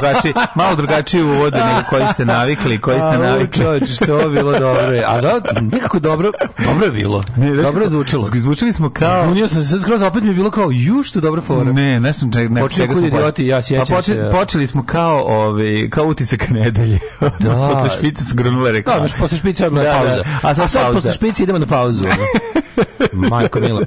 drugačiji, malo drugačije uvode nego koji ste navikli, koji ste navikli. Čovječ, što je bilo dobro. Je. A da, nekako dobro, dobro je bilo. Ne, dobro je zvučilo. Zvučili smo kao... Zbunio sam se skroz, opet mi je bilo kao, ju, što dobro fora. Ne, ne sam čeg, ne, počeli čega smo idioti, ja sjećam pa počeli, se. Počeli smo kao, ove, ovaj, kao utisak nedelje. Da. posle špice su grunule reklame. Da, posle špice odmah da, pauzu. Da, da. A sad, a sad posle špice idemo na pauzu. Majko Milo.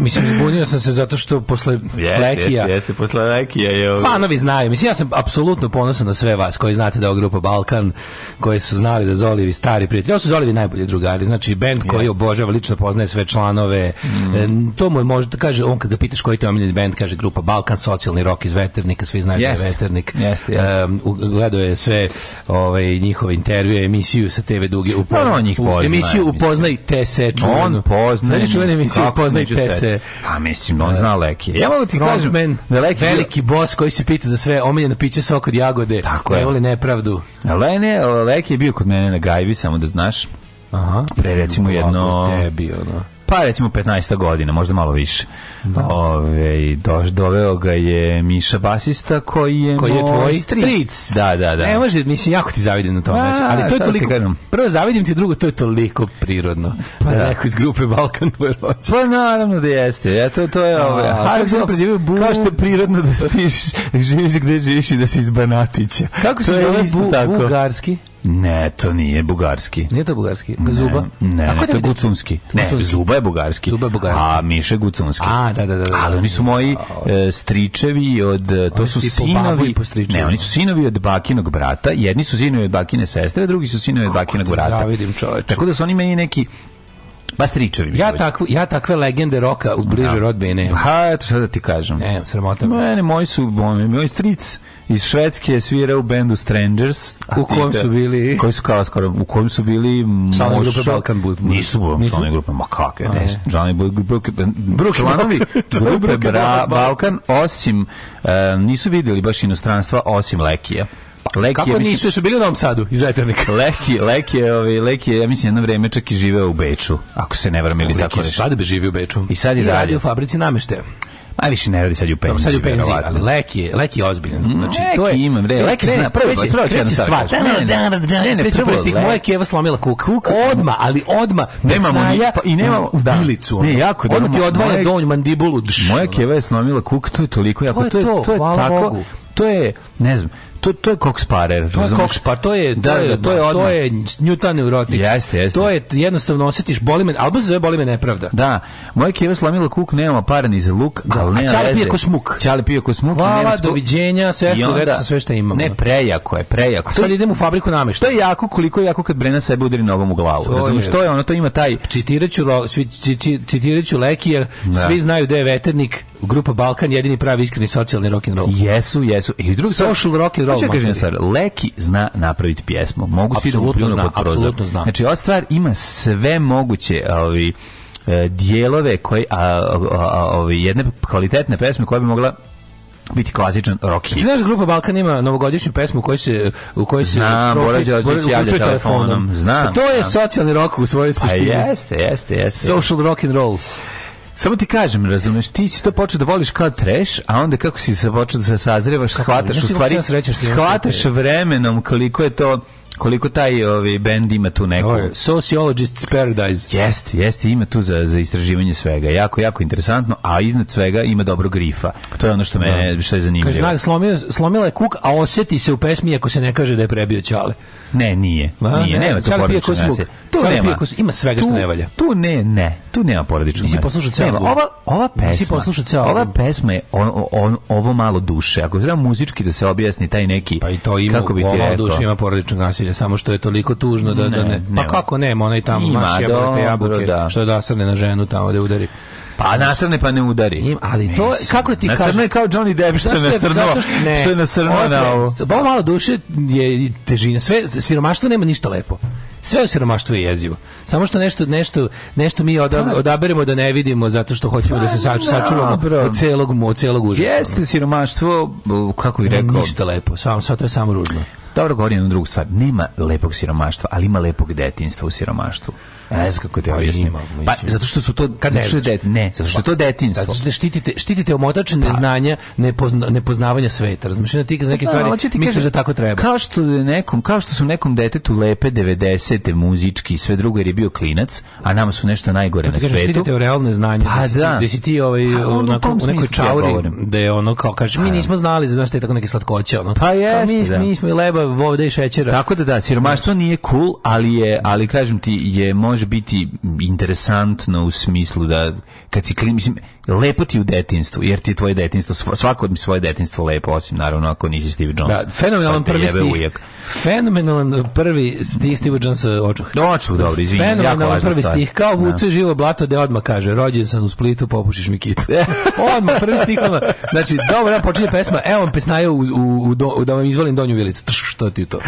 Mislim, zbunio sam se zato što posle yes, Lekija... Jeste, jeste, posle Lekija je... Ovdje. Fanovi znaju. Mislim, ja sam apsolutno ponosan na sve vas koji znate da je grupa Balkan, koji su znali da Zolivi stari prijatelji. Ovo su Zolivi najbolji drugari. Znači, band koji jeste. obožava, lično poznaje sve članove. Mm. E, to mu je možda, kaže, on kada pitaš koji je omiljeni band, kaže grupa Balkan, socijalni rok iz Veternika, svi znaju yes. da je Veternik. Jeste, jeste. Um, gledao je sve ovaj, njihove intervjue, emisiju sa TV Duge. Upozna, no, no, njih poznaje, emisiju Upoznaj te se. On poznaje. Znači, emisiju Upoznaj te se se... A pa mislim, on zna Leki. Ja mogu ti kažem da Leki... Veliki bos koji se pita za sve, omiljeno piće sok od jagode. Tako je. voli nepravdu. Lene, Leki je bio kod mene na gajvi, samo da znaš. Aha. Pre recimo jedno... Je bio, no. Da. Pa recimo 15 godina, možda malo više. Da. Ove, doš, doveo ga je Miša Basista koji je, koji je tvoj stric. Da, da, da. Ne može, mislim, jako ti zavidim na tome. Znači, ali to je da toliko, prvo zavidim ti, drugo, to je toliko prirodno. Pa da. neko iz grupe Balkan Vojvođa. Pa naravno da jeste. Ja, to, to je ove, a, kako, prezivio, bu... kao što je prirodno da ti živiš gde živiš i da si iz Banatića. Kako se zove bu, tako? bugarski? Ne, to nije bugarski. Nije to bugarski? Ne, zuba? Ne, ne to je da- gucunski. Ne, zuba je bugarski. Zuba je bugarski. A Miše gucunski. A, da da, da, da, da. Ali oni su moji e, stričevi od... E, to su sinovi... Ne, oni su sinovi od bakinog brata. Jedni su sinovi od bakine sestre, drugi su sinovi od bakinog brata. Zavidim čoveče. Tako da su oni meni neki Ba Bastričevi. Ja takvu ja takve legende roka u bliže da. rodbine. Ha, eto šta da ti kažem. Ne, sramota. Mene moji su moj, moj stric iz Švedske je svirao u bendu Strangers, u kom su bili koji su kao skoro u kom su bili samo grupe Balkan Bud. Nisu bili samo grupe Makake, ne, Johnny Brook Brook članovi grupe Balkan osim e, nisu videli baš inostranstva osim Lekija. Pa, lek Kako je, mislim, nisu, su bili u Novom Sadu iz Eternika? Leki, Leki je, ovi, Leki je, ja mislim, jedno vreme čak i živeo u Beču, ako se ne varam ili tako nešto. Sad bi u Beču. I sad je I radi u fabrici namešte. A više ne radi sad u penziji. Sad u penziji, ali lek je, lek je ozbiljan. Mm, znači, lek to je, imam, re, lek e, zna, prvo, prvo, kreće stvar. Da, da, da, da, da, ne, ne, prvo je stigma, lek je Eva slomila kuk. Kuk, Odma, ali odma, nemamo ni, pa, i nemamo, u da. vilicu, ne, jako, da, odma ti odvaja donju mandibulu. Moja keva je slomila kuk, to je toliko jako, to je, to je tako, to je, ne znam, to to je koksparer. To je koksparer, to je da, to da, je da, to je, to je Newton neurotics. Jeste, jeste. To je jednostavno osetiš boli me, albo zove boli me nepravda. Da. Moja keva slomila kuk, nema para ni za luk, da, al ne. Čale pije ko smuk. Čale pije ko Hvala, smuk. doviđenja, sve to rekao sve što imamo Ne prejako je, prejako. A sad idemo u fabriku nameštaja. To je jako koliko je jako kad Brena sebe udari nogom u glavu. Razumeš što je, ono to ima taj citiraću citiraću Leki jer da. svi znaju da je veternik grupa Balkan jedini pravi iskreni socijalni rock and roll. Jesu, jesu. I drugi social rock and roll Hoću da kažem stvar, Leki zna napraviti pjesmu. Mogu ti da zna, apsolutno zna. Znači, ova stvar ima sve moguće, ovi, e, dijelove koji a, a, a, jedne kvalitetne pesme koje bi mogla biti klasičan rock hit. Znaš, grupa Balkan ima novogodišnju pesmu koji se, u kojoj se znam, Bora Đorđević javlja telefonom. Znam, pa to je znam. socijalni rock u svojoj pa suštini. Pa jeste, jeste, jeste. Social rock and roll. Samo ti kažem, razumeš, ti si to počeo da voliš kao treš, a onda kako si se počeo da se sazrevaš, kako, shvataš, u stvari, shvataš vremenom koliko je to koliko taj ovi bend ima tu neku oh, ovaj, Sociologist's Paradise. Jeste, jeste, ima tu za, za istraživanje svega. Jako, jako interesantno, a iznad svega ima dobro grifa. To je ono što mene da. što je zanimljivo. Kaže, slomila, slomila je kuk, a oseti se u pesmi ako se ne kaže da je prebio čale. Ne, nije. Ma, nije, ne, nema to porodično nasilje. Tu nema. Ima svega tu, što ne valja. Tu ne, ne. Tu nema porodično nasilje. Nisi poslušao celo. Ova, ova pesma. Nisi poslušao celo. Ova pesma je on, on, ovo malo duše. Ako treba muzički da se objasni taj neki... Pa i to ima, kako bi ti rekao. duše ima porodično nasilje. Samo što je toliko tužno da, ne, da ne... Pa kako nema, onaj tamo maš jabuke, jabuke, da. što da srne na ženu tamo da udari. Pa nasrne pa ne udari. Im, ali to Mislim. kako ti kažeš? Nasrne kao Johnny Depp što je nasrnuo. Što, što je nasrnuo na ovo. Bo malo duše je težina. Sve siromaštvo nema ništa lepo. Sve u siromaštvu je jezivo. Samo što nešto nešto nešto mi odab, pa- odaberemo da ne vidimo zato što hoćemo da se pa sač, da, sačuvamo no, od celog od celog užasa. Jeste siromaštvo kako bi rekao. Ništa lepo. Samo sve to je samo ružno. Dobro, govorim na drugu stvar. Nema lepog siromaštva, ali ima lepog detinjstva u siromaštvu. Ne znam kako te objasnim. Pa zato što su to kad ne, što det, ne, zato što je da, pa, to detinjstvo. Zato što štitite štitite omotače pa. znanja, nepozna, nepoznavanja sveta. Razumeš da ti neke pa, stvari misliš da tako treba. Kao što nekom, kao što su nekom detetu lepe 90-te muzički i sve drugo jer je bio klinac, a nama su nešto najgore na svetu. Štitite u realne znanje. Pa da. Da. da si ti ovaj u nekoj čauri da je ono kao kaže mi da. nismo znali za nešto tako neke slatkoće ono. Pa jeste. Mi nismo i leba, vode i šećera. Tako da da, siromaštvo nije cool, ali je ali kažem ti je može biti interesantno u smislu da kad si klin, mislim, lepo ti u detinstvu, jer ti je tvoje detinstvo, svako mi svoje detinstvo lepo, osim naravno ako nisi Steve Jones. Da, fenomenalan pa prvi stih. Fenomenalan prvi stih Steve Jones očuh. Očuh, dobro, izvinjam. Fenomenalan prvi stvar. stih, kao da. vuce živo blato da odmah kaže, rođen sam u Splitu, popušiš mi kitu. odmah, prvi stih, odmah. Znači, dobro, ja da, počinje pesma, evo vam pesnaja u, u, u, da vam izvolim donju vilicu. što ti to?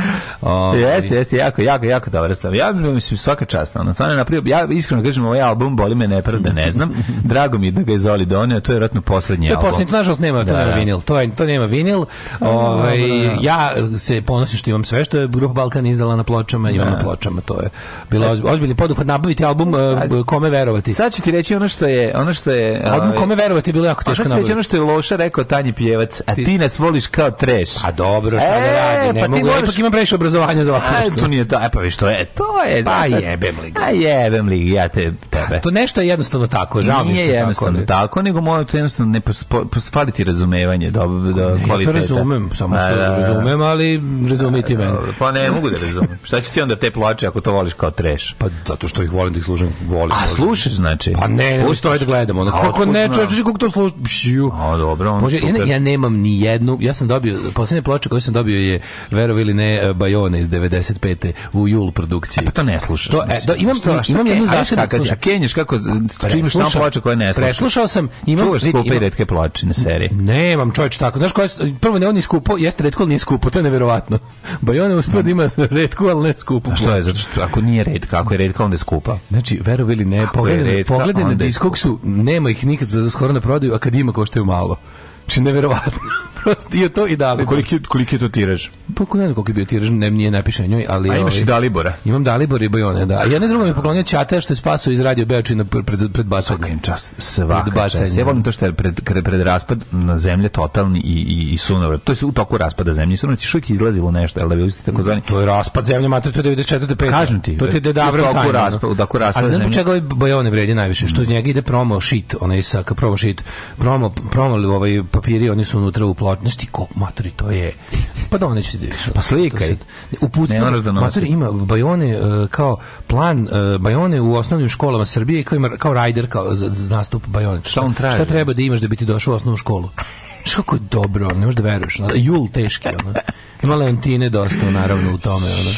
Ovaj. jeste, jeste, jako, jako, jako dobro. Ja mislim, svaka čast, ono, stvarno, ja iskreno kažem, ovaj album boli me ne prda, ne znam, Drago mi da ga je Zoli donio, to je vjerojatno poslednji album. To je poslednji, nažalost nema, to da, da, vinil. To, je, to nema vinil. Ovaj, da. ja se ponosim što imam sve što je Grupa Balkan izdala na pločama, imam da. na pločama, to je bila ozbiljni poduhvat nabaviti album e, Kome verovati. Sad ću ti reći ono što je... Ono što je album ovaj- Kome verovati je bilo jako teško nabaviti. ono što je loša rekao Tanji Pjevac, a ti nas voliš kao treš. A pa dobro, šta da e, radi, pa ne pa mogu, moraš... ipak imam previše obrazovanja za ovakve što. To nije to, e pa vi što je, to je... Pa jebem li ga. A jebem li ja te, tebe. To nešto je jednostavno tako, žao nije jednostavno tako, tako nego mora to jednostavno ne postfali razumevanje do, do ne, kvaliteta. Ja to razumem, samo što da, da, da, razumem, ali razumiti mene. Pa ne mogu da razumem. Šta će ti onda te plače ako to voliš kao treš? Pa zato što ih volim da ih služim, volim. A slušaš znači? Pa ne, ne stoje da gledamo. Ono, kako ne, čovječe, kako to slušaš? A dobro. On Može, ja, ja nemam ni jednu, ja sam dobio, posljednje plače koje sam dobio je, verovi ili ne, e, Bajone iz 95. u Jul produkciji. E, pa to ne slušaš. To, e, do, imam, jednu imam, imam jednu zaštakađa. Kenješ kako čimaš samo ploče koje ne slušam. Preslušao sam, imam Čuvaš skupe imam, i retke ploče na seriji. Ne, imam tako. Znaš koja, prvo ne on je skupo, jeste retko, ali nije skupo, to je neverovatno. Bajona je uspio da ima retku, ali ne skupu. što je, zato što ako nije retka, ako je retka, onda je skupa. Znači, verovi ne, pogledaj, redka, poglede na diskoksu, nema ih nikad za skoro na prodaju, a kad ima koštaju malo. Znači, neverovatno. Prosto je to i Dalibor. Koliki, koliki je to tiraž? Pa ne znam koliko je bio tiraž, ne, nije napiše njoj, ali... A imaš ovaj, i Dalibora? Imam Dalibor i Bojone, da. A jedno drugo mi je da. poklonio Ćata što je spasao iz radio Beočina pred, pred, pred bacanje. Svaka im čast. Svaka čast. Ja volim to što je pred, pred, pred raspad na zemlje totalni i, i, i sunovrat. To je u toku raspada zemlje. Sunovrat je uvijek izlazilo nešto, ali da bi tako mm, zvani... To je raspad zemlje, mater, to je 94. 5. Kažem ti. To ti je u toku raspada, u toku raspada zemlje. Ali znaš čega ovaj Bojone vredi najviše? Što iz mm. njega ide promo shit, onaj sa promo shit, promo, promo ovaj papiri, oni su unutra u plot. Znaš ti kog matori, to je... Pa da, one ću ti da više. Pa slikaj. Uputstvo, ne da matori ima bajone uh, kao plan, uh, bajone u osnovnim školama Srbije, kao, ima, kao rider, kao za, za nastup bajone. Šta, on traje? Šta treba da imaš da bi ti došao u osnovnu školu? Znaš kako je dobro, ne možeš da veruješ. Jul teški, ono. Ima Leontine dosta, naravno, u tome. Ono.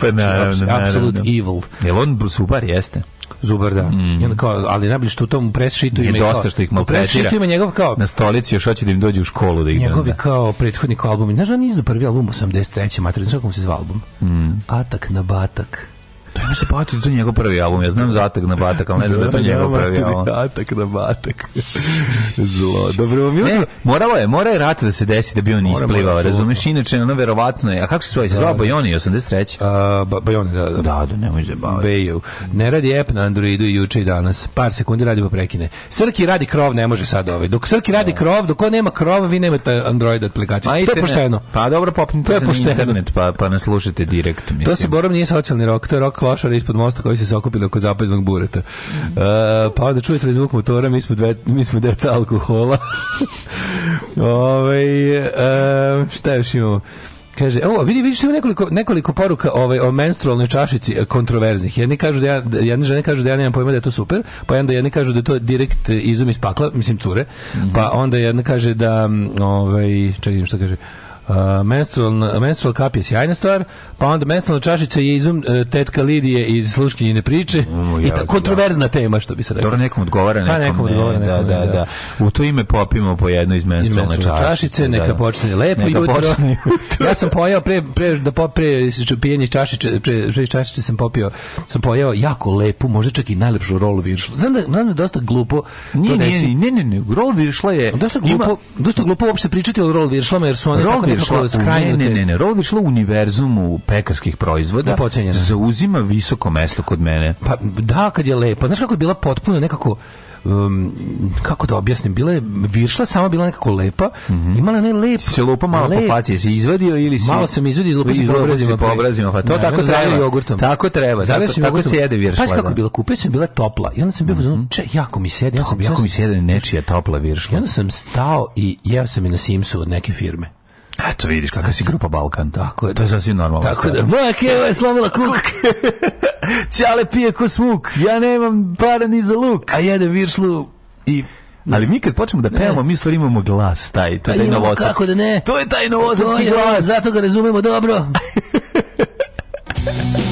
Pa naravno, naravno. evil. Jel on super jeste? Zubarda. Mm. I onda kao, ali najbolje što u tom presšitu ima dosta kao, što ih maltretira. ima njegov kao na stolici još hoće da im dođe u školu da ih Njegovi kao prethodni kao albumi. Znaš da prvi album 83. materijal, znaš kako se zvao album? Mm. Atak na batak. Dajmo pa se patiti, to je njegov prvi album. Ja znam Zatak na Batak, ali ne znam da je to njegov prvi album. Zatak na Batak. Zlo. Dobro, mi ne, moralo je, mora je rat da se desi da bi on isplivao. Razumeš, inače, ono verovatno je. A kako se svoje? Se zvao da. Bajoni, 83. Uh, ba, Bajoni, da, da. Da, da, nemoj zabavati. Beju. Ne radi app na Androidu i juče i danas. Par sekundi radi pa prekine. Srki radi krov, ne može sad ovaj. Dok Srki radi da. krov, dok on nema krova, vi nemate Android aplikaciju. Ma, to je pošteno. Pa dobro, popnite se na internet, pa, pa ne slušate direkt. Mislim. To se borom nije socijalni rok, to je rok klošara ispod mosta koji se okupili oko zapadnog bureta. Uh, pa da čujete zvuk motora, mi smo, dve, mi smo deca alkohola. Ove, uh, šta još imamo? Kaže, evo, vidi, vidiš ima nekoliko, nekoliko poruka ovaj, o menstrualnoj čašici e, kontroverznih. Jedni kažu da ja, jedne žene kažu da ja nemam pojma da je to super, pa onda jedni kažu da je to direkt izum iz pakla, mislim cure, mm -hmm. pa onda jedna kaže da, ovaj, čekaj, šta kaže, Uh, menstrual, menstrual kap je sjajna stvar, pa onda mesna čašica je izum e, tetka Lidije iz sluškinjine priče mm, i ta da. kontroverzna tema što bi se reklo. Dobro nekom odgovara nekom. Pa nekom odgovara da, nekom, da, da, da, da. U to ime popimo po jedno iz menstrualne čašice, čašice, da. neka da. počne lepo neka jutro. Počne jutro. ja sam pojeo pre pre da popre pijenje čašice, pre, pre čašice sam popio, sam pojeo jako lepu, možda čak i najlepšu rolu viršlu. Znam da, znam da je dosta glupo. Nije, nije, si... nije, ne, ne, ne, rol viršla je dosta glupo, ima... dosta glupo uopšte pričati o rol viršlama jer su one rol viršla, ne, ne, ne, ne, rol viršla u univerzumu pekarskih proizvoda da, zauzima visoko mesto kod mene. Pa da, kad je lepa. Znaš kako je bila potpuno nekako um, kako da objasnim, bila je viršla, sama bila nekako lepa, mm -hmm. imala ne lep. Se lupa malo lep, po faci, si izvadio ili si... Malo sam izvadio, izlupa si po obrazima. Po obrazima, pa to ne, tako treba. Jogurtom. Tako treba, tako, tako, tako se jede viršla. Pa kako je bila, kupio sam bila topla i onda sam bio, mm -hmm. če, jako mi sede, ja sam, jako mi sede nečija topla viršla. I onda sam stao i jeo sam je na Simsu od neke firme. Eto vidiš kakva si grupa Balkan. Tako je. To je da. sasvim normalno. Tako da, moja keva je slomila kuk. Ćale pije ko smuk. Ja nemam para ni za luk. A jedem viršlu i ali mi kad počnemo da pevamo, mi stvari imamo glas taj, to je pa taj novosadski. Kako da ne? To je taj novosadski glas. Zato ga razumemo dobro.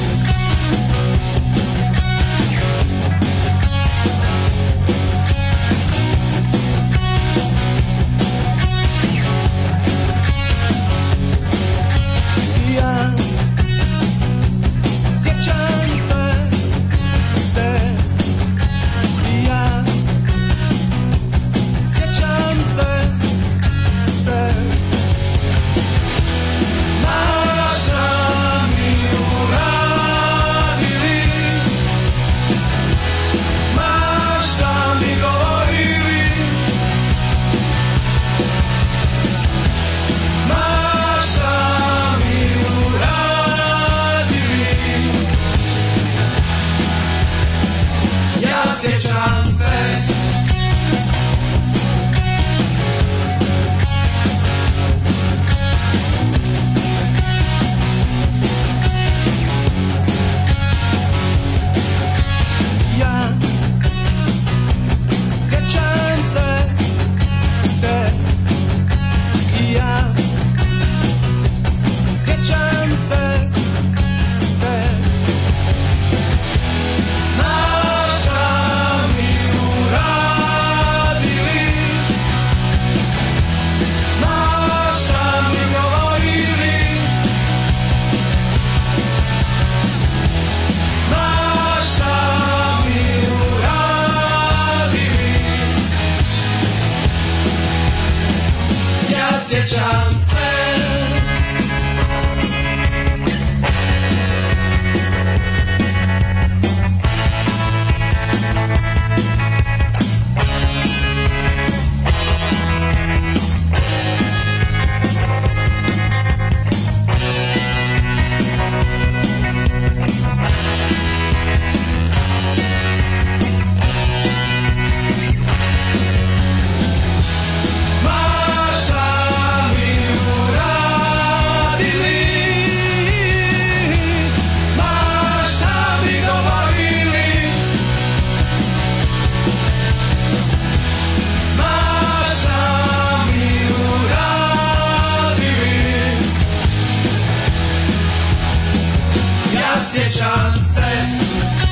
sjećam se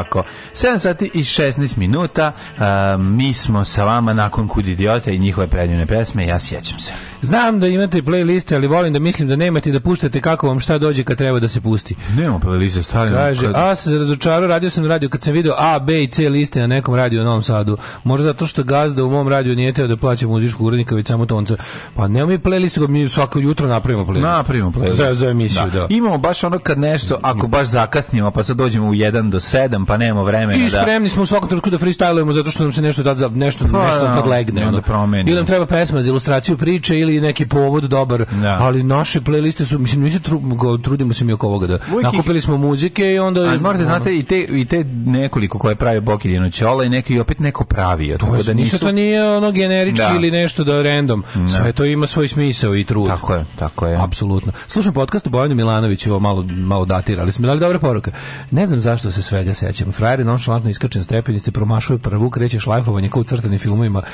ovako. 7 sati i 16 minuta, uh, mi smo sa vama nakon Kud idiota i njihove predivne pesme, ja sjećam se. Znam da imate playliste, ali volim da mislim da nemate da puštate kako vam šta dođe kad treba da se pusti. Nema playliste, stavljamo. Kaže, kad... a se razočarao, radio sam na radio kad sam video A, B i C liste na nekom radiju u Novom Sadu. Možda zato što gazda u mom radiju nije teo da plaća muzičku urednika, već samo tonca. Pa nema mi playlistu, mi svako jutro napravimo playlist. Napravimo playlist. Za, za emisiju, da. da. Imamo baš ono kad nešto, ako baš zakasnimo, pa sad dođemo u 1 do 7, pa nemamo vremena I da... I spremni smo u svakom trenutku da freestylujemo zato što nam se nešto da nešto, pa nešto, nešto, nešto, nešto, nešto, nešto, nešto, nešto, nešto, nešto, nešto, nešto, nešto, nešto, nešto, nešto, ili neki povod dobar, da. ali naše playliste su, mislim, mi se tru, trudimo se mi oko ovoga da Uvijek nakupili smo muzike i onda... Ali morate, ono, znate, i te, i te nekoliko koje pravi Bokiljino Ćola ovaj i neki opet neko pravi. Tako da nisu... to nije ono generički da. ili nešto da random. Da. Sve to ima svoj smisao i trud. Tako je, tako je. Apsolutno. Slušam podcast o Bojanu Milanoviću, malo, malo datira, ali smo dali dobre poruke. Ne znam zašto se svega sećam. Frajer je nonšalantno iskačen strepenice, promašuje prvu, kreće šlajfovanje kao u crtanim filmovima e,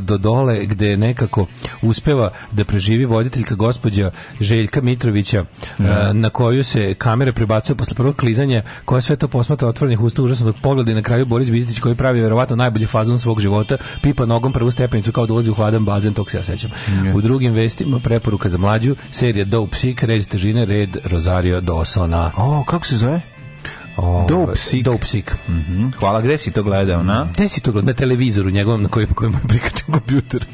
do dole, gde nekako uspe uspeva da preživi voditeljka gospođa Željka Mitrovića ja. Da. na koju se kamere prebacuje posle prvog klizanja koja sve to posmatra otvorenih usta užasnog pogleda i na kraju Boris Bizdić koji pravi verovatno najbolji fazon svog života pipa nogom prvu stepenicu kao da ulazi u hladan bazen tog se ja sećam. Ja. U drugim vestima preporuka za mlađu serija Dope Sick, red težine, red Rosario Dosona. O, kako se zove? Ovaj, dope Sick. Dope Sick. Mm -hmm. Hvala, gde si to gledao, na? Gde si to gledao? Na televizoru njegovom na kojem, kojem je prikačen kompjuter.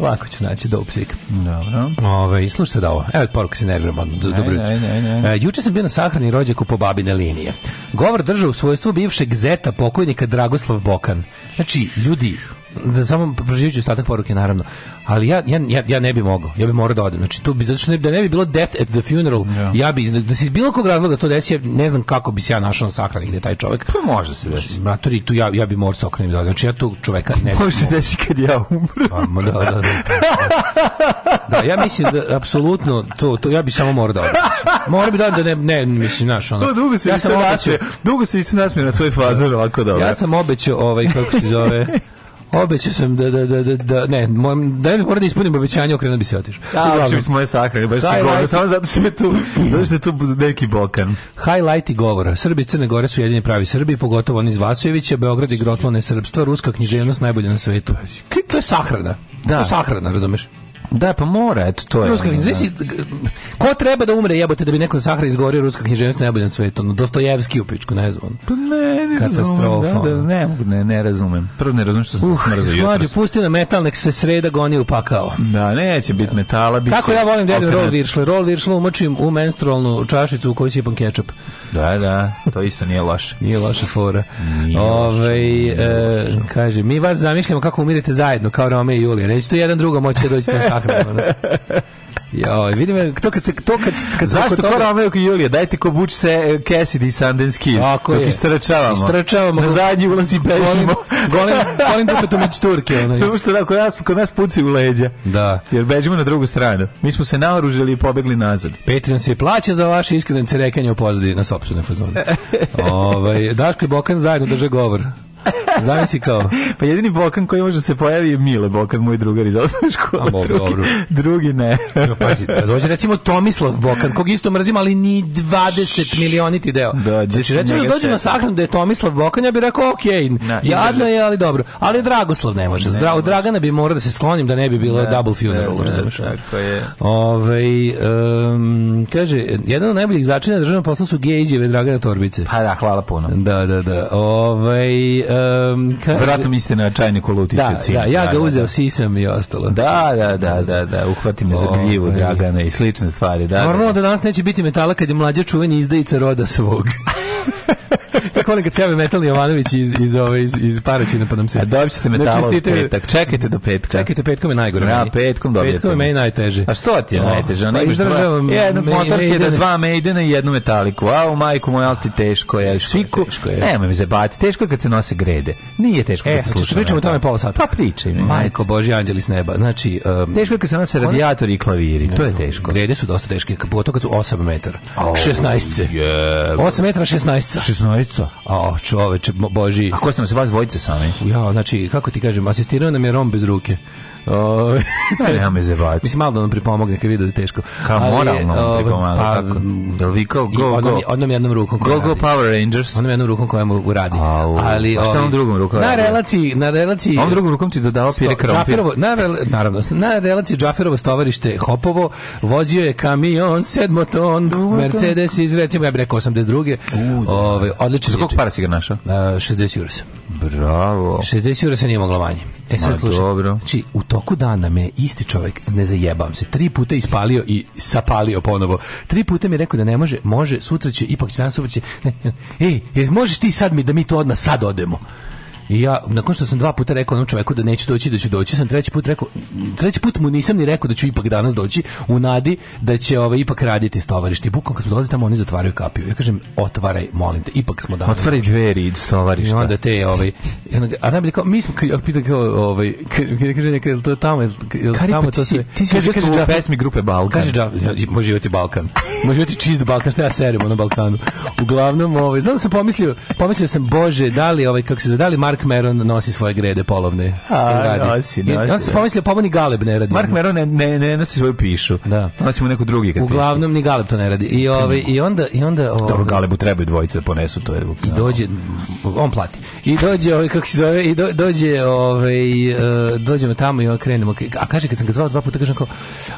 Lako mhm. ću naći Dope Sick. Dobro. Ove, ovaj, slušaj sad ovo. Evo poruka se nerviram. Dobro e, juče sam bio na sahrani rođaku po babine linije. Govor drža u svojstvu bivšeg zeta pokojnika Dragoslav Bokan. Znači, ljudi, da samo proživit ću ostatak poruke, naravno. Ali ja, ja, ja, ja ne bi mogao. Ja bi morao da odem. Znači, to bi, zato što ne, da ne bi bilo death at the funeral, yeah. ja bi, da se iz bilo kog razloga to desi, ja ne znam kako bi se ja našao na sahrani gde taj čovek. Pa može se desiti. Znači, Matori, tu ja, ja bi morao se okrenim da odem. Znači, ja tu čoveka ne bi Može se desi kad ja umrem. Pa, da, da, da. da, ja mislim da apsolutno to, to ja bi samo morao da odem. Znači, morao bi da da ne, ne mislim, znaš, ono. Pa, dugo se ja sam obećao, dugo se i se na svoj fazor ovako dobro. Ja sam obećao ovaj kako se zove Obećao sam da, da, da, da, da ne, moj, da moram da ispunim obećanje, okrenuo bi se otišao. što da, uopšte moje sakre, baš se govore, samo zato što je tu, zato što je tu neki bokan. Highlighti govora. Srbi i Crne Gore su jedini pravi Srbi, pogotovo oni iz Vasojevića, Beograd i grotlone srpstva, ruska književnost najbolja na svetu. To je sahrana. Da. To sahrana, razumeš? Da, pa mora, eto, to je. Ruska književnost, da. ko treba da umre, jebote, da bi neko sahra izgorio ruska književnost na najboljem svetu? No, Dostojevski u pičku, ne znam. Pa ne, ne Katastrofa. Razumem, da, da, ne, ne, ne razumem. Prvo ne razumem što se uh, smrzio jutros. Mlađe, pusti na metal, nek se sreda goni u pakao. Da, neće biti da. metala. Bit Kako ja volim da jedem roll viršle? Roll viršle umočim u menstrualnu čašicu u kojoj si sipam kečap. Da, da, to isto nije loše. nije loša fora. Nije Ove, ovaj, nije e, kaže, mi vas zamišljamo kako umirete zajedno, kao Rome i Julija. Neće to jedan drugo moći da dođete sahranu. Jo, vidim, to kad se, to kad, kad Zašto ko Romeo i Julija? Dajte ko buč se e, Cassidy i Sundance Kid. Tako je. Istračavamo. Istračavamo. Na zadnji ulaz i bežimo. Golim, golim dupetom ići Turke. Ono, Samo što da, kod nas, kod nas puci u leđa. Da. Jer bežimo na drugu stranu. Mi smo se naoružili i pobegli nazad. Patreon se plaća za vaše iskrenice rekanje o pozadini na sopstvene fazone. ovaj, Daško i Bokan zajedno drže govor. Zamisli kao... pa jedini Bokan koji može da se pojavi je Mile Bokan, moj drugar iz osnovne škole. Drugi, dobro. drugi ne. no, pazi, da dođe recimo Tomislav Bokan, kog isto mrzim, ali ni 20 milioniti deo. Dođe da, znači, recimo da dođe na sahranu da je Tomislav Bokan, ja bih rekao, ok, na, jadno je, ali dobro. Ali Dragoslav ne može. Zdravo, Dragana bi morao da se sklonim da ne bi bilo ne, double funeral, ne, razumiješ? Tako je. Ove, ovaj, um, kaže, jedan od najboljih začina državnog posla su gej Dragana Torbice. Pa da, hvala puno. Da, da, da. Ove, ovaj, Um, ka... Vratno mislite na čajniku kolutić Da, cim, da, ja ga uzeo sisam i ostalo. Da, da, da, da, da, uhvati me za gljivu, Dragana i slične stvari. Da, Normalno da danas neće biti metala kad je mlađa čuveni izdajica roda svog. Kako volim kad se jave Metalni Jovanović iz, iz, ove, ovaj, iz, iz Paraćina pa nam se... A dobit ćete da metalo u petak. Čekajte do petka. Čekajte petkom je najgore. Ja, petkom dobijete. Petkom je meni najteže. A što ti je najteže? Ona pa imaš dva, jednu motorke, da dva Maidena i jednu metaliku. A u majku moj, ali ti teško je. Sviku, nemoj mi zabati. Teško je kad se nose grede. Nije teško kad e, se sluša. Pričamo o tome pola sata. Pa pričaj mi. Majko Boži, anđeli s neba. Znači, teško je kad se nose radijatori i klaviri. To je teško. Grede su dosta teške, pogotovo kad su 8 metara. 16. 8 metara 16. 16. A, čoveče, boži. A ko ste nam se vas dvojice sami? Ja, znači, kako ti kažem, asistirao nam je Rom bez ruke. Ove, pa nema me zebati. Mislim, malo da nam pripomogne kad vidio da je teško. Kao Ali, moralno nam ovaj, pripomogne. Pa, tako. Da li kao go, go. Odnom, jednom rukom koja Go, go Power Rangers. Odnom jednom rukom koja mu uradi. Au, Ali, a šta on ovaj, drugom rukom? Na relaciji... Na relaciji on drugom rukom ti dodao pire krompir. na, naravno, na relaciji Džaferovo stovarište Hopovo vozio je kamion sedmoton Mercedes iz recimo ja bih rekao 82. Ove, odlično. Za koliko para si ga našao? 60 jursa. Bravo. 60 eura se nije moglo manje. E sad slušaj, dobro. znači u toku dana me isti čovjek, ne zajebam se, tri puta ispalio i sapalio ponovo. Tri puta mi je rekao da ne može, može, sutra će, ipak će danas, sutra će, ne, ej, e, možeš ti sad mi da mi to odmah sad odemo? I ja, nakon što sam dva puta rekao onom čoveku da neću doći, da ću doći, sam treći put rekao, treći put mu nisam ni rekao da ću ipak danas doći, u nadi da će ovaj, ipak raditi stovarišti. Bukom kad smo dolazili tamo, oni zatvaraju kapiju. Ja kažem, otvaraj, molim te, ipak smo danas. Otvaraj dveri i stovarišta. I onda te, ovaj, a najbolje kao, mi smo, ja pita kao, ovaj, kaže, neka, je to je tamo, je tamo pa to sve. Ti si kaže, u pesmi grupe Balkan. Kaže, da, može živjeti Balkan. Može živjeti čist Balkan, šta ja serim na Balkanu. Uglavnom, ovaj, znam da sam pomislio, pomislio sam, Bože, da li, ovaj, kako se da li Mark Meron nosi svoje grede polovne. A, radi. nosi, nosi. On se pomislio, da pa ni Galeb ne radi. Mark Meron ne, ne, ne nosi svoju pišu. Da. Nosi mu neku drugi. Kad Uglavnom pišu. ni Galeb to ne radi. I, ove, ovaj, i onda... I onda ove, ovaj- Dobro, Galebu trebaju dvojice da ponesu to. Je, I dođe, on plati. I dođe, ove, ovaj, kako se zove, i dođe, ove, dođemo tamo i krenemo. A kaže, kad sam ga zvao dva puta, kažem kao,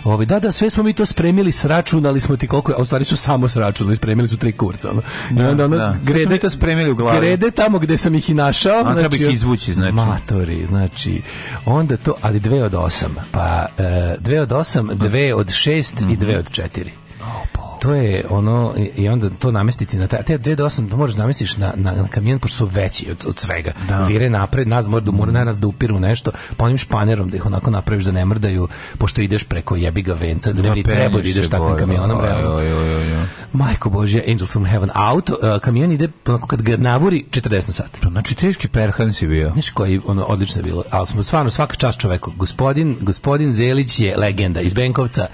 ove, da, da, sve smo mi to spremili, sračunali smo ti koliko je, a u stvari su samo sračunali, spremili su tri kurca. Ono. I da, onda ono, da. grede, to spremili u glavi. Grede tamo gde sam ih i našao, treba ih znači, izvući, znači. Matori, znači. Onda to, ali dve od osam. Pa, e, dve od osam, da. dve od šest mm -hmm. i mhm. dve od četiri. Oh, to je ono i onda to namestiti na te 2 do 8 to možeš da namestiš na na, na kamion pošto su veći od, od svega. Da. Vire napred, nas mora da mora na mhm. nas da upiru nešto, pa onim španerom da ih onako napraviš da ne mrdaju, pošto ideš preko ga venca, da, da li treba da ideš takvim da. kamionom. Oj, oj, oj, oj. Majko Božja, Angels from Heaven auto, uh, kamion ide onako kad ga navuri 40 sati. Pa znači teški perhan si bio. Znaš koji ono odlično je bilo, ali smo stvarno svaka čast čoveku. Gospodin, gospodin Zelić je legenda iz Benkovca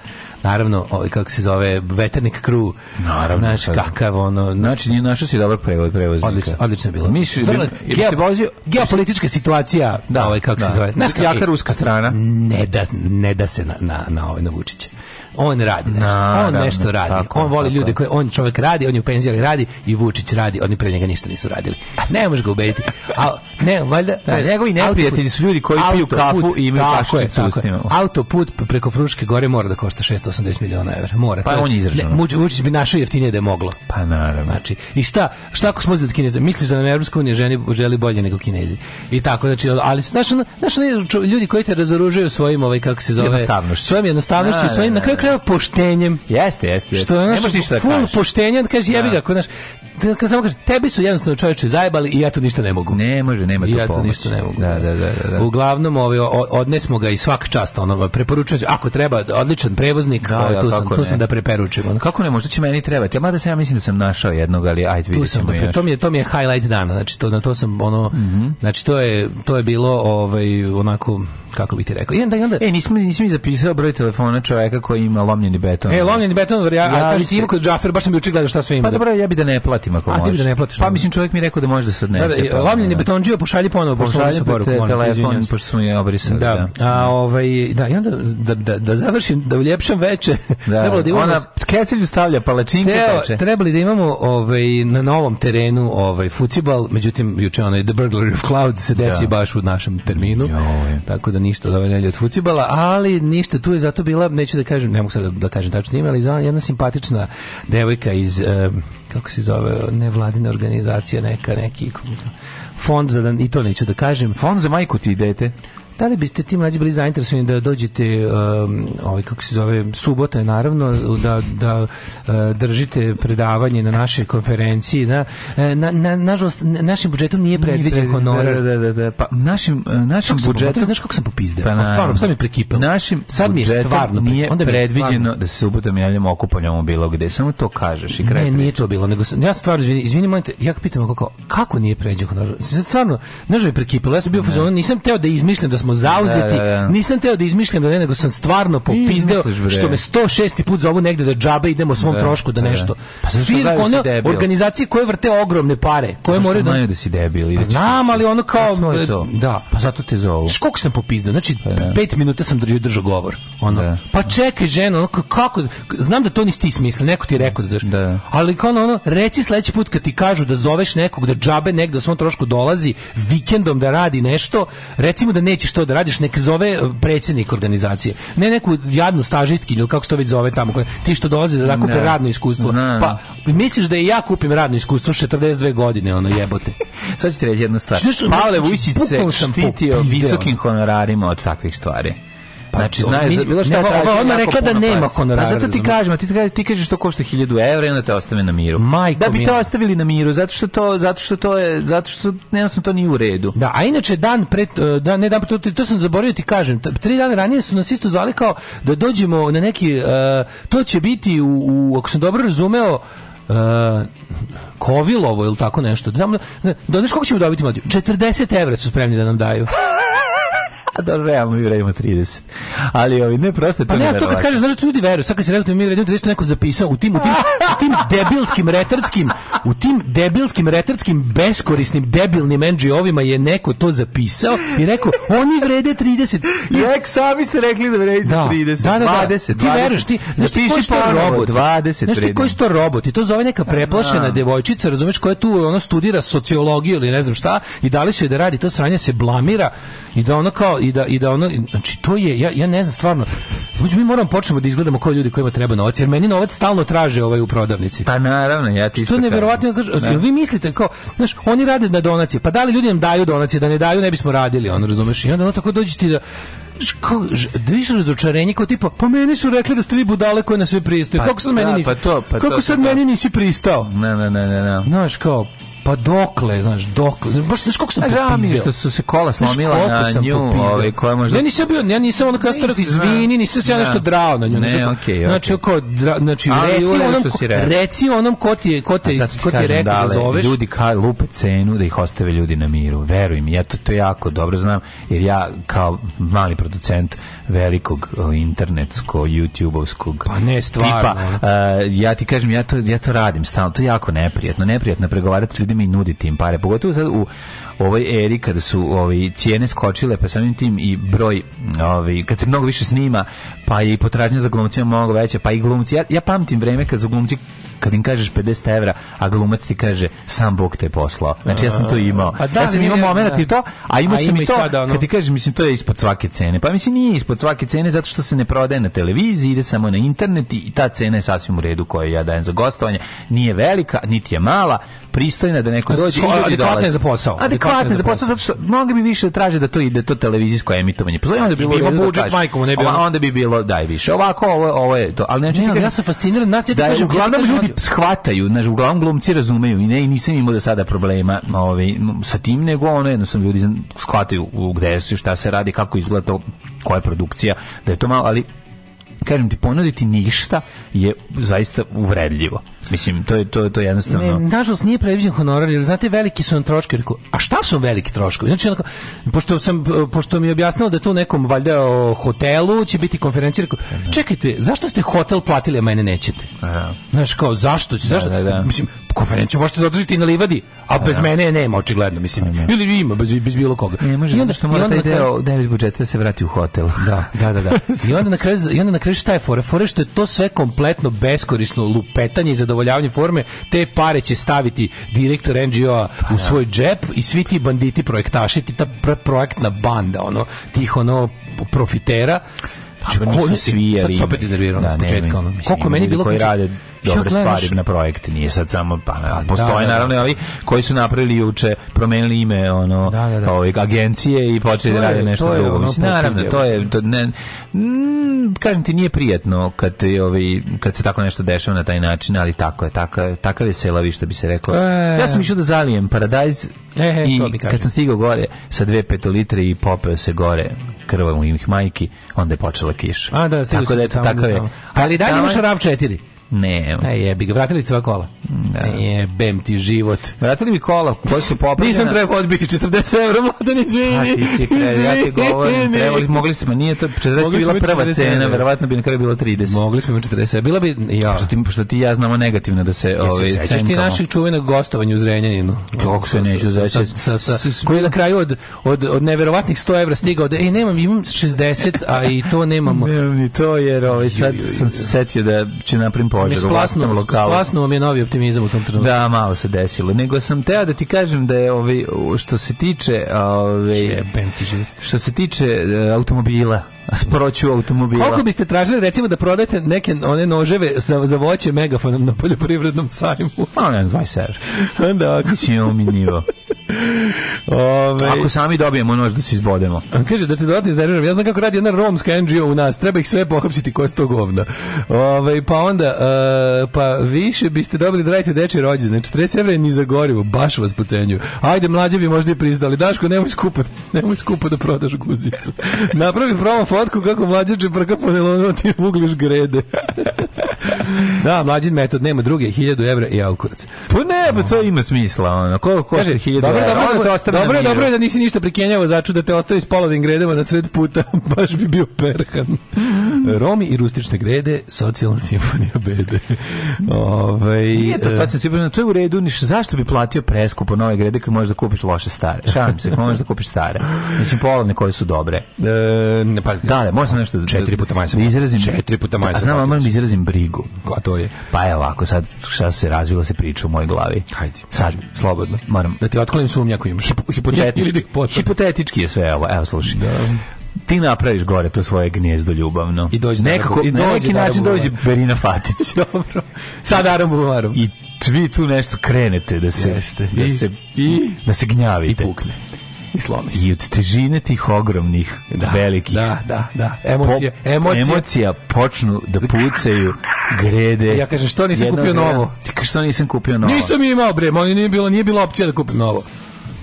naravno, ovaj, kako se zove, veternik kru. Naravno. Znaš, kakav ono... Znači, nije našao si dobar prevoz, prevoznika. Odlično, odlično je bilo. Miš, Vrlo, bi, se vozio, geopolitička situacija, da, ovaj, kako da. se zove. Znaš, jaka ruska strana. Ne da, ne da se na, na, na, ovaj, na Vučića on radi nešto. Na, on da, nešto radi. Tako, on voli tako. ljude koje on čovjek radi, on je u penzijak radi i Vučić radi, oni pre njega ništa nisu radili. Ne možeš ga ubediti. A ne, valjda, da, njegovi neprijatelji su ljudi koji piju kafu i imaju kašičicu s njima. Autoput preko Fruške gore mora da košta 680 miliona evra. Mora. Pa to, on je izračunao. Vučić bi našao jeftinije da je moglo. Pa naravno. Znači, i šta, šta ako smo od Kineza? Misliš da nam Evropska unija ženi, želi bolje nego Kinezi? I tako, znači, ali, znaš, ono, ljudi koji te razoružuju svojim, ovaj, kako se zove, jednostavnošću. svojim jednostavnošću, da, svojim, da, na kraju kraju poštenjem. Jeste, jeste. Što je naš da full poštenja, kaže da. jebi ga, ako naš da, kad samo kaže tebi su jednostavno čoveče zajebali i ja tu ništa ne mogu. Ne može, nema tu ja tu ništa ne mogu. Da, da, da, da. Uglavnom ovaj odnesmo ga i svaka čast ono preporučujem ako treba odličan prevoznik, da, ovaj, da, tu sam tu sam da preperučim. Ono. Kako ne može, će meni trebati. Ja mada sam ja mislim da sam našao jednog, ali ajde vidimo. Tu sam, da, to mi je to mi je highlight dana. Znači to na to sam ono mm -hmm. znači to je to je bilo ovaj onako kako bi ti rekao. I onda i onda E nisam, nisam nismo zapisao broj telefona čoveka koji ima lomljeni beton. E, lomljeni beton, ja, ja kažem ti ima kod Džafer, baš sam juče gledao šta sve ima. Pa da- dobro, ja bi da ne platim ako možeš. A ti bi da ne platiš. Pa mislim čovjek mi rekao da može da se odnese. Da, da, pa- lomljeni beton džio pošalji ponovo pošto sam poruku. telefon pošto smo je obrisali. Da, da. A ovaj da i onda da da da završim da uljepšam veče. Da, Trebalo da imamo ona kecelju stavlja palačinku teče. Trebali da imamo ovaj na novom terenu ovaj fudbal, međutim juče onaj The Burglary of Clouds se desi baš u našem terminu. Tako da ništa da ovaj od fudbala, ali ništa tu je zato bila, neću da kažem, ne mogu sad da, da kažem tačno ime, ali jedna simpatična devojka iz, eh, kako se zove, nevladina organizacija, neka, neki, fond za, da, i to neću da kažem. Fond za majku ti dete. Da li biste ti mlađi bili zainteresovani da dođete, um, ovaj, kako se zove, subota je naravno, da, da uh, držite predavanje na našoj konferenciji, da, e, na, na, nažalost, našim budžetom nije predviđen honorar. Da, da, da, da, pa našim, e, našim kako budžetom... Sam, znaš kako sam popizdeo? Pa, na, pa stvarno, sad mi prekipao. Našim sad mi je stvarno, nije onda predviđeno stvarno. da se subotom javljamo okupanjamo bilo gde, samo to kažeš i kraj Ne, nije to bilo, nego ja stvarno, izvini, izvini, molite, ja pitam kako, kako nije pređen honorar? Stvarno, znaš da mi prekipalo, ja sam bio u nisam teo da izmišljam da smo smo zauzeti. Da, da, da. Nisam teo da izmišljam da ne, nego sam stvarno popizdeo što me 106. put zovu negde da džabe idemo svom da, trošku da, da nešto. Pa Fir, da one organizacije koje vrte ogromne pare, koje moraju da... da si debil. Pa znam, ali ono kao... To e, to. Da. Pa zato te zovu. Škog sam popizdeo, znači pa pet minuta sam držao govor. Ono. Pa čekaj ženo, ono, kako... Znam da to nisi ti smisli, neko ti je rekao da znaš. Ali kao ono, reci sledeći put kad ti kažu da zoveš nekog da džabe negde da svom trošku dolazi vikendom da radi nešto, recimo da nećeš to to da radiš, nek zove e, predsjednik organizacije. Ne neku jadnu stažistkinju, ili kako se to već zove tamo, koja, ti što dolazi da kupe ne. radno iskustvo. Ne. Pa, misliš da i ja kupim radno iskustvo 42 godine, ono jebote. Sad ću ti reći jednu stvar. Pavle znači, Vujsić se štitio visokim honorarima od takvih stvari. Pa, znači, znaš, mi, bilo šta nema, traži, Ona rekla da nema honorara. Pa zato ti kažem, ti, kažeš, ti kažeš to košta 1000 evra i onda te ostave na miru. Majko da bi mila. te ostavili na miru, zato što to, zato što to je, zato što jednostavno to nije u redu. Da, a inače dan pre, da, ne dan pre, to, to sam zaboravio ti kažem, tri dana ranije su nas isto zvali kao da dođemo na neki, uh, to će biti u, u ako sam dobro razumeo, Uh, Kovilovo ili tako nešto. Da, da, da, da, da, da, da, da, da, da, da, da, da, da, A da, realno mi vredimo 30. Ali ovi, ne, prosto to Pa ne, to kad kažeš, znaš da ljudi veruju, sad kad se relativno mi vredimo 30, neko zapisao, u tim, u tim, u tim debilskim, retardskim, u tim debilskim, retardskim, beskorisnim, debilnim ngo ovima je neko to zapisao i rekao, oni vrede 30. Jek, sami ste rekli da vrede da, 30. Da, da, da, 20, ti veruješ, ti, znaš ti koji to robot? 20 Znaš koji su to robot? I to zove neka preplašena da. devojčica, razumeš, koja tu ona studira sociologiju ili ne znam šta, i da li se da radi to sranje, se blamira i da ona kao, i da i da ono znači to je ja ja ne znam stvarno Znači mi moramo počnemo da izgledamo kao ljudi kojima treba novac, jer meni novac stalno traže ovaj u prodavnici. Pa naravno, ja ti Što neverovatno kažu, ne. Da. vi mislite kao, znaš, oni rade na donacije. Pa da li ljudi nam daju donacije, da ne daju, ne bismo radili, on razumeš? I onda ono tako dođe ti da kao, da više razočarenje kao tipa, pa meni su rekli da ste vi budale koje na sve pristaju. Pa, kako sad da, meni nisi? Pa to, pa kako to, sad to, meni nisi pristao? Ne, ne, ne, ne, ne. Znaš kao, Pa dokle, znaš, dokle. Baš znaš kako sam popizdeo. Pa žao što su se kola slomila na nju, ovaj, koja možda... Ja nisam bio, ja nisam ono kada starog izvini, nisam se ja da. nešto drao na nju. Ne, okej, okej. Okay, Znači, oko, dra, znači Ali reci, onom, ko, reci onom ko ti je, ko te, ko ti je rekao da zoveš. Ljudi ka, lupe cenu da ih ostave ljudi na miru, veruj mi, ja to, to jako dobro znam, jer ja kao mali producent velikog internetsko youtubeovskog pa ne stvarno uh, ja ti kažem ja to ja to radim stalno to je jako neprijatno neprijatno pregovarati ljudima i nuditi im pare pogotovo za u ovoj eri kada su ovaj cijene skočile pa samim tim i broj ovaj kad se mnogo više snima pa je i potražnja za glumcima mnogo veća pa i glumci ja, ja pamtim vreme kad su glumci kad im kažeš 50 evra, a glumac ti kaže sam Bog te je poslao. Znači ja sam to imao. da, ja sam imao moment da. i to, a imao sam i to sada, kad ti kažeš, mislim, to je ispod svake cene. Pa mislim, nije ispod svake cene zato što se ne prodaje na televiziji, ide samo na internet i ta cena je sasvim u redu koju ja dajem za gostovanje. Nije velika, niti je mala, pristojna da neko znači, dođe i ljudi dolaze. za posao. Adekvatne za posao, zato što mnogi bi više da traže da to ide da to televizijsko emitovanje. Pa onda znači, bi bilo da budžet majkom, ne bi onda bi bilo daj više. Ovako ovo ovo je to, ali znači ne, ja sam fasciniran, znači da kažem, uglavnom ljudi shvataju, znači uglavnom glumci razumeju i ne i nisam imao da sada problema, ovaj sa tim nego ono jedno sam ljudi shvataju gde su, šta se radi, kako izgleda to, koja je produkcija, da je to malo, ali kažem ti ponuditi ništa je zaista uvredljivo. Mislim, to je to, je, to je jednostavno. Ne, nažalost nije predviđen honorar, jer znate veliki su nam troškovi. Rekao, a šta su veliki troškovi? Znači onako, pošto sam pošto mi je objasnilo da to u nekom valjda hotelu će biti konferencija, rekao, da, da. čekajte, zašto ste hotel platili, a mene nećete? Aha. Znaš kao zašto? Zašto? Da, da, da. Mislim, konferenciju možete da održite na livadi, a bez da. mene nema očigledno, mislim. Ili ima bez, bez bilo koga. Ne može. I onda što mora taj deo deo iz budžeta da se vrati u hotel. Da, da, da, da. I onda na kraju i onda na kraju šta je fore? Fore što je to sve kompletno beskorisno lupetanje i zadovoljavanje forme, te pare će staviti direktor NGO-a pa u da. svoj džep i svi ti banditi projektaši, ti ta projektna banda, ono, tih ono profitera pa, pa, Ko svi jeli? Sad se opet iznervirao da, na početka. Ono. Koliko meni bilo koji rade dobre stvari na projekt, nije sad samo pa na, pa, da, postoje da, da. naravno, ali koji su napravili juče, promenili ime ono da, da, da. ove, ovaj, agencije i počeli da rade nešto drugo. Ono, Mislim naravno, to je to ne mm, kažem ti nije prijatno kad ovi ovaj, kad se tako nešto dešava na taj način, ali tako je, tako je takav je selavi što bi se reklo. E, ja sam išao da zalijem paradajz e, e i kad sam stigao gore sa dve petolitre i popeo se gore krvom u ih majki, onda je počela kiša. A da, tako da eto takav je. Ali dalje imaš RAV 4. Ne. E, jebi ga, vratili tvoja kola. Da. Ne. Jebem ti život. Vratili mi kola koji su popravljena. Nisam trebao odbiti 40 evra, mladen, izvini. A ti si kre, ja ti govorim, trebali, mogli smo, nije to, 40 mogli bila prva 40 cena, verovatno bi na kraju bilo 30. Mogli smo 40, bila bi, ja. Što ti, što ti ja znamo negativno da se, ovaj, se sećaš ti naših čuvenog gostovanja u Zrenjaninu? Kako se neću sećati. Sa, sa, sa, koji je na kraju od, od, od neverovatnih 100 evra stigao da, ej, nemam, imam 60, a i to nemamo. Nemam ni to, jer ovaj, sad sam se setio da će napravim požar splasnu, u vlastnom lokalu. Splasnu vam je novi optimizam u tom trenutku. Da, malo se desilo. Nego sam teo da ti kažem da je ovi, ovaj, što se tiče... Ove, ovaj, što se tiče e, automobila, sproću automobila. Koliko biste tražili recimo da prodate neke one noževe za, za voće megafonom na poljoprivrednom sajmu? Pa ne znam, 20 evra. da, ako mi nivo. Ove... Ako sami dobijemo nož da se izbodemo. kaže da te dodatno iznerviram. Ja znam kako radi jedna romska NGO u nas. Treba ih sve pohapsiti ko sto govna. Ove, pa onda, uh, pa više biste dobili da radite dečje rođene. 40 evra je ni za gorivo. Baš vas pocenjuju. Ajde, mlađe bi možda i priznali. Daško, nemoj skupo, nemoj skupo da prodaš guzicu. Napravi promo fotku kako mlađe čeprka po ti ugliš grede. da, mlađin metod nema druge, 1000 evra i aukurac. Pa ne, pa to ima smisla. Ono. Ko košta 1000 dobro, evra? Dobro, da da dobro, da dobro, na da nisi ništa prikenjava začu da te ostavi s polovim gredama na sred puta, baš bi bio perhan. Romi i rustične grede, socijalna simfonija bede. Ove, ovaj, Nije to e. socijalna simfonija, to je u redu, niš, zašto bi platio preskupo nove grede kad možeš da kupiš loše stare? Šalim se, možeš da kupiš stare. Mislim, polovne koje su dobre. E, pa Da, da, moram sam nešto... Da- četiri puta maj sam. Da izrazim, četiri puta maj sam. A znam, ali moram da izrazim brigu. A to je? Pa je ovako, sad šta se razvila se priča u mojoj glavi. Hajde. Sad. Slobodno. Moram. Da ti otklonim sumnja koju imaš. Hipotetički je sve ovo. Evo, slušaj. Da ti napraviš gore to svoje gnjezdo ljubavno. I dođe nekako i dođe na neki način dođe Berina Fatić. Dobro. Sad Aram Buvarom. I vi tu nešto krenete da se Jeste. da se i da se gnjavite. I pukne i slomi se. I od težine tih ogromnih, da, velikih. Da, da, da. Emocije, po, emocije. Emocija počnu da pucaju grede. Ja kažem, što nisam kupio greda, novo? Ti kažeš, što nisam kupio novo? Nisam imao, bre, moj, nije bilo, nije bilo opcija da kupim novo.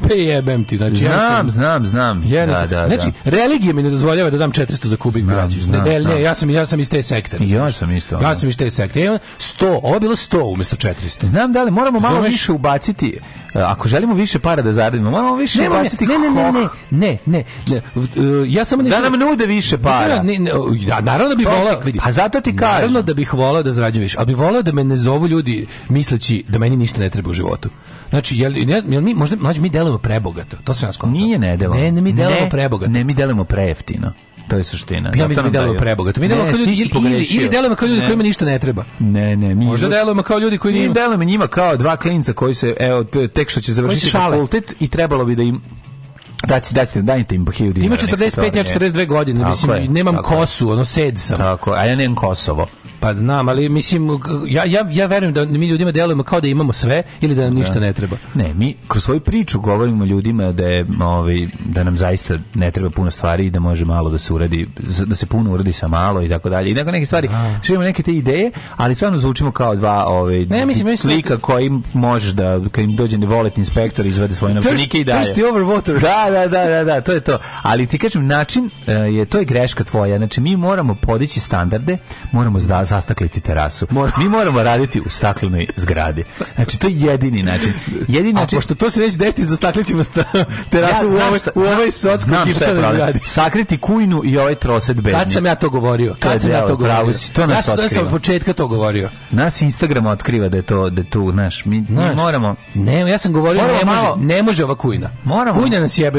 Pa jebem ti, znači znam, znam, znam. Ja Da, da, znači da. religija mi ne dozvoljava da dam 400 za kubik građi. Ne, ne, ja sam ja sam iz te sekte. Ja sam isto. Ja sam iz te sekte. 100, ovo bilo 100 umesto 400. Znam da li moramo malo Zumeš? više ubaciti e, ako želimo više para da zaradimo, moramo više ne, ubaciti. Ne, ne, ne, ne, ne, ne, e, ja samo ne Da nam nude više da para. Ne, ne, e, da, naravno da bih voleo, vidi. A pa zato ti kažem. Naravno da bih voleo da zarađujem više, ali bih volao da me ne zovu ljudi misleći da meni ništa ne treba u životu. Znači, jel, jel, jel mi, možda, mlađe, mi delujemo prebogato, to se nas konta. Nije ne delamo. Ne, ne mi delujemo prebogato. Ne, mi delujemo prejeftino. To je suština. Ja mislim da delujemo prebogato. Mi delujemo kao ljudi ili, ili delujemo kao ljudi ne. kojima ništa ne treba. Ne, ne, mi možda delujemo kao ljudi koji mi njima... delujemo njima kao dva klinca koji se evo tek što će završiti fakultet i trebalo bi da im Da će, da će, dajte im 1000 Ima 45, ja 42 godine, tako mislim, je, nemam kosu, ono, sed sam. Tako, a ja nemam Kosovo. Pa znam, ali mislim, ja, ja, ja verujem da mi ljudima delujemo kao da imamo sve ili da nam ništa da. ne treba. Ne, mi kroz svoju priču govorimo ljudima da, je, ovaj, da nam zaista ne treba puno stvari i da može malo da se uradi, da se puno uradi sa malo i tako dalje. I tako neke stvari, širimo da. neke te ideje, ali stvarno zvučimo kao dva ovaj, ne, mislim, mislim, slika da- kojim možeš da, kad im dođe nevolet inspektor izvede svoje novčanike i daje. Thirsty over water. Da, da, da, da, da, to je to. Ali ti kažem, način e, je, to je greška tvoja. Znači, mi moramo podići standarde, moramo zda, zastakliti terasu. Mi moramo raditi u staklenoj zgradi. Znači, to je jedini način. Jedini način... A pošto to se neće desiti, sta, terasu ja, u ovoj, šta, u ovoj zgradi. Sakriti kujnu i ovaj troset bedni. Kad sam ja to govorio? Kad, kad sam ja to govorio? Si, to nas ja, ja sam da, od početka to govorio. Nas Instagram otkriva da je to, da tu, znaš, mi, mi moramo... Ne, ja sam govorio, ne može, ne može ova kujna. Moramo. Kujna nas jebe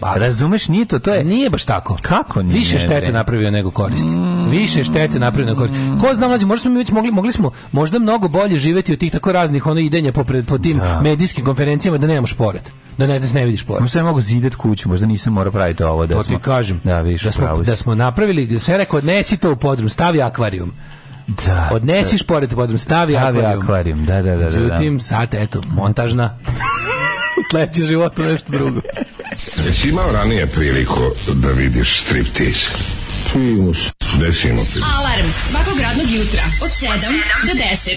Pa, razumeš, nije to, to je... Nije baš tako. Kako nije? Više štete napravio nego koristi. Mm. Više štete napravio nego koristi. Ko zna, mlađe, možda smo mi već mogli, mogli smo možda mnogo bolje živeti od tih tako raznih ono idenja po, po tim da. medijskim konferencijama da nemamo šporet da ne, da ne vidiš pored. Možda mogu zidat kuću, možda nisam mora praviti ovo. Da to smo, ti kažem. Da, viš, da, smo, da smo napravili, sve rekao, odnesi to u podrum, stavi akvarijum. Da, Odnesiš da. pored u podrum, stavi, stavi akvarijum. akvarijum. Da, da, da. Zutim, da, da. sad, eto, montažna. U sledećem životu nešto drugo. Jesi imao ranije priliku da vidiš striptiz? Primus. Desimo. Alarm svakog radnog jutra od 7 do 10. Do 10.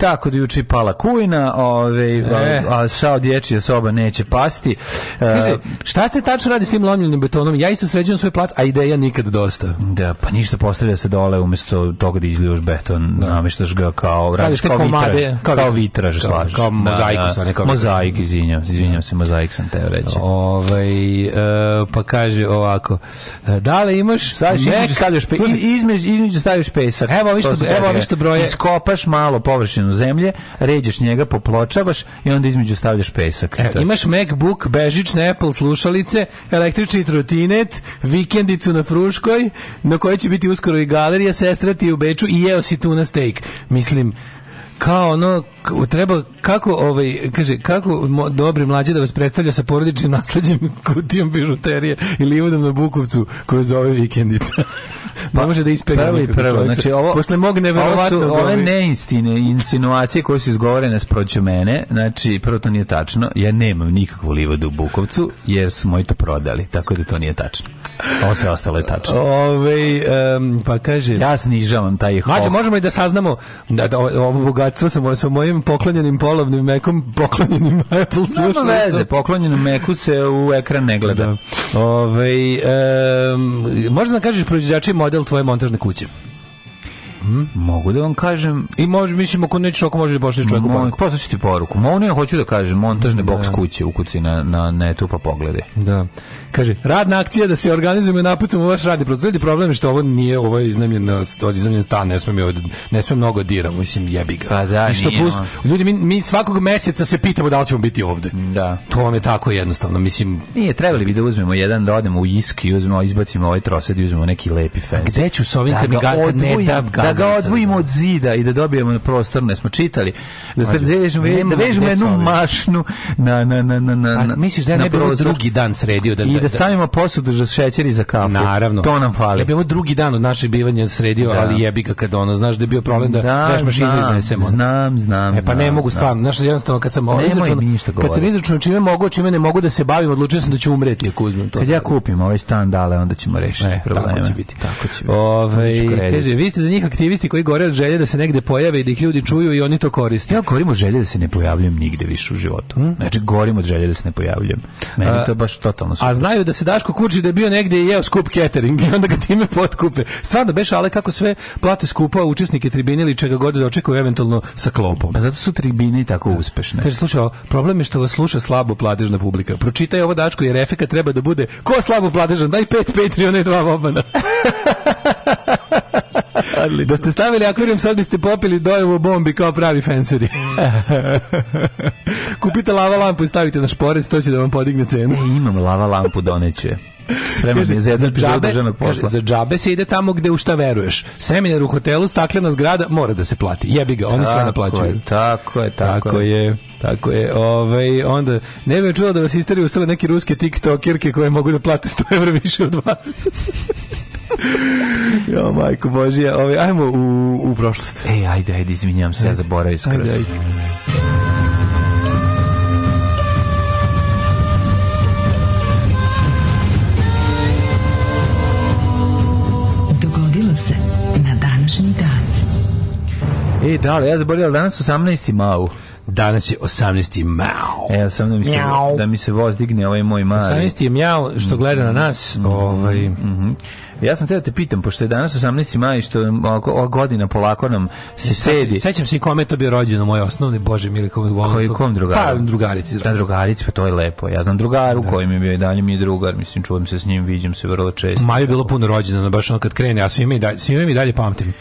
Tako da juče pala kujna, ovaj, e. a, a sa dječja soba neće pasti. Mislim, e, šta se tačno radi s tim lomljenim betonom? Ja isto sređujem svoj plac, a ideja nikad dosta. Da, pa ništa postavlja se dole umjesto toga da izljuš beton, da. namještaš ga kao, radiš kao komade, vitraž, kao, da, da. kao vitraž kao, slažiš. Kao mozaiku, da, da, kao mozaik, izvinjam, izvinjam se, mozaik sam teo reći. Ovaj, e, pa kaže ovako, e, da li imaš... Staviš, nek, između, stavljaš pe, između, između staviš pesak. Evo, vi što, evo, vi što broje. Iskopaš malo površinu stranu zemlje, ređeš njega, popločavaš i onda između stavljaš pesak. E, imaš MacBook, bežične Apple slušalice, električni trotinet, vikendicu na Fruškoj, na kojoj će biti uskoro i galerija, sestra ti je u Beču i jeo si tu steak. Mislim, kao ono treba kako ovaj kaže kako mo, dobri mlađi da vas predstavlja sa porodičnim nasleđem kutijom bižuterije ili livodom na Bukovcu koju zove vikendica. Pa, može da ispegne. Prvo prvo, znači ovo posle mog neverovatno ove ovaj... neistine, insinuacije koje su izgovorene sproću mene, znači prvo to nije tačno. Ja nemam nikakvu livodu u Bukovcu jer su moji to prodali, tako da to nije tačno. Ovo sve ostalo je tačno. Ove, ovaj, um, pa kaže Ja snižavam taj hof. Mađo, možemo i da saznamo da, da ovo bogatstvo sa mojim svojim poklonjenim polovnim mekom, poklonjenim Apple slušalicom. Nema veze, poklonjenom meku se u ekran ne gleda. Da. Ove, ovaj, um, možda da kažeš proizvođači model tvoje montažne kuće. Mhm. Mogu da vam kažem... I može, mislim, kod nećeš, ako može da pošliš čovjeku banku. Poslaću ti poruku. Ma ne, hoću da kažem, montažne da. box kuće u kuci na, na netu, pa pogledaj. Da. Kaže, radna akcija da se organizujemo i napucamo vaš radni prostor. Ljudi, problem je što ovo nije, ovo je iznajmljen, iznajmljen stan, ne smem, ovde ne smem mnogo diram, mislim, jebi ga. Pa da, I što plus, ljudi, mi, mi svakog meseca se pitamo da li ćemo biti ovde. Da. To vam je tako jednostavno, mislim... Nije, trebali bi da uzmemo jedan, da odemo u iski, uzmemo, izbacimo ovaj trosed i uzmemo neki lepi fence. Gde ću s ovim da kad mi ga, ne da, da, da odvojimo od zida i da dobijemo prostor, ne smo čitali da ste vežemo da vežemo da jednu mašnu na na na na na A, misliš da je ne drugi dan sredio da, da i da, da stavimo posudu za šećer i za kafu naravno to nam fali ja bih drugi dan od našeg bivanja sredio da. ali jebi ga kad ono znaš da je bio problem da da, veš mašinu znam, iznesemo znam znam e pa ne mogu stvarno znaš jednostavno kad sam izračunao kad sam izračunao čime mogu čime ne mogu da se bavim odlučio sam da ću umreti ako uzmem to kad ja kupim ovaj stan dale onda ćemo rešiti e, probleme tako će biti tako će biti ovaj, kaže vi ste za njih aktivni aktivisti koji gore od želje da se negde pojave i da ih ljudi čuju i oni to koriste. Ja govorim o želje da se ne pojavljujem nigde više u životu. Mm. Znači, govorim od želje da se ne pojavljujem. Meni a, to baš totalno super. A znaju da se Daško kuči da je bio negde i jeo skup catering i onda ga time potkupe. Stvarno, beš, ale kako sve plate skupa učesnike tribine ili čega god da očekuju eventualno sa klopom. Pa zato su tribine i tako uspešne. Kaže, slušao, problem je što vas sluša slabo platežna publika. Pročitaj ovo Dačko jer efekat treba da bude ko slabo platežan, daj pet, pet, i one dva bobana. Da ste stavili akvarijum, sad biste popili dojevo bombi kao pravi fenseri. Kupite lava lampu i stavite na šporet, to će da vam podigne cenu. E, imam lava lampu, doneće. Spreman je za jednu državnog posla. Kaže, za džabe se ide tamo gde u šta veruješ. Seminar u hotelu, staklena zgrada, mora da se plati. Jebi ga, oni tako sve naplaćuju. Je, tako je, tako, tako je. je. Tako je, ovaj, onda ne bih čuo da vas isteriju usele neke ruske tiktokirke koje mogu da plate 100 evra više od vas. jo, majko Božija. Ove, ovaj, ajmo u, u prošlost. Ej, ajde, ajde, izvinjam se, ajde. ja zaboravim skroz. Ajde, ajde. E, da, ja zaboravila, danas 18. mau. Danas je 18. mao. E, 18. Da se, da mi se voz digne ovaj moj mali. 18. je mjao što gleda na nas. Mm -hmm. Ovaj. Mm -hmm. Ja sam teo da te pitam, pošto je danas 18. maj, što ova godina polako nam se sedi. Sećam se i kome je to bio rođeno, moje osnovni, bože mili, kom, Koji, kom drugaru? Pa drugarici. Da, drugarici, pa to je lepo. Ja znam drugaru da. koji mi je bio i dalje mi je drugar, mislim, čujem se s njim, viđem se vrlo često. Maju je bilo puno rođena, baš ono kad krene, a svime i dalje, svime i dalje pamtim.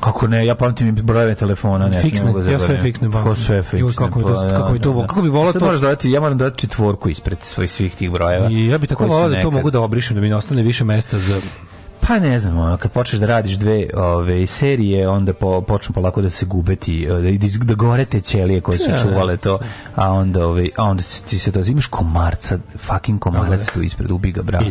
Kako ne, ja pamtim i brojeve telefona, ne, fiksne, ne ja sve fiksne pamtim. Ko sve fiksne. Juj, kako, mi to, pa, da, kako mi to, da, da. kako bi volao to. Moraš dodati, ja moram dodati četvorku ispred svojih svih tih brojeva. I ja bih tako volao da to mogu da obrišem da mi ne ostane više mesta za Pa ne znam, kad počneš da radiš dve ove, serije, onda po, počnu polako da se gubeti, ti, e, da, da gore te ćelije koje su da, da. čuvale to, a onda, ove, a onda ti se to imaš komarca, fucking komarac tu ispred, ubi ga, bravo,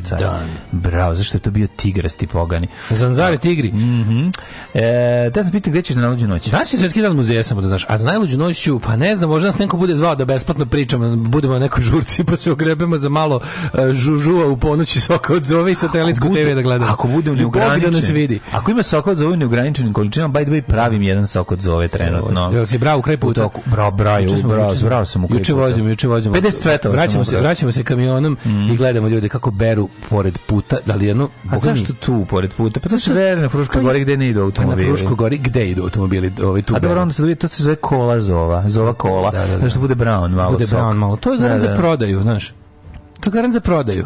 Bravo, zašto je to bio tigrasti pogani? Zanzare da. tigri. Mm -hmm. e, da sam pitao gde ćeš na najluđu noć? Danas je svetski dan muzeja, samo da znaš, a za najluđu noć ću, pa ne znam, možda nas neko bude zvao da besplatno pričamo, budemo na nekoj žurci, pa se ogrebemo za malo e, žužuva u ponoći soka odzove i satelitsku TV da gledamo. Ako bude jedem neograničen. nas vidi. Ako ima sokot za ovu neograničenim količinama, by the way, pravim jedan sokot za ove trenutno. Jel si brao u kraj puta? Brao, brao, brao, brao sam u kraj Juče vozimo, juče vozimo. 50 cvetova vraćamo se, vraćamo se kamionom mm. i mhm. gledamo ljude kako beru pored puta, da li jedno... A zašto tu pored puta? Pa to se vere na Fruškoj pa gori gde ne idu pa automobili. Na Fruškoj gori gde idu automobili? Ovaj, tu A dobro, onda se dobije, to se zove kola zova, zova kola, da, da, da. zašto bude brown malo. Bude brown malo, to je garant da, za da. prodaju, znaš. To je garant za prodaju.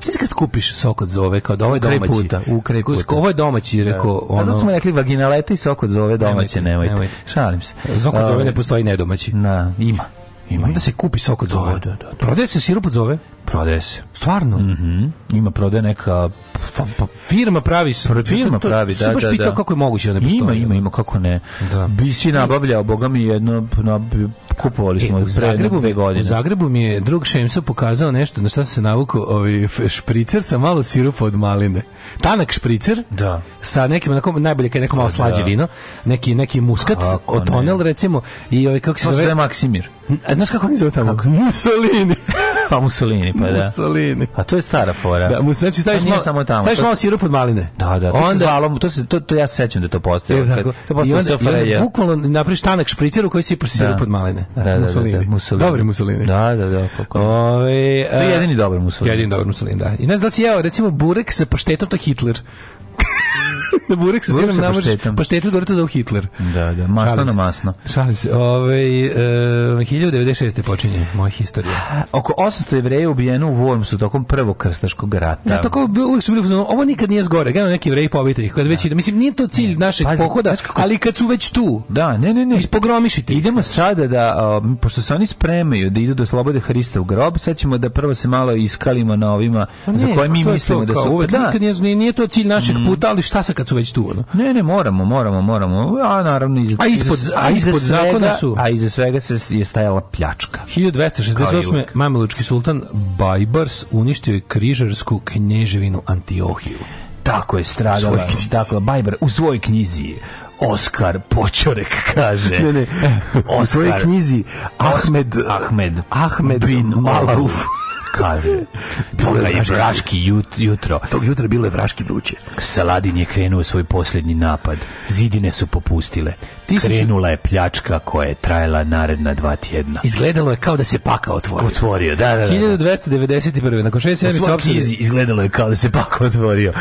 Sveći kad kupiš sok od zove, kao da ovaj domaći. Puta, u kraj puta. Ovo je domaći, da. rekao ono... Zato smo rekli vaginaleta i sok od zove domaće, nemojte. nemojte. Šalim se. Sok od zove ne postoji nedomaći. Na, ima. Ima da se kupi sok od da, zove. Da, Prodaje se sirup od zove? Prodaje se. Stvarno? Mm -hmm. Ima prodaje neka... Pa, pa, firma pravi se. Firma to, pravi, da, da, baš da. pitao da. kako je moguće da ne postoji. Ima, ima, da. ima, kako ne. Da. Bi si nabavljao, boga mi jedno, na, kupovali e, smo e, u Zagrebu, pre godine. U Zagrebu mi je drug Šemso pokazao nešto, na šta se navukao, ovi ovaj, špricer sa malo sirupa od maline. Tanak špricer, da. sa nekim, onako, najbolje kad je neko malo da, vino, neki, neki muskat, otonel recimo, i ovaj, kako se zove... To je Maksimir. Znaš kako oni zove tamo? Mussolini. Pa Mussolini, pa da. Mussolini. A to je stara fora. Da, mu znači staviš malo samo tamo. Staviš malo sirup od maline. Da, da. To onda, se zvalo, to se to, to ja se sećam da to postoji. Tako. To postoji onda, onda bukvalno napraviš tanak špricer u koji si sirup da. od maline. Da, da, da Mussolini. Da, da, da, Mussolini. Dobri Mussolini. Da, da, da. Ove, a, to je e, jedini dobar Mussolini. Jedini dobar Mussolini, da. I ne znam da si jeo recimo burek sa paštetom to Hitler na burek sa sirom namoš pašteta gore to dao Hitler. Da, da, masno šalim na masno. Šalim se. Ove, e, 1096. počinje moja historija. Oko 800 jevreja ubijeno u Wormsu tokom prvog krstaškog rata. Da, tako uvijek su bili, ovo nikad nije zgore, gledamo neki jevreji pobite ih. Kad već, da. Mislim, nije to cilj našeg Pazi, pohoda, kako... ali kad su već tu. Da, ne, ne, ne. Ispogromišite. Idemo sada da, um, pošto se oni spremaju da idu do Slobode Hrista u grob, sad ćemo da prvo se malo iskalimo na ovima pa ne, za koje mi mislimo to, da su... Uvijek, da. Nikad nije, nije to cilj našeg mm. puta, ali šta sa kad su već tu ono. Ne, ne, moramo, moramo, moramo. A naravno iz, a ispod, a ispod svega, zakona su a iz svega se je stajala pljačka. 1268. Mamelučki sultan Bajbars uništio je križarsku knježevinu Antiohiju. Tako je stradala, tako Bajbar u svojoj knjizi Oskar Počorek kaže. Ne, ne. Oskar, u svojoj knjizi Ahmed Ahmed Ahmed bin Maluf kaže. Toga je vraški jut, jutro. Tog jutra bilo je vraški vruće. Saladin je krenuo svoj posljednji napad. Zidine su popustile. Krenula je pljačka koja je trajala naredna dva tjedna. Izgledalo je kao da se paka otvorio. Otvorio, da, da, da. 1291. Da. Nakon šest sedmica opsade... izgledalo je kao da se paka otvorio.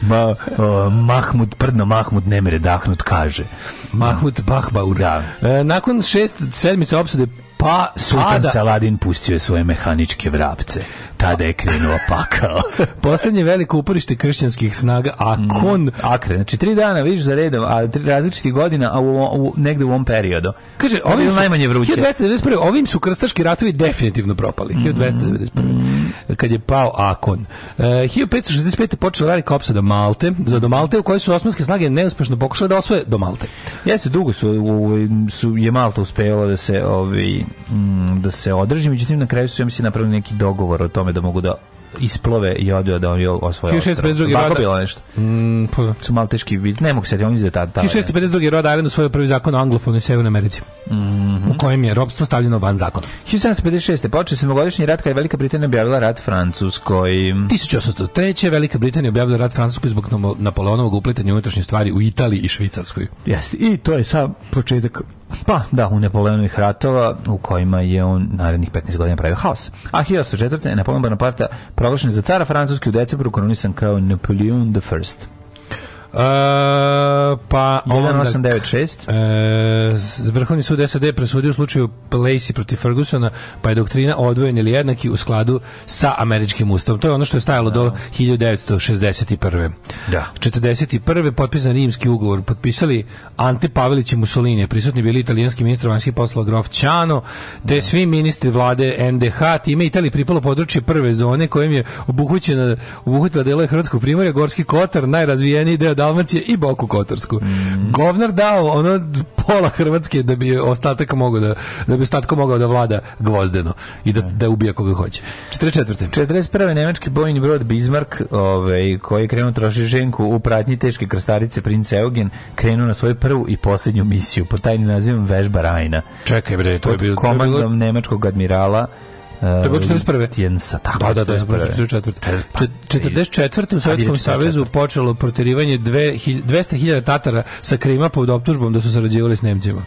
Ma, o, Mahmud, prdno Mahmud nemere dahnut, kaže. Mahmud Bahbaura. Da. E, nakon šest sedmica opsade Pa Sultan da- Saladin pustio je svoje mehaničke vrapce. Tada je krenuo pakao. Poslednje veliko uporište kršćanskih snaga Akon. Mm, akre, znači tri dana, vidiš za redom, a tri različitih godina, a u, u, negde u ovom periodu. Kaže, ovim su, najmanje vruće. 1291. Ovim su krstaški ratovi definitivno propali. 1291. Mm. Kad je pao Akon. E, 1565. počela velika opsada Malte, za do Malte u kojoj su osmanske snage neuspešno pokušale da osvoje do Malte. Jeste, dugo su, u, su je Malta uspevala da se ovi Mm, da se održi, međutim na kraju su ja mislim napravili neki dogovor o tome da mogu da isplove i odio da on je osvojio. 1652. Tako bilo nešto. Mm, pa. Da. Su malo teški vid. Ne mogu se ti on izde ta, ta. 1652. Rod Island usvojio prvi zakon o anglofonu u Severnoj Americi. Mm -hmm. U kojem je robstvo stavljeno van zakona. 1756. Počeo se mogodišnji rat kada je Velika Britanija objavila rat Francuskoj. 1803. Velika Britanija objavila rat Francuskoj zbog Napoleonovog upletanja unutrašnje stvari u Italiji i Švicarskoj. Jeste. I to je sam početak Pa, da, u Napoleonovih ratova u kojima je on narednih 15 godina pravio haos. A 1804. je Napoleon Bonaparte proglašen za cara Francuske u decembru, koronisan kao Napoleon the First. Uh, pa 1896. Uh, e, Vrhovni sud SAD presudio u slučaju Lacey protiv Fergusona, pa je doktrina odvojen ili jednaki u skladu sa američkim ustavom. To je ono što je stajalo da. do 1961. Da. 41. potpisan rimski ugovor. Potpisali Ante Pavelić i Mussolini. Prisutni bili italijanski ministar vanjskih poslova Grof Ciano, te da. svi ministri vlade NDH. Time Italiji pripalo područje prve zone kojem je obuhvaćena obuhvatila delo Hrvatskog primorja, Gorski Kotar, najrazvijeniji deo Dalmacije i Boku Kotorsku. Mm. Govnar dao ono pola Hrvatske da bi ostatak mogao da, da bi ostatak mogao da vlada gvozdeno i da, da ubija koga hoće. 44. 41. nemački bojni brod Bismarck, ovaj, koji je krenuo troši ženku u pratnji teške krstarice prince Eugen, krenuo na svoju prvu i poslednju misiju pod tajnim nazivom Vežba Rajna. Čekaj bre, to je bilo komandom nemačkog admirala To je bilo 41. Uh, Tjensa, tako. Da, da, da, 44. 44. Da, pa, u Sovjetskom savezu počelo proterivanje 200.000 Tatara sa Krima pod optužbom da su sarađivali s Nemcima.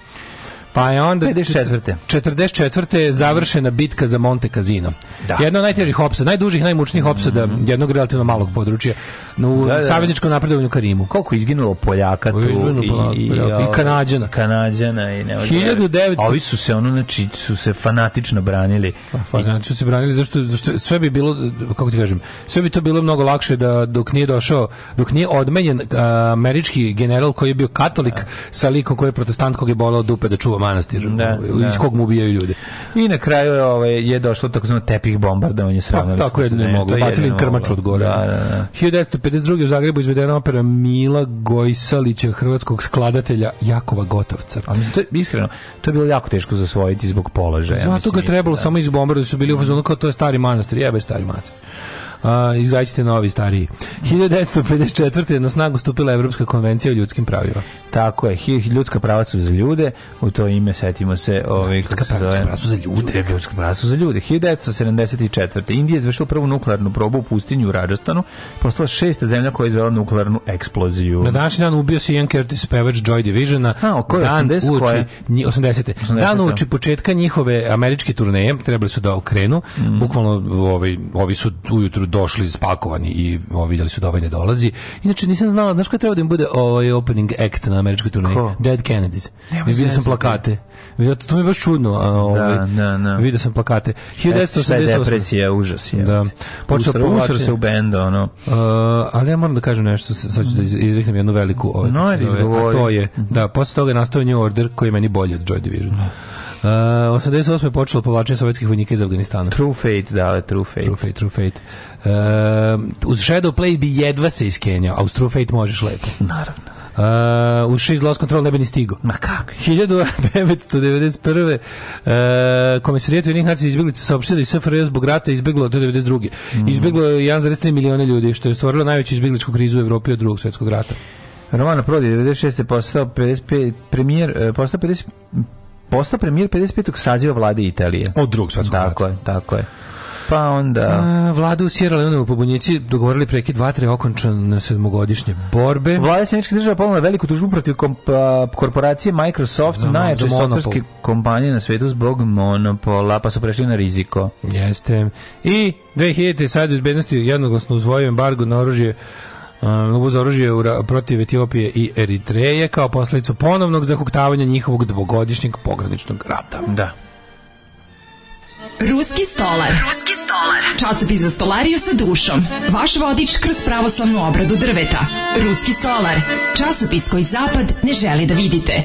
Pa je onda 54. 44. završena bitka za Monte Casino. Da. Jedna od najtežih opsada, najdužih, najmučnijih opsada mm -hmm. jednog relativno malog područja u da, da. savezničkom napredovanju Karimu. Koliko izginulo Poljaka tu i, i, Poljaka. i ovaj, Kanadjana. Kanadjana i nema 1900... Ovi su se ono, znači, su se fanatično branili. Pa, fanatično I... se branili, zašto, zašto sve bi bilo, kako ti kažem, sve bi to bilo mnogo lakše da dok nije došao, dok nije odmenjen uh, američki general koji je bio katolik da. sa likom koji je protestant kog je bolao dupe da čuva manastir da, da, iz kog mu ubijaju ljude. I na kraju je, ovaj, je došlo tako znamo tepih bombardovanje pa, sravno. Tako jedno je moglo, bacili im krmač od gore. Da, da, da. 1952. u Zagrebu izvedena opera Mila Gojsalića, hrvatskog skladatelja Jakova Gotovca. A mislim, to je, iskreno, to je bilo jako teško zasvojiti zbog položaja. Zato ga trebalo da. samo izbombardovati, da su bili u fazonu kao to je stari manastir, jebe stari manastir izgaćite novi, stariji. 1954. na snagu stupila Evropska konvencija o ljudskim pravima. Tako je, ljudska prava su za ljude, u to ime setimo se... Ove, ljudska prava su za ljude. Ljudska prava su za ljude. 1974. Indija je izvršila prvu nuklearnu probu u pustinju u Rajasthanu, postala šesta zemlja koja je izvela nuklearnu eksploziju. Na današnji dan ubio se Ian Curtis pevač Joy Divisiona. A, oko je 80? Uoči, 80. 80. Dan da. uoči početka njihove američke turneje, trebali su da okrenu, mm. bukvalno ovi, ovaj, ovi su ujutru došli spakovani i o, vidjeli su da ovaj ne dolazi. Inače nisam znala, znaš ko treba da im bude ovaj opening act na američkoj turneji? Dead Kennedys. Vidio sam plakate. Vidio, to mi je baš čudno. A, ovaj, da, da, da. Vidio sam plakate. 1988. E, depresija, užas je. Da. Počeo Usr se u bend, ono. Uh, ali ja moram da kažem nešto, sad ću da izreknem jednu veliku ovaj, no, je, zove, to je, mhm. da, posle toga je nastao New Order koji je meni bolji od Joy Division. Da. Uh, e, 88. je počelo povlačenje sovjetskih vojnika iz Afganistana. True fate, da, da true fate. True fate, true fate. Uh, uz Shadow Play bi jedva se iskenjao, a uz True Fate možeš lepo. Naravno. Uh, u šest loss control ne bi ni stigo. Ma kako? 1991. Uh, komisirijat jednih nacija izbjeglica saopštili iz SFRJ zbog rata izbjeglo od 1992. Mm. Izbjeglo je 1,3 miliona ljudi, što je stvorilo najveću izbjegličku krizu u Evropi od drugog svetskog rata. Romana Prodi 96. postao 55 premijer e, postao 50 postao premijer 55. saziva vlade Italije. Od drugog svetskog Tako je, tako je. Pa onda... A, vlada u Sierra Leone u pobunjici dogovorili preki vatre okončan na sedmogodišnje borbe. Vlada Sjemičke država ponula veliku tužbu protiv komp korporacije Microsoft, najjače softverske kompanije na svetu zbog monopola, pa su prešli na riziko. Jeste. I 2000. sad bezbednosti jednoglasno uzvojio embargo na oružje uz oružje protiv Etiopije i Eritreje kao posledicu ponovnog zahuktavanja njihovog dvogodišnjeg pograničnog rata. Da. Ruski stolar. Ruski stolar. Časopis za stolariju sa dušom. Vaš vodič kroz pravoslavnu obradu drveta. Ruski stolar. Časopis koji zapad ne želi da vidite.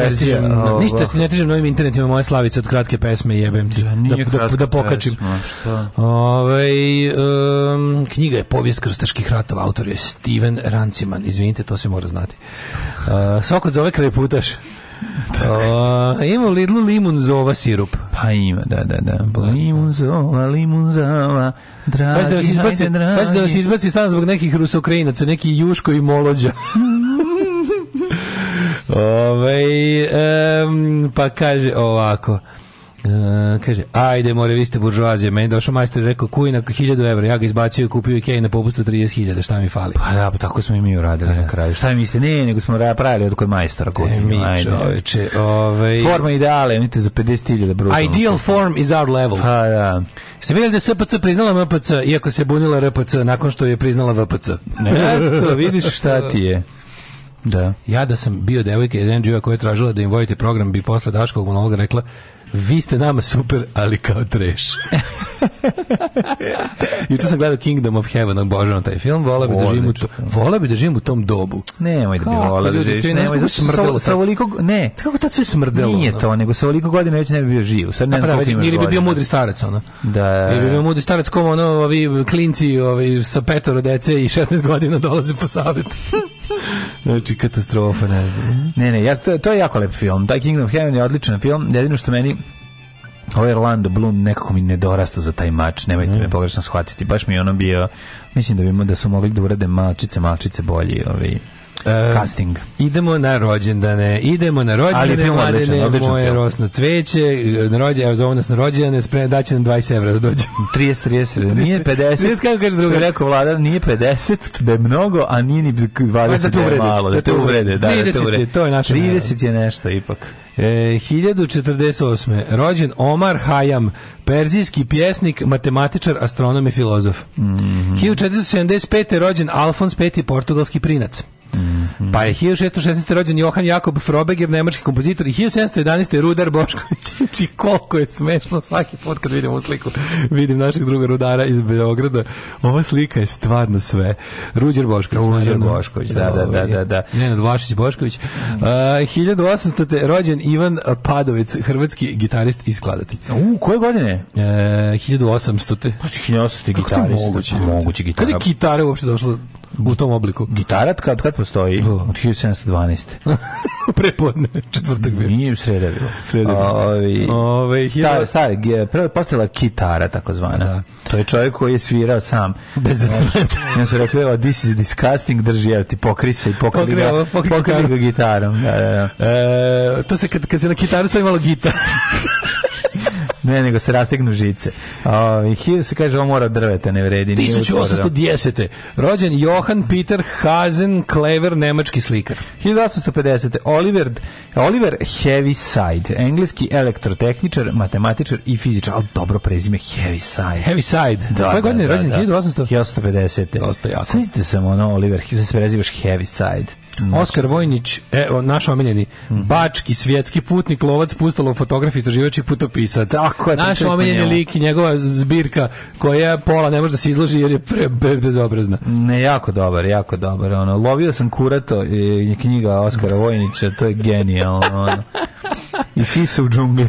verzija. Ne ništa ne tižem novim internetima moje slavice od kratke pesme jebem ti. Da, da, da, da pokačim. Pesma, Ove, ovaj, um, knjiga je povijest krstaških ratova, autor je Steven Ranciman. Izvinite, to se mora znati. Uh, Svako zove kreputaš. Uh, e, ima Lidlu limun zova sirup. Pa ima, da, da, da. da. Limun zova, limun zova, dragi, sad da vas izbaci, hajde, Sad da vas izbaci stan zbog nekih rusokrajinaca, neki Juško i Molođa. Ove, ovaj, um, pa kaže ovako. Uh, kaže, ajde more, vi ste buržuazija, meni došao majstor i rekao, kuj 1000 evra, ja ga izbacio i kupio Ikea na popustu 30.000, šta mi fali? Pa da, pa tako smo i mi uradili e. na kraju. Šta mi mislite? Ne, nego smo pravili od kod majstora. E, kod mi ajde. čoveče, ovaj... Forma ideale, imate za 50.000 brutalno. Ideal form is our level. Pa da. Ste vidjeli da SPC priznala MPC, iako se bunila RPC nakon što je priznala VPC? Ne, to vidiš šta ti je. Da. Ja da sam bio devojka iz NGO a koja je tražila da im vojite program, bi posle Daškovog monologa rekla vi ste nama super, ali kao treš. Juče sam gledao Kingdom of Heaven, obožavam taj film, vola bi da živim u, to, vola bi da živim u tom dobu. Nemoj da bi vola da živiš, nemoj da smrdelo. Sa, sa ovoliko, ne. Kako tad sve smrdelo? Nije to, nego sa ovoliko godina već ne bi bio živ. Sad ne znam koliko imaš Ili bi bio mudri starec, ono. Da. Ili bi bio mudri starec, kom ono, ovi klinci ovi, sa petoro dece i 16 godina dolaze po savjet. znači, katastrofa, ne znam. Ne, ne, ja, to, to je jako lep film. Taj Kingdom of Heaven je odličan film. Jedino što meni Ovo ovaj Orlando Bloom nekako mi nedorastao za taj mač, nemojte mm. me pogrešno shvatiti. Baš mi je ono bio, mislim da bi da su mogli da urade malčice, malčice bolji ovi ovaj, um, e, casting. Idemo na rođendane. Idemo na rođendane, mladene, moje film. rosno cveće, na rođendane, evo zove nas na rođendane, spre, daće nam 20 evra da dođe. 30, 30, nije 50. 30, kako kaže druga? rekao vlada, nije 50, da je mnogo, a nije ni 20, da, je malo, da, te uvrede. Da, da, te uvrede. 30, da, to je naša 30 je nešto ipak. E, 1048. Rođen Omar Hayam, perzijski pjesnik, matematičar, astronom i filozof. Mm -hmm. 1475. rođen Alfons V, portugalski prinac. Mm -hmm. Pa je 1616. rođen Johan Jakob Frobeger, nemački kompozitor i 1711. Rudar Bošković. Či znači, koliko je smešno svaki put kad vidim ovu sliku. Vidim našeg druga rudara iz Beograda. Ova slika je stvarno sve. Ruđer Bošković. Ruđer Bošković, da, da, da. da, da. Nenad Vlašić Bošković. Mhm. Uh, 1800. rođen Ivan Padovec, hrvatski gitarist i skladatelj. U, koje godine? E, 1800. Pa 1800. Kako gitarist, to moguće? Moguće gitara. Kada je gitara uopšte došla u tom obliku. Gitara kad kad postoji da. od 1712. Prepodne, četvrtak bio. Nije u sreda bilo. Sreda bilo. Ove, stari, stari, prvo postala kitara takozvana. Da. To je čovjek koji je svirao sam. Bez zasmeta. Ja su rekli, evo, this is disgusting, drži, evo ti pokri se i pokri ga, pokri ga gitarom. Da, da, da. E, to se kad, kad se na kitaru stavi malo gitar. Ne, nego se rastegnu žice. O, Hugh se kaže, on mora drveta, ne vredi. 1810. Rođen Johan Peter Hazen Clever nemački slikar. 1850. Oliver, Oliver Heaviside, engleski elektrotehničar, matematičar i fizičar. Ali dobro prezime, Heaviside. Heaviside. Da, Koje da, godine je rođen? Da, 1850. Da. Dosta jasno. Smislite sam ono, Oliver, se prezivaš Heaviside. Znači. Oskar Vojnić, evo, naš omiljeni, mm -hmm. bački, svjetski putnik, lovac, pustalo, fotograf, istraživač i putopisac. Tako je, naš omiljeni lik i njegova zbirka koja pola ne može da se izloži jer je pre, pre, bezobrazna. Ne, jako dobar, jako dobar. Ono. Lovio sam kurato i knjiga Oskara Vojnića, to je genijalno. Ono. I sise u džungli.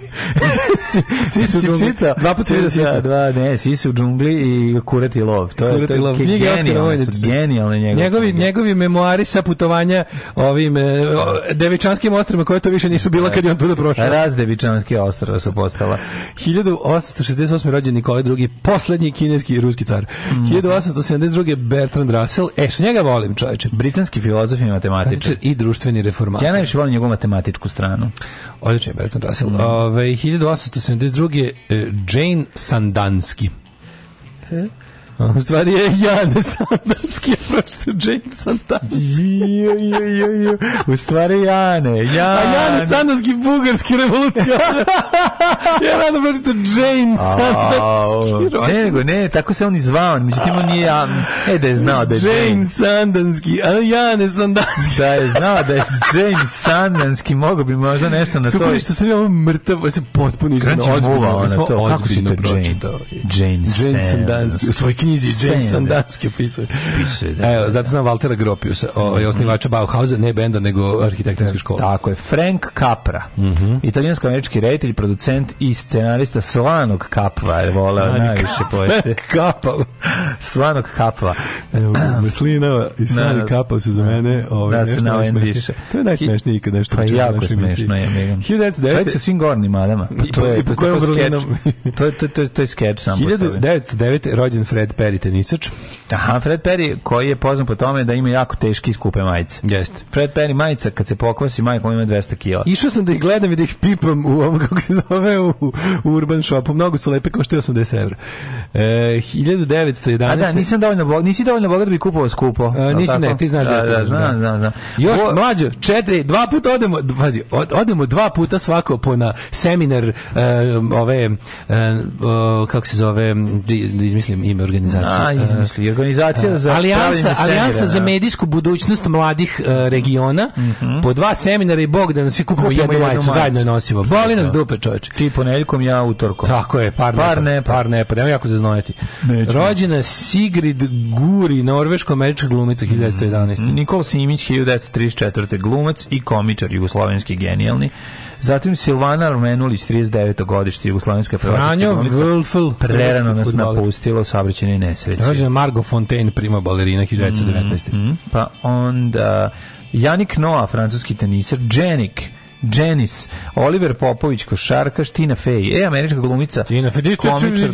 si, si, si čitao? Dva puta vidio da, sise. Dva, ne, sise u džungli i kurat lov. To je, to je, genijalno. je genijalne, Njegovi, njegovi memoari sa putovanja okrivljenja ovim e, devičanskim ostrima koje to više nisu bila e, kad je on tu da prošao. Raz devičanske ostrava su postala. 1868. rođen Nikolaj II. Poslednji kineski i ruski car. Mm. 1872. Bertrand Russell. E, što njega volim, čovječe. Britanski filozof i matematičar. I društveni reformator. Ja najviše volim njegovu matematičku stranu. Odličan je Bertrand Russell. Mm. Ove, 1872. E, Jane Sandanski. Mm. U stvari je Jane Sandanski, prošto Jane Sandanski. jo, jo, jo, jo. U stvari Jane, Jane. A Jane Sandanski, bugarski revolucionar. ja rado prošto Jane Sandanski. A, ne, nego, ne, tako se on i zvao, međutim on nije, e da je znao da je Jane. Jane Sandanski, a Jane Sandanski. Da je znao da je Jane Sandanski, mogo bi možda nešto na to. Super, što se ja ovo mrtav, ja sam potpuno izgledao ozbiljno. Kako si to pročitao? Jane, Jane Sandanski. U svojoj knjizi James da. Sandanski pisao. Da. Evo, zato znam Valtera Gropiusa, ovaj osnivača Bauhausa, ne benda nego arhitektonske škole. Tako je, Frank Capra. Mhm. Italijansko-američki reditelj, producent i scenarista Slanog Kapva, je voleo najviše pojesti. Kapa. Slanog Kapva. Evo, Maslinova i da, Slanog Kapva su za mene, ovaj nešto najsmešnije. To je najsmešnije ikad nešto pa jako smešno je. Čovjek sa svim gornim adama. To je to je to je to je skeč sam. 1909 rođen Fred Perry tenisač. Aha, Fred Perry koji je poznan po tome da ima jako teške i skupe majice. Jeste. Fred Perry majica kad se pokvasi majka on ima 200 kg. Išao sam da ih gledam i da ih pipam u ovom kako se zove u, u Urban Shopu. Mnogo su lepe kao što je 80 €. E, 1911. A da, nisam dovoljno bogat, nisi dovoljno bogat da bi kupovao skupo. A, e, nisi ne, ti znaš da, da, da, znam, da. znam, znam. Još o... mlađo, četiri, dva puta odemo, pazi, odemo dva puta svako po na seminar e, ove e, o, kako se zove, da izmislim ime organizacije organizacija. A, izmisli, organizacija a, za alijansa, alijansa za da. medijsku budućnost mladih uh, regiona, mm -hmm. po dva seminara i Bog da nas svi kupimo jednu, jednu majicu, zajedno nosimo. Boli nas dupe, čoveče. Ti ponedjeljkom, ja utorkom. Tako je, par, par ne, par ne, pa nema jako zaznojati. Rođena Sigrid Guri, norveško-američka glumica 1911. Mm -hmm. Nikol Simić, 1934. glumac i komičar, jugoslovenski genijalni. Mm -hmm. Zatim Silvana Armenulić, 39. godište, Jugoslovenska Franjo Wulfel, prerano nas futbol. napustilo saobraćajne nesreće. Rođena Margo Fontaine, prima balerina 1919. Mm -hmm. Pa onda Janik Noah, francuski teniser, Janik, Janis, Oliver Popović, košarka, Ština Fej. E, američka glumica. Ština Fej,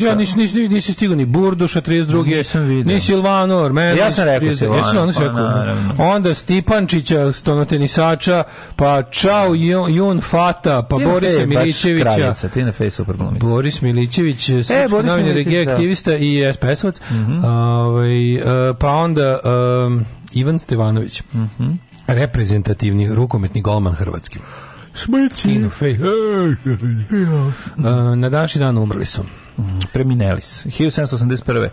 ja nisi, nisi, nisi stigao ni Burduša 32. Nisam vidio. Ni Silvano Ormena. Ja sam rekao Silvano. Ja sam rekao. Onda Stipančića, stonotenisača, pa Čao Jun Fata, pa Tina Borisa Fej, Milićevića. Kraljica, Tina Fej, super glumica. Boris Milićević, e, Boris Milićević, da. aktivista i SPS-ovac. Mm -hmm. Ove, ovaj, pa onda um, Ivan Stevanović. Mm -hmm reprezentativni rukometni golman hrvatski. Smrći. In fej. Uh, na današnji dan umrli su. Preminelis. 1781.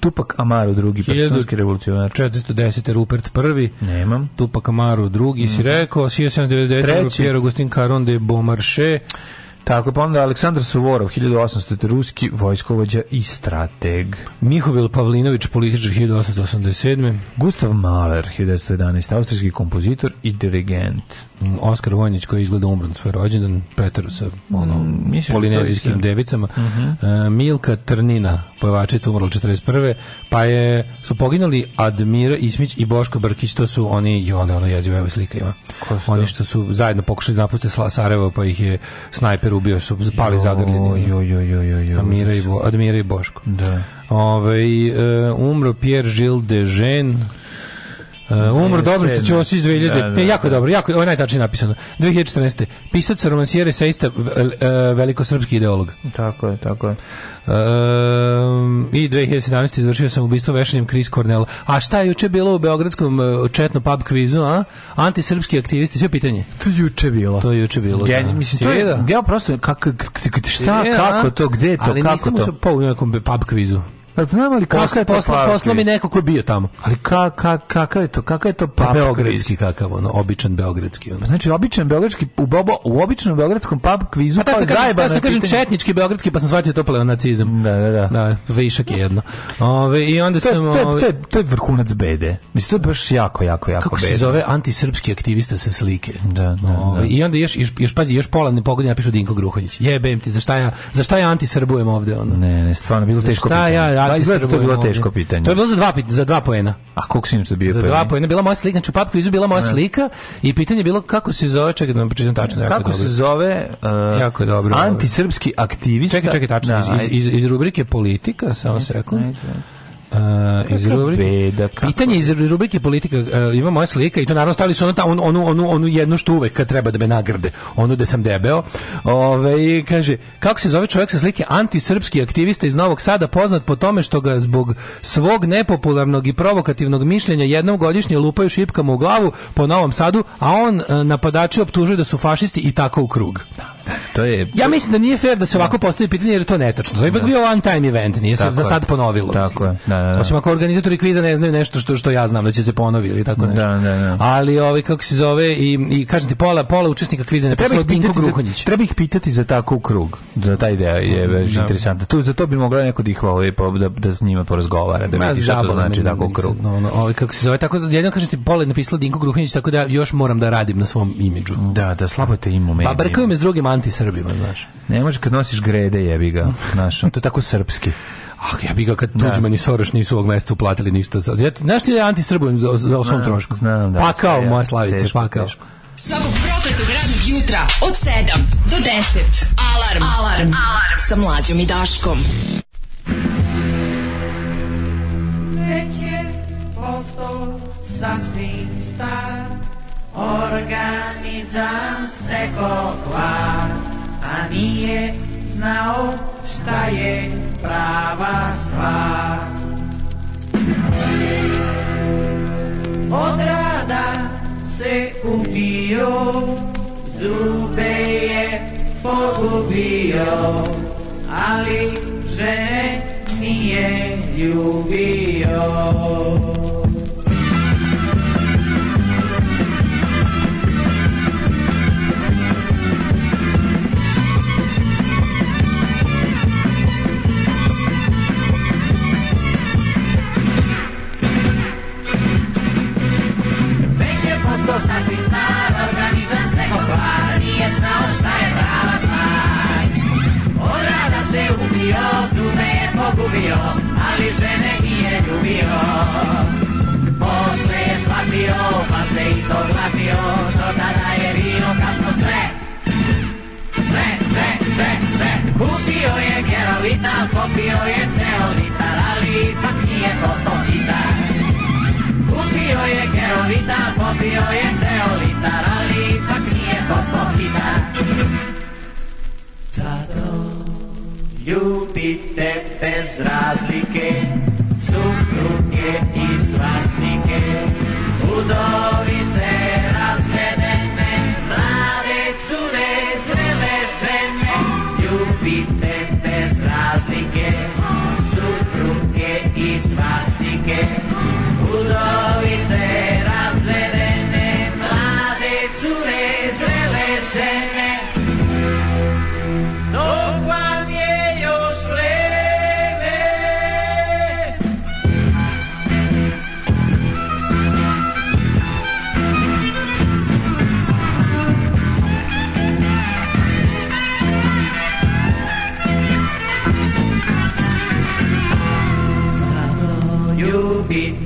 Tupak Amaru drugi, personski revolucionar. 410. Rupert prvi. Nemam. Tupak Amaru drugi, mm -hmm. si rekao. 1799. Piero Augustin Caron de Beaumarchais. Tako je, pa onda Aleksandar Suvorov, 1800. ruski vojskovođa i strateg. Mihovil Pavlinović, političar 1887. Gustav Mahler, 1911. Austrijski kompozitor i dirigent. Oskar Vojnić koji je izgleda umran svoj rođendan, pretaru sa ono, mm, da polinezijskim devicama. Uh -huh. uh, Milka Trnina, pojevačica, umrla 41. Pa je, su poginuli Admira Ismić i Boško Brkić, to su oni, i ono, ono jeziva, evo slika ima. Oni što su zajedno pokušali da napustiti Sarajevo, pa ih je snajper ubio, su pali zagrljeni. Jo, jo, jo, jo, jo. Amira i, Bo, Admira i Boško. Da. Ove, ovaj, umro Pierre Gilles de Jean, Uh, e, umro e, Dobrica Ćosi iz 2000. Da, da, e, da. jako da. dobro, jako, ovo je najtačnije napisano. 2014. Pisac, romancijer, seista, e, velikosrpski ideolog. Tako je, tako je. Um, I 2017. izvršio sam ubistvo vešanjem Chris Cornell. A šta je juče bilo u Beogradskom četno pub kvizu, a? Antisrpski aktivisti, sve pitanje. To juče bilo. To juče bilo. Ja, da. mislim, to je, ja prosto, kak, šta, kako to, gde to, kako to? Ali nisam pa u nekom pub kvizu. Pa znam ali kako posla, je posla, posla mi neko ko je bio tamo. Ali ka, ka, kakav je to, kakav je to pub? Beogradski kakav, ono, običan beogradski. Ono. Pa znači, običan beogradski, u, bobo, u običnom beogradskom pub kvizu, pa, pa zajebano. Ja sam kažem četnički beogradski, pa sam shvatio to pleonacizam. Da, da, da. Da, višak je jedno. Ove, I onda to, sam... To, to, to, to je vrhunac bede. Mislim, to je baš jako, jako, jako Kako bede. se zove antisrpski aktivista sa slike. Da, da, Ove, da. I onda još, još, još, pazi, još pola ne pogodi napišu Dinko Gruhonjić. Jebem ti, za šta ja, za šta ja antisrbujem ovde? Ono? Ne, ne, stvarno, bilo teško. Za šta ja, da, izgleda da to je bilo teško pitanje. To je bilo za dva, za dva poena. A koliko si im bio Za dva poena bila moja slika, znači u papku izu bila moja ne. slika i pitanje je bilo kako se zove, čekaj da vam pročitam tačno. Jako kako dobro. se zove uh, jako dobro, antisrpski aktivista? Čekaj, čekaj, tačno, da, iz, iz, iz, iz rubrike politika, samo sekund. Ne, ne, Uh, iz rubrike, beda, pitanje iz rubrike politika uh, ima moja slika i to naravno stavili su ono ta, onu, onu, onu jednu što uvek kad treba da me nagrade onu da sam debeo Ove, kaže kako se zove čovjek sa slike antisrpski aktivista iz Novog Sada poznat po tome što ga zbog svog nepopularnog i provokativnog mišljenja jednom godišnje lupaju šipkama u glavu po Novom Sadu a on uh, napadači optužuje da su fašisti i tako u krug To je... Ja mislim da nije fair da se ovako da. postavi pitanje jer to netačno. To je ipak da. bio one time event, nije se za sad ponovilo. Tako mislim. je. Da, da, da. Osim ako organizatori kviza ne znaju nešto što, što ja znam da će se ponoviti ili tako da, nešto. Da, da, da. Ali ovaj, kako se zove i, i kažete pola, pola učesnika kviza ne poslao Dinko Gruhonjić. Treba ih pitati za tako u krug. Za ta ideja je baš interesantna. Tu, za to bi mogla neko da ih hvali, pa da, da s njima porazgovara, da vidi šta to znači tako krug. No, no, ovaj, kako se zove, tako da jedno kažete pola je napisala Dinko Gruhonjić, tako da još moram da radim na svom imidžu. Da, da slabo te imu. Pa brkaju me s drugim antisrbima, znaš. Ne može kad nosiš grede, jebi ga, znaš, to je tako srpski. Ah, ja bih ga kad da. Tuđman i Soroš nisu ovog meseca uplatili ništa. Znaš ti da je antisrbujem za, za, o svom trošku? Znam, da. Pakao, moja slavice, teško, pakao. Teško. Svakog prokletog radnog jutra od 7 do 10. Alarm. Alarm. Alarm. Sa mlađom i Daškom. Već je postao sasvim star organi sam steklo kvar, a nije znao šta je prava stvar. Od rada se ubio, zube je pogubio, ali žene nije ljubio. Ko šta se izmara, organizam s nego par Nije znao šta je prava stvar Od rada se ubio, zume je pogubio Ali žene nije ljubio Posle je shvatio, pa se i to glatio Do tada je bilo kasno sve Sve, sve, sve, sve Kupio je gerolita, popio je ceo litar Ali ipak nije to sto je geolitar, popio je ceo litar, ali ipak nije postao hitar. Zato ljubite bez razlike, supruge i svastike, udovice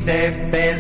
de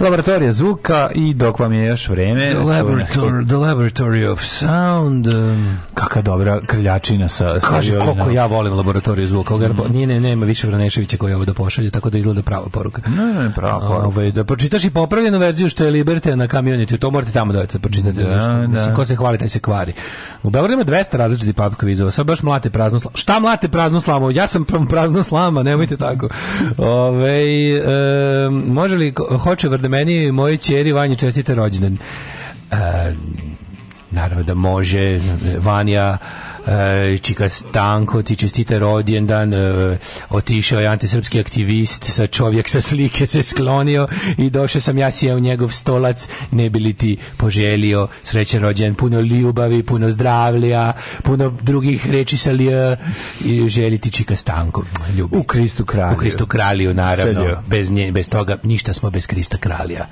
Laboratorija zvuka i dok vam je još vreme... The, laborator, the Laboratory of Sound. Um, Kaka dobra krljačina sa... Kaže, koliko ja volim Laboratoriju zvuka. Mm. -hmm. Nije, ne, nema više Vraneševića koji ovo da pošalje, tako da izgleda prava poruka. Ne, ne, prava poruka. Ove, da pročitaš i popravljenu verziju što je Liberte na kamioniti, to morate tamo dojete da pročitate. Da, da. Mislim, ko se hvali, taj se kvari. U Beogradu ima 200 različitih pub kvizova, sad baš mlate prazno slamo. Šta mlate prazno slamo? Ja sam prazno slama, nemojte tako. Ove, e, može li, hoće vrde da meni moje čeri Vanji čestite rođendan. E, naravno da može Vanja E, Čika Stanko ti čestite rođendan, e, otišao je antisrpski aktivist, sa čovjek sa slike se sklonio i došao sam ja sjeo u njegov stolac, ne bi li ti poželio srećan rođendan, puno ljubavi, puno zdravlja, puno drugih reči sa li i želi ti Čika Stanko. Ljubi. U Kristu kralju. U Kristu kralju, naravno. Bez, nje, bez toga ništa smo bez Krista kralja.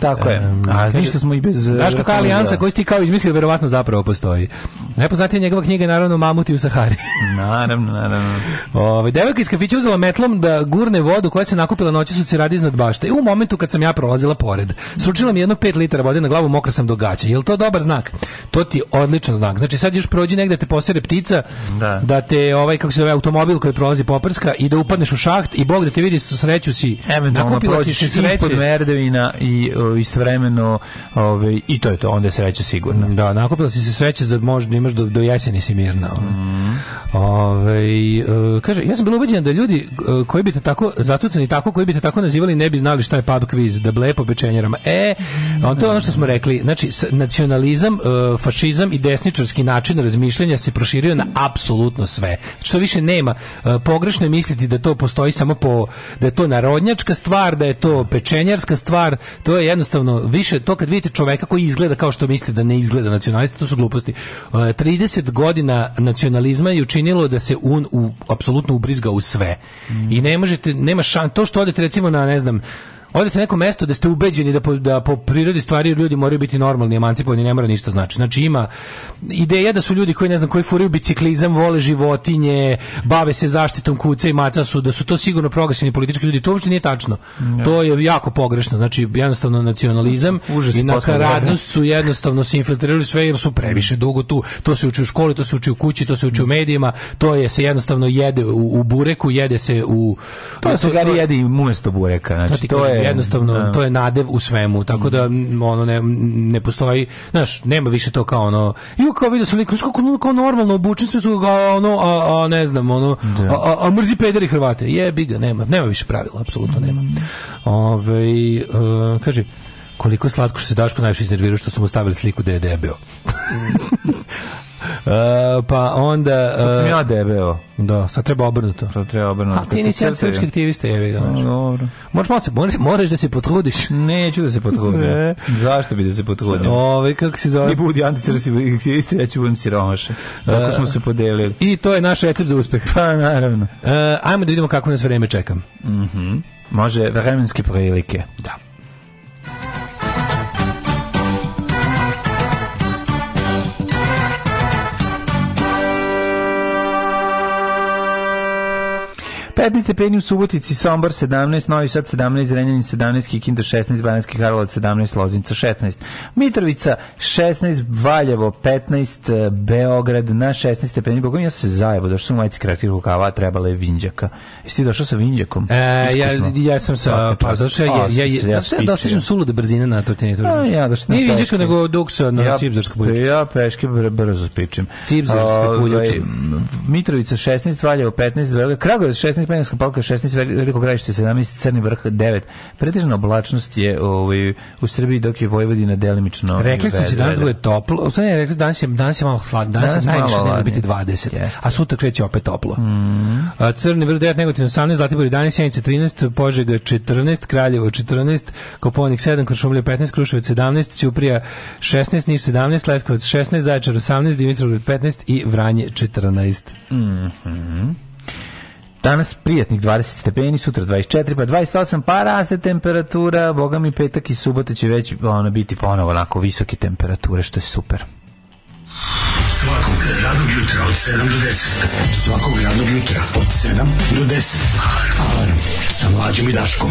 Tako je. Um, a kaže, ništa smo i bez Znaš kako alijansa koju ti kao izmislio verovatno zapravo postoji. Najpoznatija njegova knjiga je naravno Mamuti u Sahari. naravno, naravno. Ove, devojka iz kafića uzela metlom da gurne vodu koja se nakupila noći u ciradi iznad bašte. I u momentu kad sam ja prolazila pored, sručila mi jedno 5 litara vode na glavu, mokra sam do gaća. Jel to dobar znak? To ti je odličan znak. Znači sad još prođi negde da te posere ptica, da, da te ovaj kako se zove automobil koji prolazi poprska i da upadneš u šaht i bog da te vidi su sreću si. Eventualno nakupila si se sreće. ispod merdevina i uh, istovremeno ovaj i to je to, onda je sreća sigurno. Da, nakupila si se sreće za možda imaš do, do jeseni si mirna. Mm. Ove, ovaj, kaže, ja sam bio ubeđen da ljudi e, koji bi te tako zatucani tako, koji bi te tako nazivali ne bi znali šta je pub quiz, da blepo pečenjarama. E, on to je ono što smo rekli, znači nacionalizam, e, fašizam i desničarski način razmišljanja se proširio na apsolutno sve. Što više nema, e, pogrešno je misliti da to postoji samo po, da je to narodnjačka stvar, da je to pečenjarska stvar, to je jedno jednostavno više to kad vidite čoveka koji izgleda kao što mislite da ne izgleda nacionalista, to su gluposti. 30 e, godina nacionalizma je učinilo da se un u apsolutno ubrizga u sve. Mm. I ne možete nema šan to što odete recimo na ne znam odete na neko mesto da ste ubeđeni da po, da po prirodi stvari ljudi moraju biti normalni, emancipovani, ne mora ništa znači. Znači ima ideja da su ljudi koji ne znam koji furaju biciklizam, vole životinje, bave se zaštitom kuca i maca su, da su to sigurno progresivni politički ljudi, to uopšte nije tačno. Ja. To je jako pogrešno. Znači jednostavno nacionalizam Užas i nakaradnost su jednostavno se infiltrirali sve jer su previše dugo tu. To se uči u školi, to se uči u kući, to se uči u medijima, to je se jednostavno jede u, u bureku, jede se u to, e, to se gari jede i umesto bureka. Znači to, to je jednostavno da. to je nadev u svemu, tako da mhm. ono ne, ne postoji, znaš, nema više to kao ono, ju kao vidio sam liko, kako kao normalno obučen sve su kao ono, a, a, ne znam, ono, da. a, a, a mrzi pederi Hrvate, je biga, nema, nema više pravila, apsolutno nema. ovaj uh, kaže, koliko je slatko što se Daško najviše iznervirao što su mu stavili sliku da je debeo. Mhm. Uh, pa onda... sad sam ja debeo. Da, sad treba obrnuto. Sad treba obrnuto. A ti nisi jedan srpski aktivista, je vi No, dobro. Moraš, malo se, moraš, moraš da se potrudiš. Neću da se potrudim. ne. Zašto bi da se potrudim? Ove, ovaj, kako se zove? Ti budi anticrsti aktivista, ja ću budem siromaša. Tako uh, smo se podelili. I to je naš recept za uspeh. Pa, naravno. Uh, ajmo da vidimo kako nas vreme čeka. Mhm. Mm Može vremenske prilike. Da. 15 stepeni u Subotici, Sombor 17, Novi Sad 17, Zrenjanin 17, Kikinda 16, Bananski Karlovac 17, Loznica 16, Mitrovica 16, Valjevo 15, e, Beograd na 16 stepeni. Bogom, ja se zajebo, došao sam u majici kratkih kava, a trebala je vinđaka. Jesi ti došao sa vinđakom? E, ja, ja sam sa, pa zato što ja, ja, ja, ja, ja, ja došao sam brzine na to, ti Ja, to razumiješ. Ja, došao Nije vinđaka, nego duksa na ja, Cipzarska puljača. Ja peške brzo spičim. Cipzarska ovaj, puljača. Mitrovica 16, Valjevo 15, Beograd, Kragovic 16, Penjanska palka 16, Veliko gradište 17, Crni vrh 9. Pretežna oblačnost je ovaj, u Srbiji dok je Vojvodina delimično... Rekli smo se da danas bude toplo, u stvari rekli danas je, danas je malo hladno, danas, danas je najviše dnevno biti 20, yes. a sutra kreće opet toplo. Mm. A, Crni vrh 9, Negotin 18, Zlatibor 11, Sjenica 13, Požega 14, Kraljevo 14, Koponik 7, Kršumlje 15, Kruševac 17, Ćuprija 16, Niš 17, Leskovac 16, Zaječar 18, Dimitrov 15 i Vranje 14. Mhm. Mm Danas prijatnih 20 stepeni, sutra 24, pa 28, pa raste temperatura, boga mi petak i subota će već ono, biti ponovo onako visoke temperature, što je super. Svakog radnog jutra od 7 do 10. Svakog radnog jutra od 7 do 10. Alarm. Alarm. Sa mlađom i Daškom.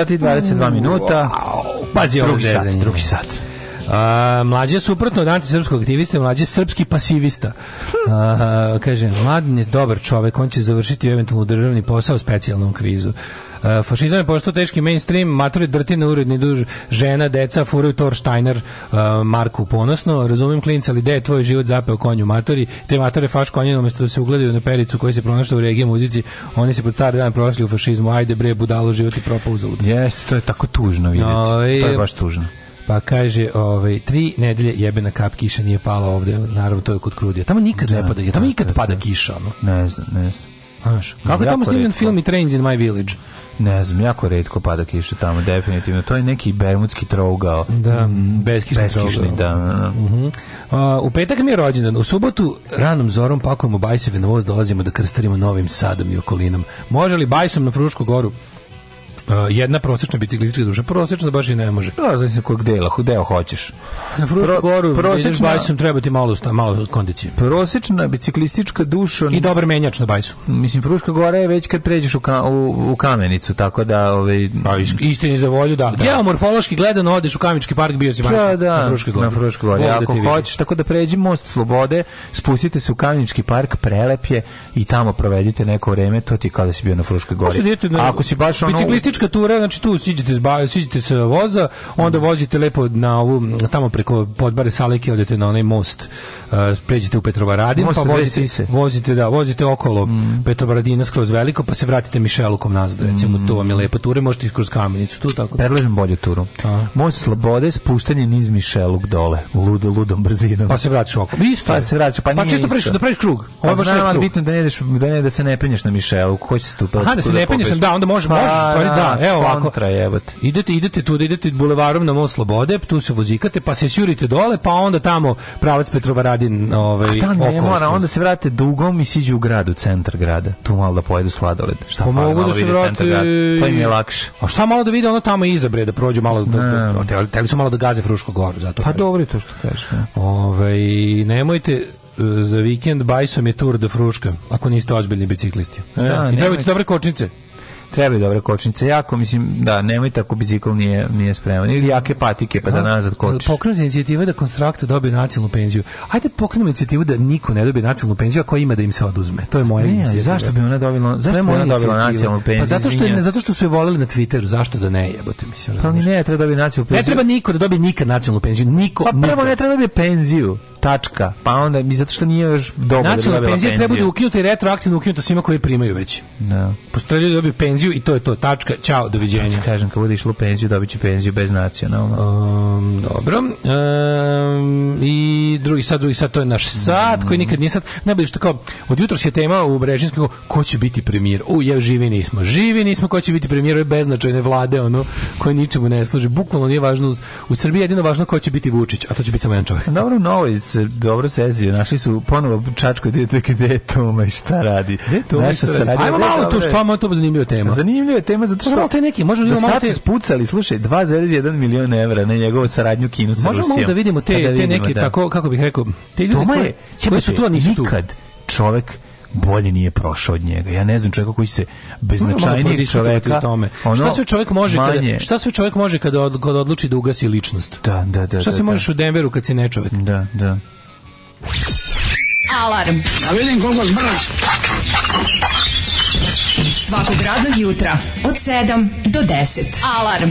sata i 22 mm, minuta. Pazi ovo ovaj sat, drugi sat. A, mlađe suprotno od antisrpskog aktivista, mlađe srpski pasivista. A, kaže, mladen je dobar čovek, on će završiti eventualno državni posao u specijalnom kvizu. Uh, fašizam je postao teški mainstream, maturi drtine uredni duž, žena, deca, furaju Thor Steiner, uh, Marku ponosno, razumem klinca, ali gde je tvoj život zapeo konju matori, te matore faš konjene, umesto da se ugledaju na pericu koja se pronašla u regiji muzici, oni se pod stari dan prošli u fašizmu, ajde bre, budalo, život i propao uzalud. Jeste, to je tako tužno vidjeti, no, i, to je baš tužno. Pa kaže, ovaj, tri nedelje jebena kap kiša nije pala ovde, naravno to je kod Krudija. Tamo nikad da, ne pada, tamo nikad ne, pada kiša, ono. Ne znam, ne znam. Znaš, kako je tamo snimljen film i Trains in My Village? Ne znam, jako redko pada kiša tamo, definitivno. To je neki bermudski trougao. Da, mm, beskišni, beskišni da. da. Uh -huh. uh, u petak mi je rođendan. U subotu ranom zorom pakujemo bajseve na voz, dolazimo da krstarimo novim sadom i okolinom. Može li bajsom na Frušku goru? jedna prosečna biciklistička duša. Prosečna baš i ne može. Da, pa, znači se kog dela, deo hoćeš. Na Frušku Pro, goru, prosječna, bajsom, treba ti malo, sta, malo kondicije. Prosečna biciklistička duša... I dobar menjač na bajsu. Mislim, Fruška gora je već kad pređeš u, ka, u, u kamenicu, tako da... Ovaj... Pa, istini za volju, da. da. Geomorfološki gledano odeš u Kamički park, bio si bajsom. Da, pa, da, na Fruškoj gori. Na Fruškoj gori. Da ako hoćeš, tako da pređi most Slobode, spustite se u Kamenički park, prelep je i tamo provedite neko vreme, to ti kao da si bio na Fruškoj gori. Pa, ako si baš ono... Turska tura, znači tu siđete, siđete sa voza, onda vozite lepo na ovu, tamo preko podbare Salike, odete na onaj most, uh, pređete u Petrovaradin, pa vozite, se. vozite, da, vozite okolo mm. Petrovaradina skroz veliko, pa se vratite Mišelukom nazad, recimo, mm. to vam je lepa tura, možete kroz kamenicu, tu tako. Predlažem bolju turu. A. Most slobode, spuštanje niz Mišeluk dole, ludo, ludom brzinom. Pa se vraćaš oko. Isto. Pa se vratiš, pa, pa čisto preš, da preš krug. Pa Ovo pa znam, bitno da ne ideš, da ne da se ne penješ na Mišeluk, hoćeš tu pa. Aha, da se ne penješ, da, onda može, pa, možeš, stvari, da, da da, evo ovako. Idete, idete tu, idete bulevarom na Most Slobode, tu se vozikate, pa se sjurite dole, pa onda tamo pravac Petrovaradin, ovaj, A da, ne mora, onda se vrate dugom i siđu u grad, u centar grada. Tu malo da pojedu sladoled. Šta pa mogu da se vrate... To im je lakše. A šta malo da vide ono tamo iza bre, da prođu malo... Do, teli su malo da gaze Frušku goru, zato... Pa dobro je to što kažeš. Da. Ove, ovaj, nemojte, e, za vikend bajsom je tur do Fruška, ako niste ozbiljni biciklisti. E, da, I nemojte dobre kočnice. Treba je dobra kočnica. Jako, mislim, da, nemoj tako bicikl nije, nije spreman. Ili jake patike pa da nazad kočiš. Pokrenuti inicijativu da konstrukt dobije nacionalnu penziju. Ajde pokrenemo inicijativu da niko ne dobije nacionalnu penziju, a koja ima da im se oduzme. To je moja ne, inicijativa. Zašto bi ona dobila, zašto bi ona dobila nacionalnu penziju? Pa zato što, je, zato što su je voleli na Twitteru. Zašto da ne jebote, mislim. Pa ne treba dobiti nacionalnu penziju. Ne treba niko da dobije nikad nacionalnu penziju. Niko, pa prvo ne treba dobije penziju tačka, pa onda mi zato što nije još dobro da Nacionalna da penzija treba da ukinuta i retroaktivno ukinuta svima koji primaju već. Da. Postoje ljudi da dobiju penziju i to je to, tačka, Ćao, doviđenja. Ja znači, kažem, kad bude išlo penziju, dobiće penziju bez nacionalno. Um, dobro. Um, I drugi sad, drugi sad, to je naš sad, koji nikad nije sad. Najbolje što kao, od jutros je tema u Brežinskom, ko će biti premijer? U, je, živi nismo. Živi nismo, ko će biti premijer ove beznačajne vlade, ono, koje ničemu ne služi. Bukvalno nije važno, u Srbiji jedino važno ko će biti Vučić, a to će biti samo jedan čovjek. Dobro, novo se dobro sezio. Našli su ponovo Čačko dijete da gde je Toma i šta radi. Toma Naša šta radi. Ajmo malo tu što je to zanimljiva tema. Zanimljiva tema zato što... Te neki, možemo da malo te... spucali, slušaj, 2,1 milion evra na njegovu saradnju kinu sa Rusijom. Možemo da vidimo te, te neke, tako, da. kako bih rekao, te ljudi koji, su tu, nisu tu. Nikad čovek bolje nije prošao od njega. Ja ne znam čovjeka koji se beznačajniji u tome. Ono, šta sve čovjek može manje. kada šta sve čovjek može kada, od, kada odluči da ugasi ličnost? Da, da, da. Šta da, se da, možeš da. u Denveru kad si ne čovjek? Da, da. Alarm. Ja vidim koliko zbrz. Svakog radnog jutra od 7 do 10. Alarm.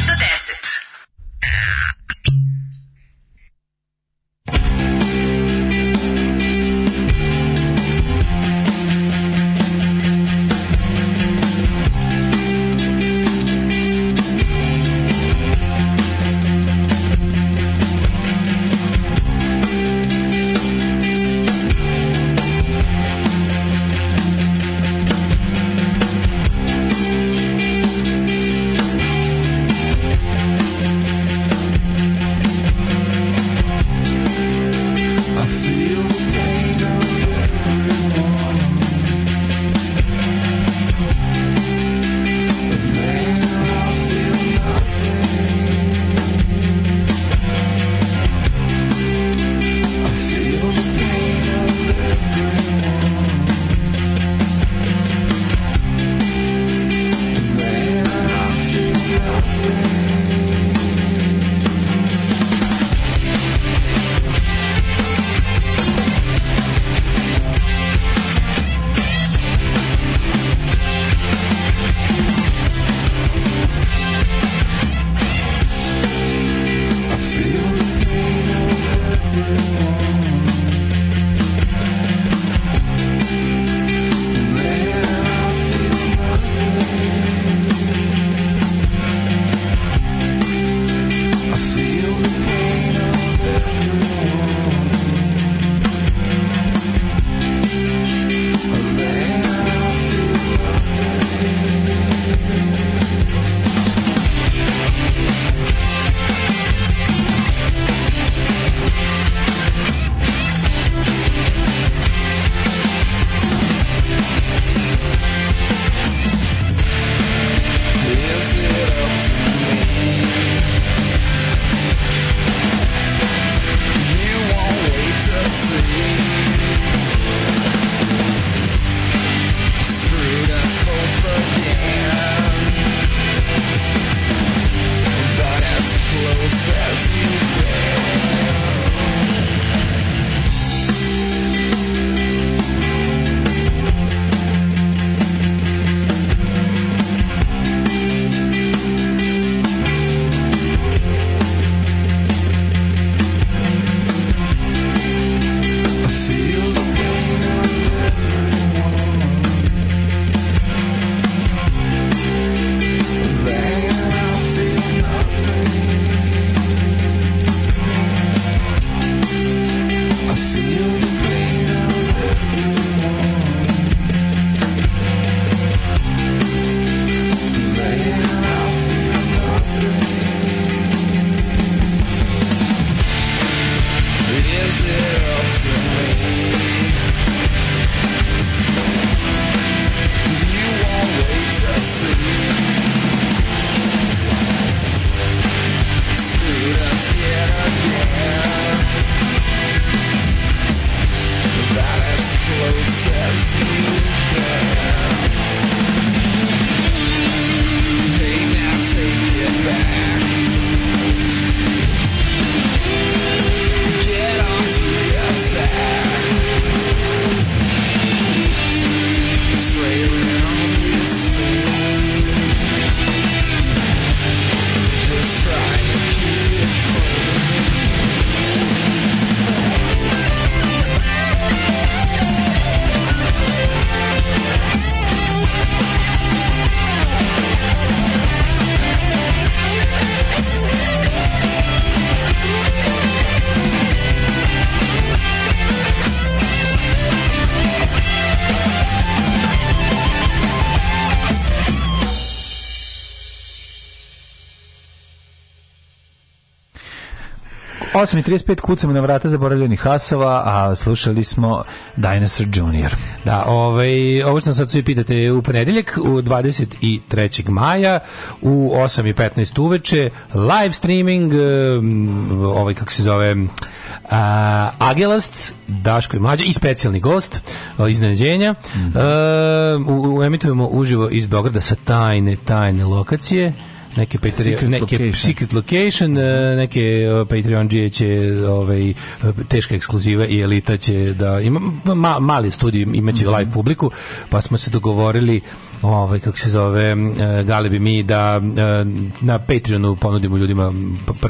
7 8.35 kucamo na vrata zaboravljenih hasova, a slušali smo Dinosaur Junior. Da, ovaj, ovo što sad svi pitate u ponedeljak, u 23. maja, u 8.15 uveče, live streaming, eh, ovaj kako se zove, a, eh, Agelast, Daško i Mlađa i specijalni gost eh, iznenađenja. Mm -hmm. a, u, u, emitujemo uživo iz Beograda sa tajne, tajne lokacije neke Patreon, secret neke location. secret location, e, neke e, Patreon džije će ovaj e, teška ekskluziva i elita će da ima ma, mali studij imaće mm -hmm. live publiku, pa smo se dogovorili ovaj kako se zove Gale bi mi da na Patreonu ponudimo ljudima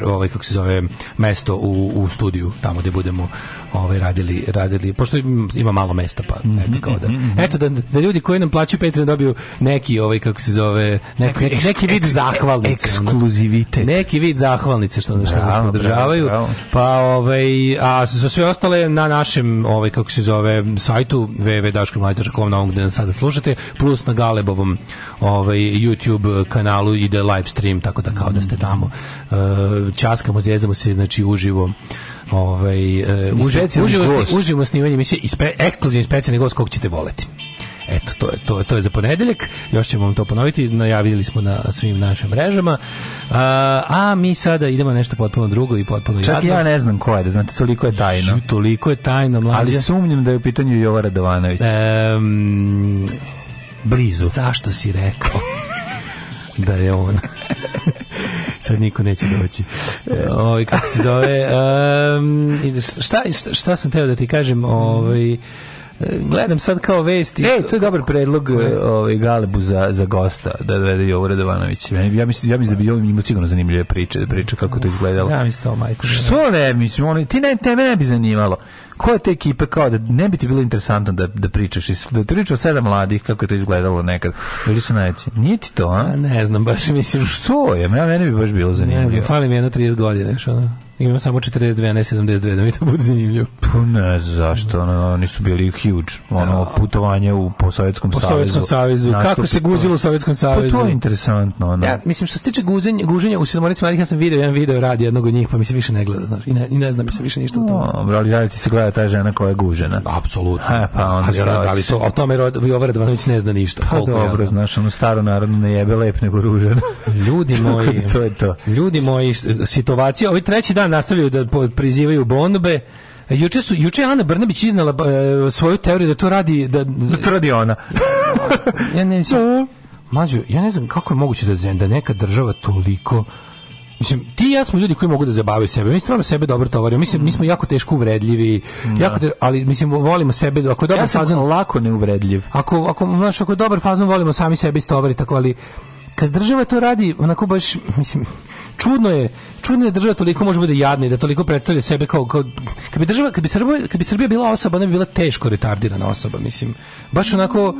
ovaj kako se zove mesto u, u studiju tamo gde budemo ovaj radili radili pošto ima malo mesta pa mhm, eto kao da mhm, mhm. eto da, da ljudi koji nam plaćaju Patreon dobiju neki ovaj kako se zove neki neki, neki, neki vid zahvalnice ekskluzivitet neki vid zahvalnice što nas što podržavaju pa ovaj a za sve ostale na našem ovaj kako se zove sajtu www.daškomlađa.com na gde nas sada slušate plus na Galebovom ovaj YouTube kanalu ide live stream tako da kao da ste tamo uh, e, časkamo zjezamo se znači uživo Ovaj e, uživo snimanje emisije i spe, ekskluzivni specijalni gost kog ćete voleti. Eto, to je, to, je, to je za ponedeljak. Još ćemo vam to ponoviti. Najavili smo na svim našim mrežama. A, a mi sada idemo nešto potpuno drugo i potpuno Čak ja ne znam ko je, da znate, toliko je tajno. Šu, toliko je tajno, mlađe. Ali sumnjam da je u pitanju Jova Radovanović. Ehm, blizu. Zašto si rekao da je on? sad niko neće doći. E, ovaj kako se zove? Um, šta, šta, šta sam teo da ti kažem, ovaj gledam sad kao vesti. Ej, to je dobar predlog ovaj Galebu za za gosta da dovede Jovo Radovanović. Ja, mislim ja mislim da bi on imao sigurno zanimljive priče, da priča kako to izgledalo. Ja mislim to, majko. Što ne, mislim oni ti ne tebe ne bi zanimalo. Ko je te ekipe kao da ne bi ti bilo interesantno da da pričaš i da pričaš o sedam mladih kako je to izgledalo nekad. Bili su najveći. Nije ti to, a? Ne znam, baš mislim što je, ja meni bi baš bilo zanimljivo. Ne znam, fali mi jedno 30 godina, što imam samo 42, a ne 72, da mi to bude zanimljivo. Pa ne zašto, ono, oni su bili huge. Ono, da. putovanje u, po Sovjetskom po savezu. Po Sovjetskom savezu, kako se guzilo u Sovjetskom savezu. Pa to je interesantno. Ono. Ja, mislim, što se tiče guzenja, guženja u Sedmorici Mladih, ja sam video jedan video radi jednog od njih, pa mi se više ne gleda, znaš, i ne, i ne znam mi se više ništa o tome. Dobro, ali da ti se gleda ta žena koja je gužena? Apsolutno. Ha, pa onda ali, rad, ali to, o tome Jova Radovanović ne zna ništa. Pa dobro, ja znaš, ono staro narodno ne jebe lep nego ružan. Ljudi moji, to je to. Ljudi moji, situacija, ovaj treći dan nastavljaju da prizivaju bombe. Juče su juče Ana Brnabić iznala uh, svoju teoriju da to radi da, da to radi ona. ja ne znam. Da. Mađo, ja ne znam kako je moguće da zenda neka država toliko Mislim, ti i ja smo ljudi koji mogu da zabavaju sebe. Mi stvarno sebe dobro tovarimo. Mislim, mi smo jako teško uvredljivi. Da. Jako, ali mislim volimo sebe. Ako je dobar ja sam fazon, lako neuvredljiv. Ako ako znaš, ako je dobar fazon volimo sami sebe istovariti tako, ali kad država to radi, onako baš mislim čudno je čudno je da država toliko može bude jadna i da toliko predstavlja sebe kao, kao kad bi država kad bi Srbija kad bi Srbija bila osoba ona bi bila teško retardirana osoba mislim baš onako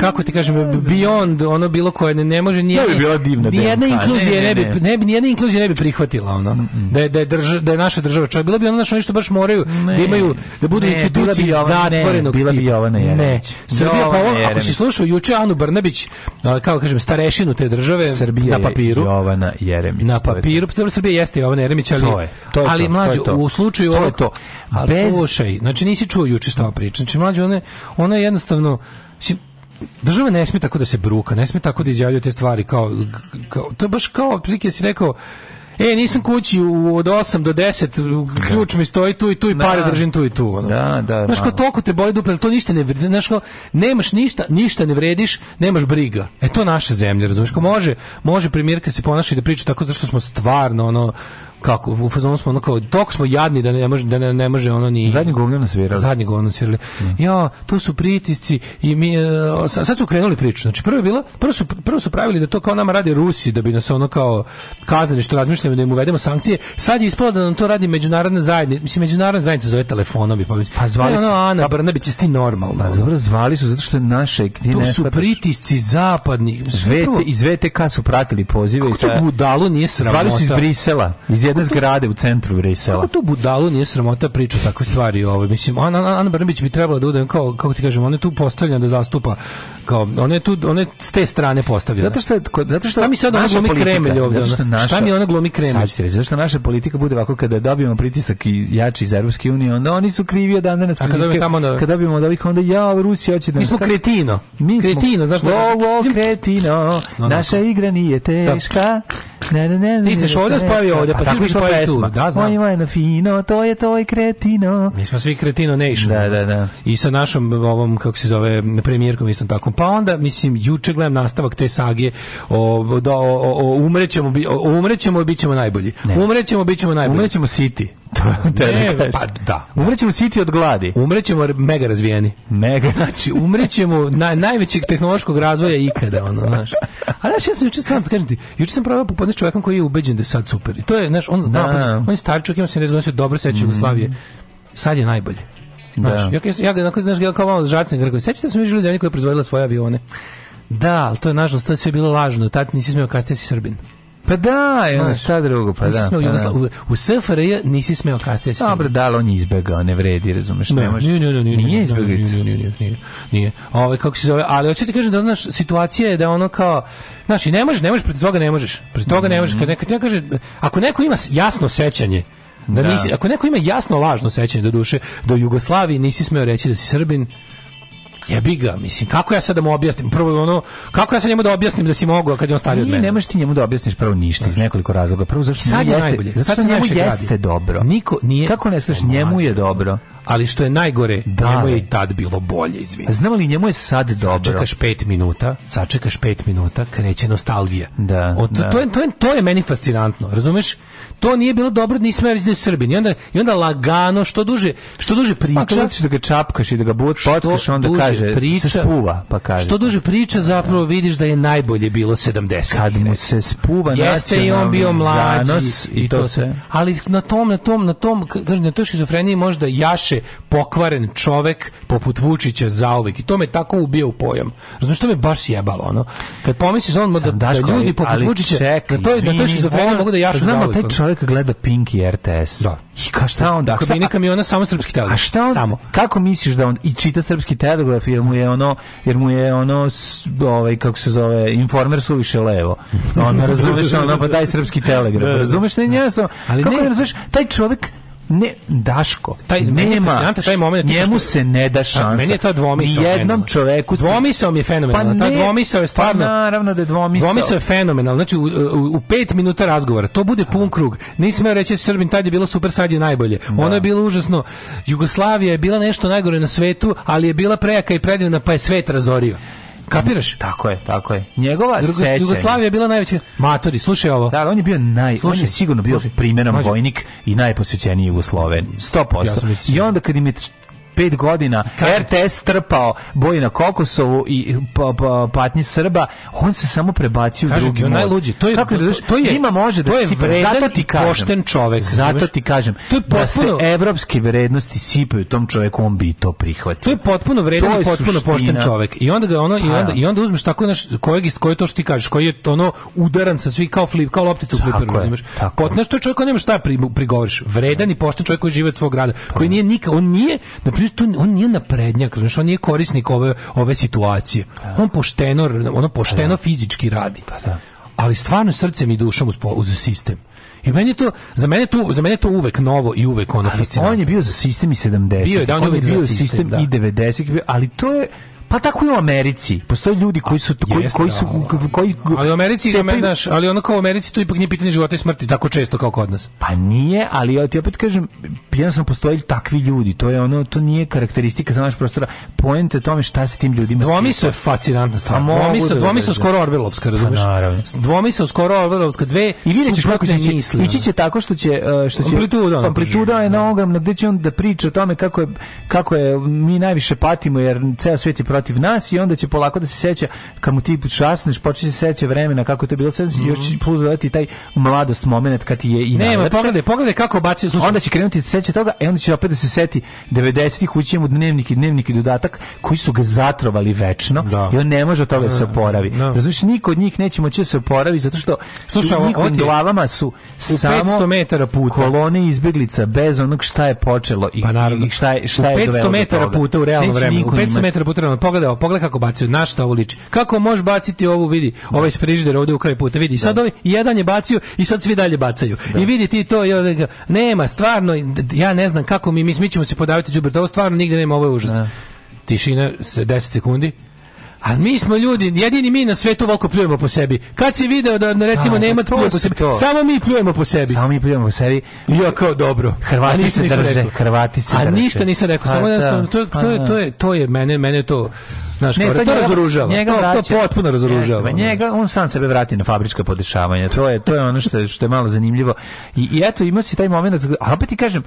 kako ti kažem beyond ono bilo koje ne, ne može ni bi bila divna ni jedna inkluzija ne, ne, ne, bi ne bi ni jedna inkluzija ne bi prihvatila ono mm -mm. da je da je, drža, da je naša država čovjek bila bi ona nešto baš moraju da imaju da budu institucije bila bi zatvorenog bila bi ova ne Srbija pa ovo, ako si slušao juče Anu Brnabić kao kažem starešinu te države Srbija na papiru Jovana Jeremić na papiru Srbija jeste Jovana Jeremić, ali, to je, to je ali mlađi u slučaju to je to. Ali Bez... slušaj, znači nisi čuo juče šta priča, znači mlađi ona, ona je jednostavno, si, država ne sme tako da se bruka, ne sme tako da izjavljuje te stvari kao, kao to je baš kao prilike si rekao E, nisam kući u, od 8 do 10, ključ mi stoji tu i tu i pare da. držim tu i tu. Ono. Da, da. Znaš, kao da. toliko te boli duple, to ništa ne vredi, znaš, kao, nemaš ništa, ništa ne vrediš, nemaš briga. E, to naša zemlja, razumiješ, ko, može, može primjerka se ponaša i da priča tako, zato što smo stvarno, ono, kako u fazonu smo ono kao dok smo jadni da ne može da ne, ne može ono ni zadnji govno nas svirali zadnji govno svirali mm. ja to su pritisci i mi uh, sad su krenuli priču znači prvo je bilo prvo su prvo su pravili da to kao nama radi Rusi da bi nas ono kao kaznili što razmišljamo da im uvedemo sankcije sad je ispalo da nam to radi međunarodna zajednica mislim međunarodna zajednica zove telefonom i pa pa zvali e, su no, Ana pa, Brnabić isti normalno pa dobro zvali su zato što je naše gdje to ne su pritisci zapadnih zvete iz VTK su pratili pozive i sa budalo nije sramota zvali su iz Brisela iz jedne to, zgrade u centru Brisela. Kako to budalo nije sramota priča takve stvari, ovo ovaj, mislim Ana Ana Brnabić bi trebala da bude kao kako ti kažem, ona je tu postavljena da zastupa kao ona je tu ona je s te strane postavljena. Zato što zato što šta mi sad ona glumi politika, Kremelj ovdje. šta mi ona glumi Kremelj? znači reći, zato što naša politika bude ovako kada dobijemo pritisak i jači iz Evropske unije, onda oni su krivi od danas A kada tamo onda, kada dobijemo od ovih onda ja Rusija hoće da Mi smo kretino. Mi smo kretino, znaš da. Ovo da- kretino. Naša igra nije da. teška. Ne, ne, ne. Stižeš ovdje, spavi ovdje, pa stižeš pa tu. Da, znam. Moj vajno fino, to je to i kretino. Mi smo svi kretino nation. Da, da, da. I sa našom ovom kako se zove premijerkom isto tako pa onda, mislim, juče gledam nastavak te sage o, da, o, o, o umrećemo, bi umrećemo, bit ćemo najbolji. Ne. Umrećemo, bićemo najbolji. Umrećemo City. To te ne, da pa da. Umrećemo City od gladi. Umrećemo mega razvijeni. Mega. Znači, umrećemo na, najvećeg tehnološkog razvoja ikada, ono, znaš. A znaš, ja sam juče stvarno, kažem ti, juče sam pravio popodne s čovjekom koji je ubeđen da je sad super. I to je, znaš, on zna, da. on je star čovjek, ima se ne dobro seća mm. Jugoslavije. Sad je najbolje. Znaš, da. ja, ja, onako, znaš, ja kao malo žacne grkove. Sećate se mi žili zemlji koja je proizvodila svoje avione? Da, ali to je, nažalost, to je sve bilo lažno. Tad nisi smio kasnije da si Srbin. Pa da, i onda šta drugo, pa da. Smeo, pa da. U, u SFRJ nisi smeo kasnije da se. Dobro, da, on je izbegao, ne vredi, razumeš, ne, ne ne, ne, ne, nije, izbegao. izbeglica. Nije, nije, nije, nije. Ove, ovaj, kako se zove, ali hoću ti kažem da naš situacija je da ono kao, znaš, ne možeš, ne možeš, protiv toga ne možeš. Protiv toga ne mm. možeš. Kad neka, neko, kaže, ako neko ima jasno sećanje, Da, nisi, da. Nisi, ako neko ima jasno lažno sećanje do duše, do Jugoslavije nisi smeo reći da si Srbin, jebi ga, mislim, kako ja sad da mu objasnim? Prvo ono, kako ja sad njemu da objasnim da si mogao kad je on stari od mene? Ne nemaš ti njemu da objasniš prvo ništa iz nekoliko razloga. Prvo zašto sad je jeste, najbolje. Zato sad njemu jeste gradi. dobro. Niko nije Kako ne znaš, njemu je dobro ali što je najgore, da, njemu je i tad bilo bolje, izvini. Znamo li, njemu je sad dobro. Sačekaš pet minuta, sačekaš pet minuta, kreće nostalgija. Da, o, to, da. To, je, to, je, to je meni fascinantno, razumeš? To nije bilo dobro, nismo ja da Srbin. I onda, I onda lagano, što duže, što duže pa priča... Pa da ga čapkaš i da ga but, potkaš, onda kaže, priča, se spuva, pa kaže. Što duže priča, zapravo vidiš da je najbolje bilo 70. Kad mu se spuva Jeste i on bio mlađi. i, i to, to se... Ali na tom, na tom, na tom, kažem, na toj šizofreniji možda jaše piše pokvaren čovek poput Vučića zauvek. I to me tako ubija u pojam. Razumiješ, što me baš jebalo, ono. Kad pomisliš on da, da, ljudi poput ali, Vučića, čekaj, da to, da to šizofrenija mogu da jašu zauvek. Znamo, taj čovjek gleda Pink i RTS. Da. I ka šta da, onda? Kako mi ona samo srpski telegraf. A šta on, samo? Kako misliš da on i čita srpski telegraf jer mu je ono jer mu je ono ovaj kako se zove informer suviše levo. On razumeš ono pa daj srpski telegraf. Da, da, razumeš ne njesam. Ali kako ne razumeš taj čovjek ne Daško taj nema taj moment njemu se ne da šansa meni je ta dvomisao jednom čovjeku dvomisao mi je fenomenalno pa ta dvomisao je pa stvarno pa naravno da je dvomisao dvomisao je fenomenalno znači u, u, u, pet minuta razgovora to bude pun krug nisam ja reći da Srbin tad je bilo super sad je najbolje da. ono je bilo užasno Jugoslavija je bila nešto najgore na svetu ali je bila prejaka i predivna pa je svet razorio Kapiraš? Tako je, tako je. Njegova sećanja. Jugoslavija bila najveća matori, slušaj ovo. Da, on je bio naj, slušaj, on je sigurno bio slušaj, primjeran vojnik i najposvećeniji Jugosloven. 100%. Ja I onda kad im je 5 godina RTS trpao boji na Kokosovu i pa, pa, patnji Srba, on se samo prebacio u drugi mod. najluđi. To je, Kako, to, to je, ima može da to je vredan zato ti kažem, pošten čovek. Zato ti kažem, to je potpuno, da se evropske vrednosti sipaju tom čoveku, on bi to prihvatio. To je potpuno vredan i potpuno suština. pošten čovek. I onda ga ono, i onda, i onda uzmeš tako naš, kojeg koji je to što ti kažeš, koji je ono udaran sa svih kao flip, kao loptica u fliperu, razumeš? Potnaš to čovjek, nema šta pri, prigovoriš. Vredan i pošten čovjek koji živi od svog grada, koji pa. nije nikad, on nije, na to, to, on nije naprednjak, znači on nije korisnik ove ove situacije. On pošteno, ono pošteno pa da. fizički radi. Pa da. Ali stvarno srcem i dušom uz, uz sistem. I meni to za mene to za mene to uvek novo i uvek ono fascinantno. On je bio za sistem i 70. Bio je da on, on je bio za sistem, sistem da. i 90, ali to je Pa tako i u Americi. Postoje ljudi koji su pa koji, jest, koji su da, da, da. koji ali u Americi cepaju... naš, ali ono kao u Americi tu ipak nije pitanje života i smrti tako često kao kod nas. Pa nije, ali ja ti opet kažem, jednostavno postoje takvi ljudi. To je ono to nije karakteristika za naš prostora. Poenta je tome šta se tim ljudima Dvomisao je fascinantna stvar. Pa dvomisao, dvomisao skoro Orvelovska, pa razumeš? Dvomisao skoro Orvelovska, dve i videćeš kako će misli. Ići će tako što će e, što će amplituda, amplituda je na ogromna gde će on da priča o tome kako je kako je mi najviše patimo jer ceo svet je protiv nas i onda će polako da se seća kad mu ti časneš, počne da se seća vremena kako je to bilo sve, mm -hmm. još mhm. će plus dodati taj mladost moment kad ti je i Ne, pogledaj, pogledaj kako baci slušaj. Onda će krenuti da se seća toga, i e, onda će opet da se seti 90-ih ući mu dnevnik i dnevnik i dodatak koji su ga zatrovali večno da. i on ne može od toga da se da, oporavi. Da. Razumiješ, niko od njih neće moći da se oporavi zato što slušaj, u njihovim glavama su samo 500 metara puta kolone izbeglica bez onog šta je počelo i, pa, i šta je šta je 500 metara puta u realnom vremenu. 500 metara puta pogledaj ovo, pogledaj kako bacaju, na šta ovo liči. Kako možeš baciti ovu, vidi, ovaj sprižider ovde u kraju puta, vidi, sad ovaj, jedan je bacio i sad svi dalje bacaju. I da. vidi ti to, je, ovaj nema, stvarno, ja ne znam kako mi, mi, mi ćemo se podaviti džubret, ovo stvarno nigde nema, ovo je užas. Da. Tišina, 10 sekundi, Ali mi smo ljudi, jedini mi na svetu ovako pljujemo po sebi. Kad si video da, da recimo A, da, da, Nemac pljuje po sebi, to. samo mi pljujemo po sebi. Samo mi pljujemo po sebi. I ja kao dobro. Hrvati se drže, Hrvati se drže. A ništa nisam rekao, pa samo da, to, to, je, pa to, je, to je mene, mene to... Znaš, ne, to, pa to razoružava. Njega to, vraća, to potpuno razoružava. Njega, njega, on sam sebe vrati na fabrička podešavanja. To je to je ono što je, što je malo zanimljivo. I, i eto ima se taj momenat, a opet ti kažem,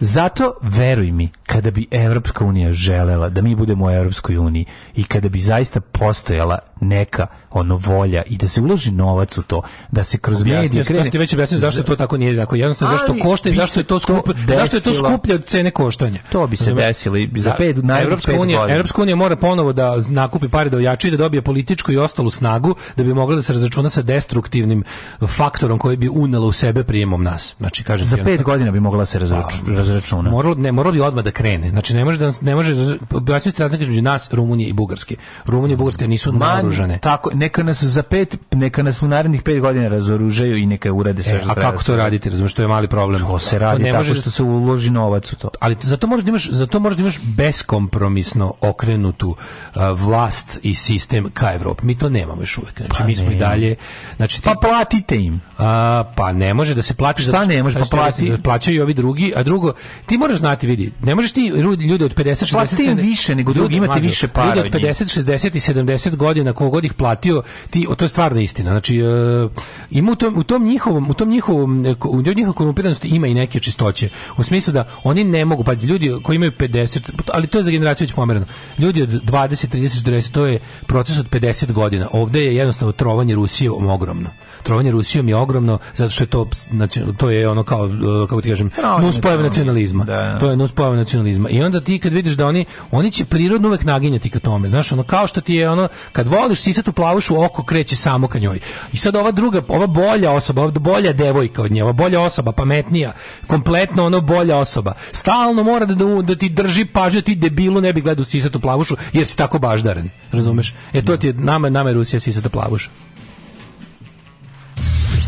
Zato, veruj mi, kada bi Evropska unija želela da mi budemo u Evropskoj uniji i kada bi zaista postojala neka ono volja i da se uloži novac u to, da se kroz medije da krene... Ti već objasnio zašto to tako nije tako jednostavno, zašto košta i zašto je to, skup, desilo, zašto je to skuplje od cene koštanja. To bi se Zame, desilo i za da, pet, na Evropska, pet unija, Evropska unija mora ponovo da nakupi pare da ojači i da dobije političku i ostalu snagu da bi mogla da se razračuna sa destruktivnim faktorom koji bi unela u sebe prijemom nas. Znači, kažem za pet godina bi mogla da se razračuna. Pa, razračuna. Moralo ne, moralo bi odmah da krene. Znači ne može da ne može da- objasniti razlike između nas, Rumunije i Bugarske. Rumunija i Bugarska nisu naoružane. Tako, neka nas za pet, neka nas u narednih pet godina razoružaju i neka urade sve e, A da kako to raditi? Razumeš, što je mali problem. To se radi tako što se uloži novac u to. Ali zato možeš da imaš, zato možeš da imaš beskompromisno okrenutu uh, vlast i sistem ka Evropi. Mi to nemamo još uvek. Znači pa mi smo ne. i dalje znači pa ti, pa platite im. A, pa ne može da se platiš Šta ne može pa plati? Da plaćaju ovi drugi, a drugo ti moraš znati vidi ne možeš ti ljude od 50 60 im više nego drugi imate više para ljudi od 50 60 i 70 godina kog godih platio ti to je stvarno istina znači uh, ima u tom, u tom njihovom u tom njihovom e, u njihovoj korumpiranosti ima i neke čistoće u smislu da oni ne mogu pa ljudi koji imaju 50 ali to je za generaciju već pomereno ljudi od 20 30 40 to je proces od 50 godina ovde je jednostavno trovanje Rusije ogromno trovanje Rusijom je ogromno zato što je to to je ono kao e, kako ti kažem nuspojava nacionalizma. Da. To je nuspojava nacionalizma. I onda ti kad vidiš da oni oni će prirodno uvek naginjati ka tome. Znaš, ono kao što ti je ono kad voliš sisatu plavušu oko kreće samo ka njoj. I sad ova druga, ova bolja osoba, ova bolja devojka od nje, ova bolja osoba, pametnija, kompletno ono bolja osoba. Stalno mora da, da, da ti drži pažnju, da ti debilu ne bi gledao sisatu plavušu jer si tako baždaren. Razumeš? E to da. ti je nama nama je Rusija sisata plavuša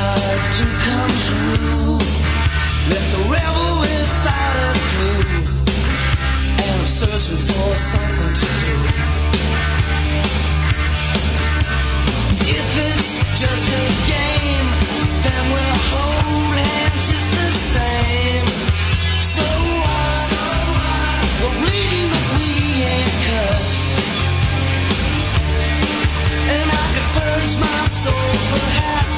tried to come true. Left a rebel without a clue. And I'm searching for something to do. If it's just a game, then we'll hold hands just the same. So what? We're bleeding, but we ain't cut. And I could purge my soul, perhaps.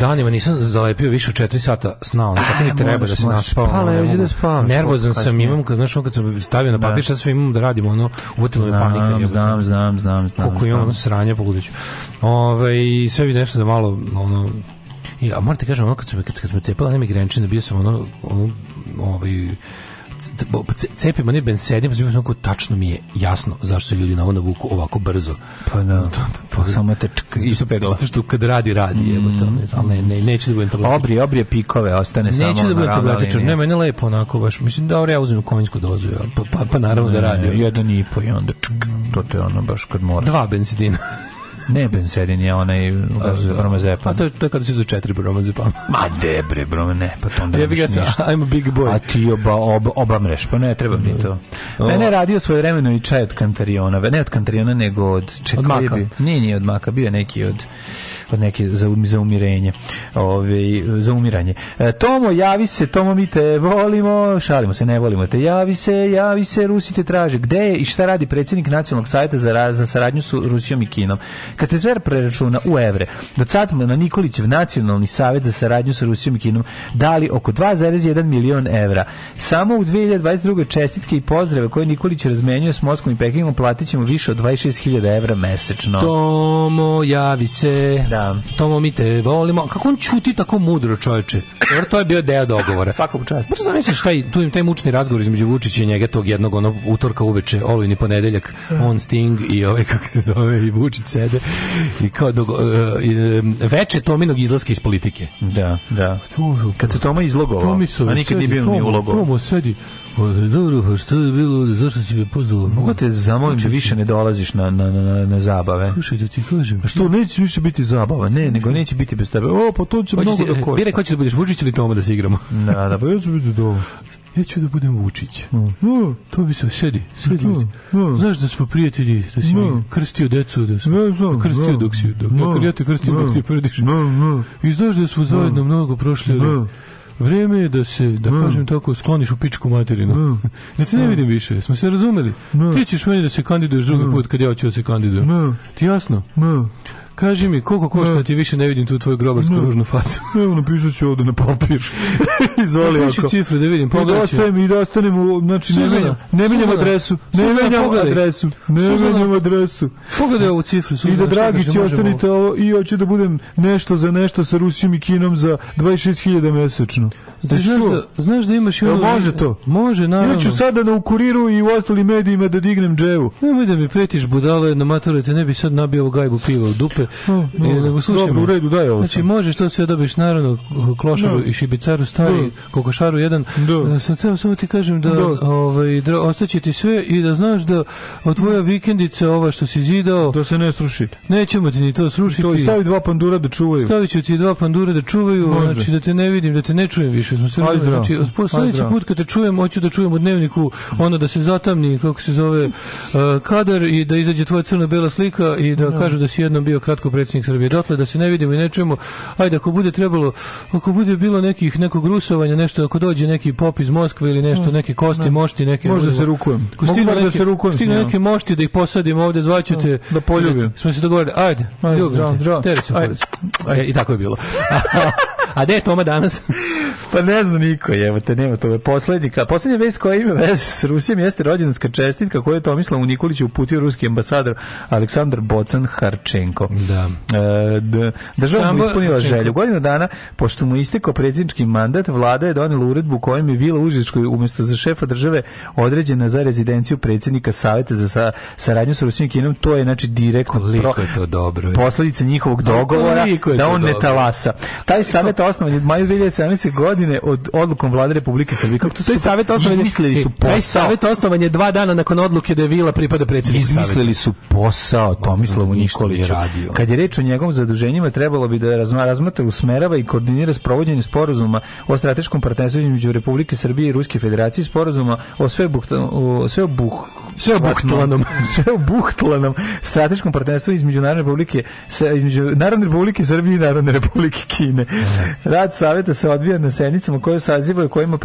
Danima nisam zalepio više od 4 sata sna, ono kako mi treba da se naspao. Pa, leži da spavam. Nervozan sam, imam, kad, znaš, kad sam stavio na da. papir, šta sve imam da radimo, ono, uvatilo me panika. Znam, znam, znam, znam, znam. Koliko imam ono sranja po buduću. Ove, ovaj, sve bi nešto da malo, ono, ja, moram ti kažem, ono, kad sam, kad, kad sam cepala na migrenčine, bio sam ono, ono, ovaj, cepim one bensedima, pa zbog onako tačno mi je jasno zašto ljudi na ono vuku ovako brzo. Pa da, to, to, to, samo tečka. Isto pedala. Zato što kad radi, radi. Mm. Jebo, to, ali ne, ne, neću da budem tabletičar. Obri, obrije pikove, ostane neću samo Neću da budem tabletičar, ne, meni lepo onako baš. Mislim, da, ja uzim konjsku dozu, ja, pa, pa, pa naravno da ne, da radi. Jedan i po i onda čk, to te ono baš kad moraš. Dva bensedina. Ne Benserin je onaj bromazepan. A to je, to je kada se za četiri bromazepama. Ma debre, brome, ne, pa to onda ja nemaš ništa. I'm a big boy. A ti oba, oba, obamreš, pa ne, treba mi to. Mene je radio svoje vremeno i čaj od kantariona, ne od kantariona, nego od čekalibi. Od maka. Nije, nije od maka, bio neki od kod neke za, um, za umirenje, ove, ovaj, za umiranje. E, tomo, javi se, Tomo, mi te volimo, šalimo se, ne volimo te, javi se, javi se, Rusi te traže. Gde je i šta radi predsjednik nacionalnog sajta za, za saradnju s Rusijom i Kinom? Kad se sve preračuna u evre, do sad na Nikolićev nacionalni savjet za saradnju sa Rusijom i Kinom dali oko 2,1 milion evra. Samo u 2022. čestitke i pozdrave koje Nikolić razmenjuje s Moskom i Pekingom platit ćemo više od 26.000 evra mesečno. Tomo, javi se. Da, Da. Tomo, mi te volimo. Kako on čuti tako mudro, čoveče? Jer to je bio deo dogovora. Svakom čast. Možda zamisliš taj, tu, im taj mučni razgovor između Vučića i njega tog jednog onog utorka uveče, olujni ponedeljak, da. on Sting i ove, ovaj, kako se zove, i Vučić sede. I kao dog, uh, e, e, veče Tominog izlaska iz politike. Da, da. Kad se Toma izlogovao, a nikad nije bio ni ulogov. Tomo, sedi, Pa, dobro, što je bilo, zašto si me pozvao? Mogu te zamolim da više ne dolaziš na, na, na, na zabave. Slušaj, da ti kažem. A što, neće više biti zabava, ne, nego neće biti bez tebe. O, pa to će mnogo da e, košta. Biraj, ko ćeš da budeš, Vučić ili Toma da se igramo? da, da, pa ja ću biti doma ja ću da budem Vučić. Mm. To mm. bi se sedi, sedi. Mm. mm. Znaš da smo prijatelji, da si mm. mi krstio decu, da sam mm. krstio dok si, dok, mm. ja te krstio dok mm. ti prdiš. I znaš da smo zajedno mnogo prošli, Vreme je da se, da mm. kažem tako, skloniš u pičku materinu. Mm. da te ne mm. vidim više, smo se razumeli. Mm. Ti ćeš meni da se kandiduješ drugi mm. put kad ja hoću da se kandidujem. Mm. Ti jasno? Kaži mi, koliko košta da. da ti više ne vidim tu tvoju grobarsku da. ružnu facu? Evo, napišat ću ovde na papir. Izvoli ako. Napiši cifre da vidim, pa pogledaj ću. Ostajem i da ostanemo, znači ne menjam, ne menjam adresu. Ne menjam adresu. Ne menjam adresu. Pogledaj ovu cifru. I da Dragić ostanite ovo i hoće da budem nešto za nešto sa Rusijom i Kinom za 26.000 mesečno. Znaš da, znaš da imaš i ono... Može to? Može, naravno. Ja ću sada na da ukuriru i u ostalim medijima da dignem dževu. Nemoj da mi pretiš budale, na maturite, ne bi sad nabio gajbu piva u dupe. Hmm, e, hmm. Dobro, u redu, daj ovo. Znači, možeš to sve dobiš, naravno, klošaru da. i šibicaru stari, da. kokošaru jedan. Da. E, sad samo ti kažem da ovaj, ostaće ti sve i da znaš da od tvoja vikendica, ova što si zidao... Da se ne sruši. Nećemo ti ni to srušiti. To stavi dva pandura da čuvaju. Stavit ću ti dva pandura da čuvaju, znači da te ne vidim, da te ne čujem više. Smo se znači, sljedeći put kad te čujem, hoću da čujem u dnevniku ono da se zatamni, kako se zove, e, kadar i da izađe tvoja crno-bela slika i da kažu da si jednom bio kratko kratko predsjednik Srbije. Dotle da se ne vidimo i ne čujemo. Ajde ako bude trebalo, ako bude bilo nekih nekog rusovanja, nešto ako dođe neki pop iz Moskve ili nešto, mm. neke kosti, ne. Da. mošti, neke Možda se rukujem. Ko da neke, da se rukujem. Stigne neke mošti da ih posadimo ovde, zvaću te. Da, da poljubim. Smo se dogovorili. Ajde, ajde ljubim. Dra, dra. Ajde. Ajde. I tako je bilo. A gde je Toma danas? pa ne zna niko, evo te nema to. poslednika. poslednja vez koja ima veze s Rusijom jeste rođendanska čestitka koju je Tomislav Nikolić uputio ruski ambasador Aleksandar Bocan Harčenko. Da. E, država mu ispunila Harčenko. želju. Godinu dana, pošto mu istekao predsjednički mandat, vlada je donela uredbu kojom je Vila Užičkoj umjesto za šefa države određena za rezidenciju predsjednika Saveta za sa, saradnju sa Rusijom i Kinom. To je znači direktno pro, je to dobro, je. posledica njihovog dogovora da on dobro. ne talasa. Taj savjet osnovan je maju 2017. godine od odlukom vlade Republike Srbije. Kako to taj savjet osnovan izmislili su e, posao. Taj savjet osnovan je dva dana nakon odluke da je vila pripada predsjedniku Izmislili su posao Tomislavu Nikoliću. Kad je reč o njegovom zaduženjima, trebalo bi da razmatra, usmerava i koordinira sprovođenje sporazuma o strateškom partnerstvu između Republike Srbije i Ruske Federacije, sporazuma o sveobuhvatnom sve sveobuhtlanom sveobuhtlanom strateškom partnerstvu između Narodne Republike između Narodne Republike Srbije i Narodne Republike Kine. Rad saveta se odvija na sednicama koje sazivaju kojima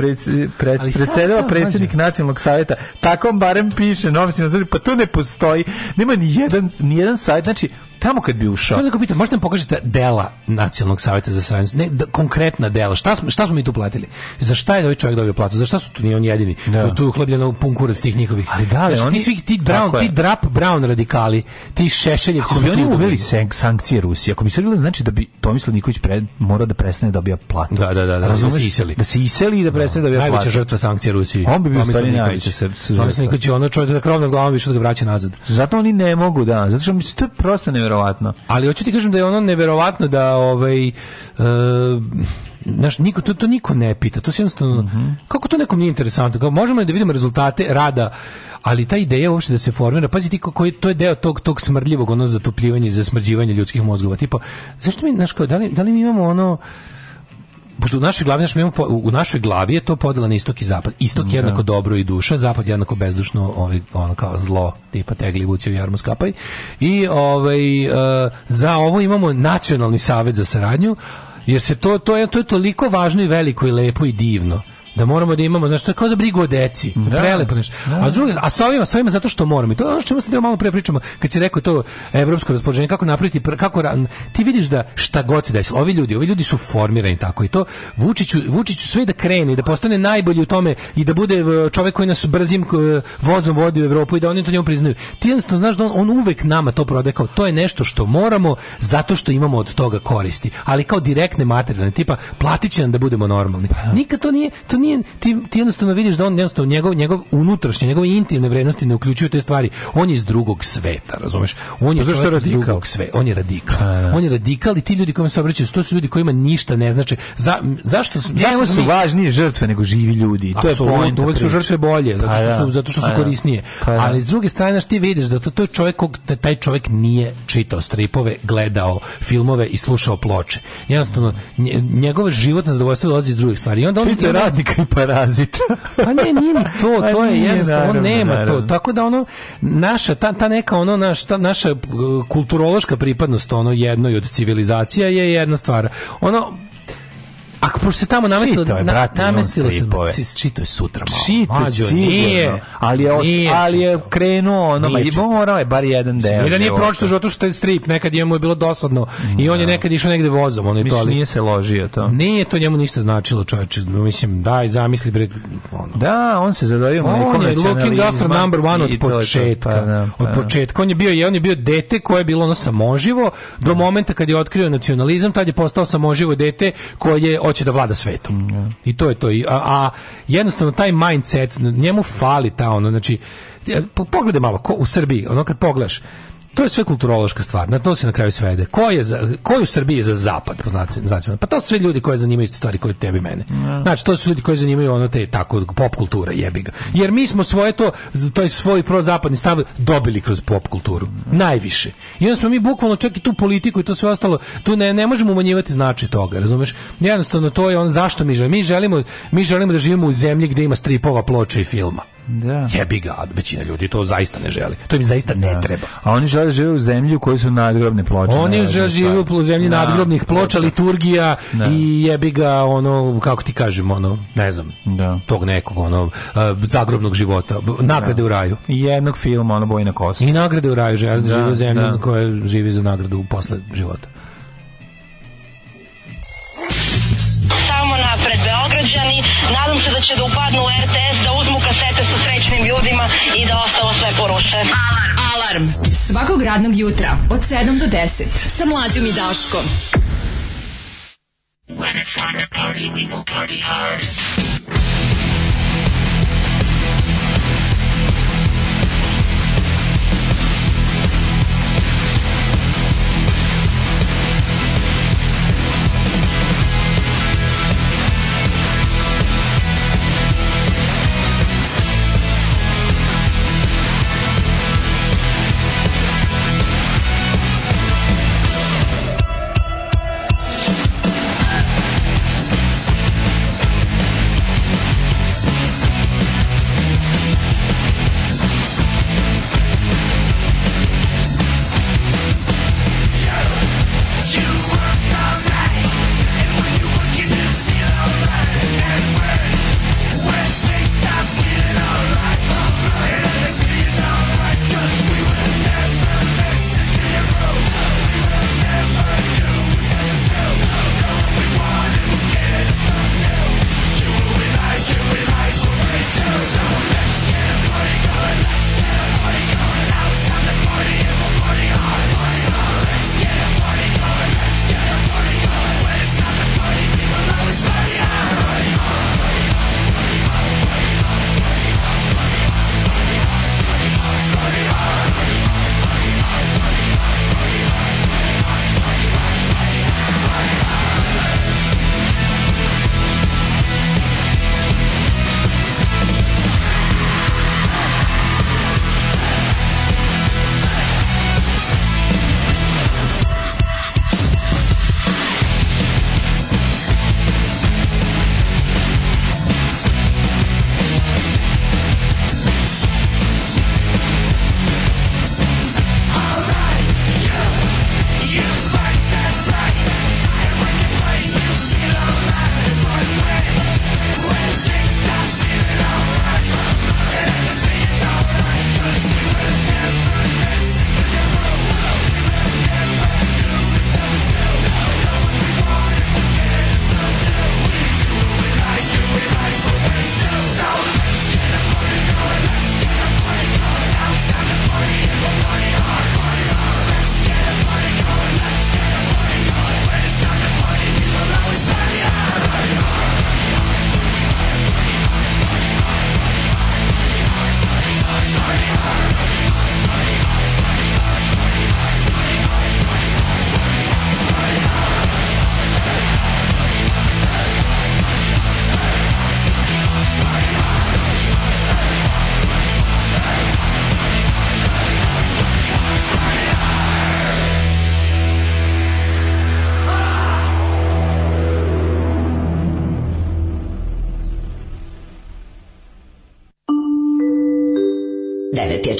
predsedava predsjednik nacionalnog saveta. Tako barem piše novici znači, pa tu ne postoji. Nema ni jedan, ni jedan sajt. Znači, tamo kad bi ušao. Sve neko pita, možete da nam pokažete dela Nacionalnog savjeta za saradnju? Ne, da, konkretna dela. Šta smo, šta smo mi tu platili? Za šta je da ovaj čovjek dobio platu? Za šta su tu ni on jedini? Da. Tu je uhlebljeno pun kurac tih njihovih. Ali da, li, oni, ti svi ti brown, ti drap brown radikali, ti šešeljevci. Ako bi oni uveli sankcije Rusije, ako bi se znači da bi Tomislav Nikolić pre, morao da prestane da dobija platu. Da, da, da, da, da Razumeš? da se iseli. Da se iseli i da prestane da dobija platu. Najveća žrtva sankcija Rusiji. On bi bio stvari najveća se. Tomislav je ono čovjek da krovna glavom više da ga vraća nazad. Zato oni ne mogu, da. Zato što mi se to prosto ne neverovatno. Ali hoću ti kažem da je ono neverovatno da ovaj uh, niko, to, to niko ne pita, to se jednostavno, mm -hmm. kako to nekom nije interesantno, kao, možemo li da vidimo rezultate rada, ali ta ideja uopšte da se formira, pazi koji, to je deo tog, tog smrdljivog, ono zatupljivanja i zasmrđivanja ljudskih mozgova, Tipo, zašto mi, znaš, kao, da li, da li mi imamo ono, pošto u našoj glavi naš, u našoj glavi je to podela na istok i zapad. Istok je da. jednako dobro i duša, zapad je jednako bezdušno, ovaj ono kao zlo, tipa tegli vuci u jarmu skapaj. I ovaj e, za ovo imamo nacionalni savet za saradnju jer se to to je to je toliko važno i veliko i lepo i divno da moramo da imamo, znači to je kao za brigu o deci. Da. Prelepo nešto. Da. A drugi, a sa ovima, sa ovima zato što moramo. I to je ono što se malo pre pričamo, kad si rekao to evropsko raspoloženje, kako napraviti kako ti vidiš da šta god se desilo, ovi ljudi, ovi ljudi su formirani tako i to Vučiću Vučiću sve da krene, i da postane najbolji u tome i da bude e, čovjek koji nas brzim e, vozom vodi u Evropu i da oni to njemu priznaju. Ti jednostavno znaš da on, on uvek nama to prodekao. to je nešto što moramo zato što imamo od toga koristi, ali kao direktne materijalne tipa platit da budemo normalni. Pa da. Nikad to nije to nije, ti, ti jednostavno vidiš da on jednostavno njegov, njegov unutrašnje, njegove intimne vrednosti ne uključuju te stvari. On je iz drugog sveta, razumeš? On je pa zašto iz drugog sveta. On je radikal. A, pa, da. on je radikal i ti ljudi kome se obraćaju, to su ljudi kojima ništa ne znači. Za, zašto, zašto su mi... važnije žrtve nego živi ljudi. To je je uvek su žrtve bolje, pa zato što da. su, zato što su da. korisnije. Ali s druge strane, ti vidiš da to, to je čovjek kog, da taj čovjek nije čitao stripove, gledao filmove i slušao ploče. Jednostavno, njegova životna zadovoljstvo dolazi iz drugih stvari. I onda on, radnik čika i parazita. Pa ne, nije ni to, pa to pa je jednostavno, naravno, on nema naravno. to. Tako da ono, naša, ta, ta neka ono, naš, ta, naša e, kulturološka pripadnost ono jednoj od civilizacija je jedna stvar. Ono, Ako pošto se tamo namestilo, čito je, brate, na, namestilo se, čito je sutra malo. Čito Mađo, sigurno, nije, ali je, os, nije ali je krenuo, ono, nije ba, morao je bar jedan deo. Nije da nije pročito životu što je strip, nekad njemu je bilo dosadno i on je da. nekad išao negde vozom. On je to, ali, nije se ložio to. Nije to njemu ništa značilo, čovječe. Mislim, daj, zamisli, bre, ono. Da, on se zadavio On je looking after number one od početka. Pa, da, pa, od da. početka. On je bio, on je bio dete koje je bilo ono samoživo do da. momenta kad je otkrio nacionalizam, tad je postao samoživo dete koje je hoće da vlada svetom. Yeah. Mm, I to je to. I, A, a jednostavno taj mindset, njemu fali ta ono, znači, pogledaj malo, ko, u Srbiji, ono kad pogledaš, to je sve kulturološka stvar. Na to se na kraju svede. Ko je za, ko je u Srbiji za zapad, znači, znači, Pa to su sve ljudi koje zanimaju iste stvari koje tebi mene. Da. Znači to su ljudi koji zanimaju ono te tako pop kultura jebi ga. Jer mi smo svoje to taj svoj prozapadni stav dobili kroz pop kulturu. Najviše. I onda smo mi bukvalno čak i tu politiku i to sve ostalo, tu ne, ne možemo umanjivati značaj toga, razumeš? Jednostavno to je on zašto mi želimo. Mi želimo mi želimo da živimo u zemlji gde ima stripova, ploča i filma. Da. Jebi ga, većina ljudi to zaista ne želi. To im zaista ne da. treba. A oni žele da žive u zemlji u kojoj su nadgrobne ploče. Oni žele da žive u zemlji da. nadgrobnih ploča, da. liturgija da. i jebi ga ono, kako ti kažem, ono, ne znam, da. tog nekog ono, e, zagrobnog života, nagrade u raju. I jednog filma, ono, boj na kosu. I nagrade u raju, žele da. žive u zemlji koja živi za nagradu posle života. Samo napred Beograđani, nadam se da će da upadnu u RTS, da se sete sa srećnim ljudima i da ostalo sve poruše. Alarm! Alarm! Svakog radnog jutra od 7 do 10 sa Mlađom i Daškom. When it's time to party, we will party hard.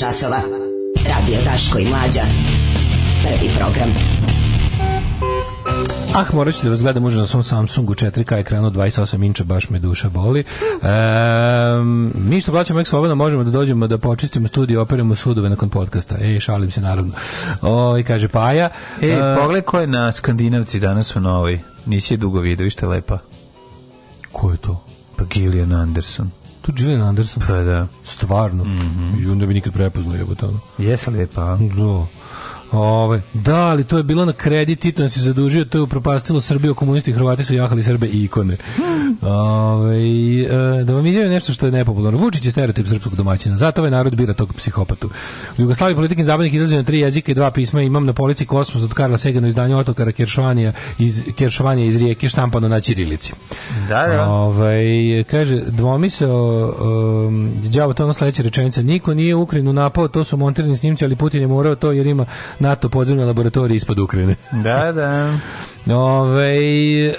časova. Radio Taško i Mlađa. Prvi program. Ah, morat ću da vas gledam na svom Samsungu 4K ekranu 28 inča, baš me duša boli. Um, mi što plaćamo ek slobodno možemo da dođemo da počistimo studiju, operimo sudove nakon podcasta. Ej, šalim se naravno. O, i kaže Paja. Ej, uh, e, pogled ko je na Skandinavci danas u novoj. Nisi je dugo vidio, vište lepa. Ko je to? Pa Gillian Anderson. Tu je Gillian Anderson. Pa da. Stvarno. Mm -hmm. I onda bi nikad prepoznao je to. Jesa lepa. Da. Ove, ovaj, da, ali to je bilo na kredit, Tito se zadužio, to je upropastilo Srbiju, komunisti Hrvati su jahali Srbe i ikone. Ove, ovaj, e, da vam ideo nešto što je nepopularno. Vučić je stereotip srpskog domaćina, zato ovaj narod bira tog psihopatu. U Jugoslaviji politikin zabavnik izlazi na tri jezika i dva pisma, imam na polici Kosmos od Karla Segena izdanje Otokara Keršovanija iz, Keršovanija iz rijeke štampano na Čirilici. Da, da. Ove, ovaj, kaže, dvomisao, um, đavo to ona sledeća rečenica, niko nije Ukrajinu napao, to su montirani snimci, ali Putin je morao to jer ima NATO podzemne laboratorije ispod Ukrajine. Da, da. Ove, e,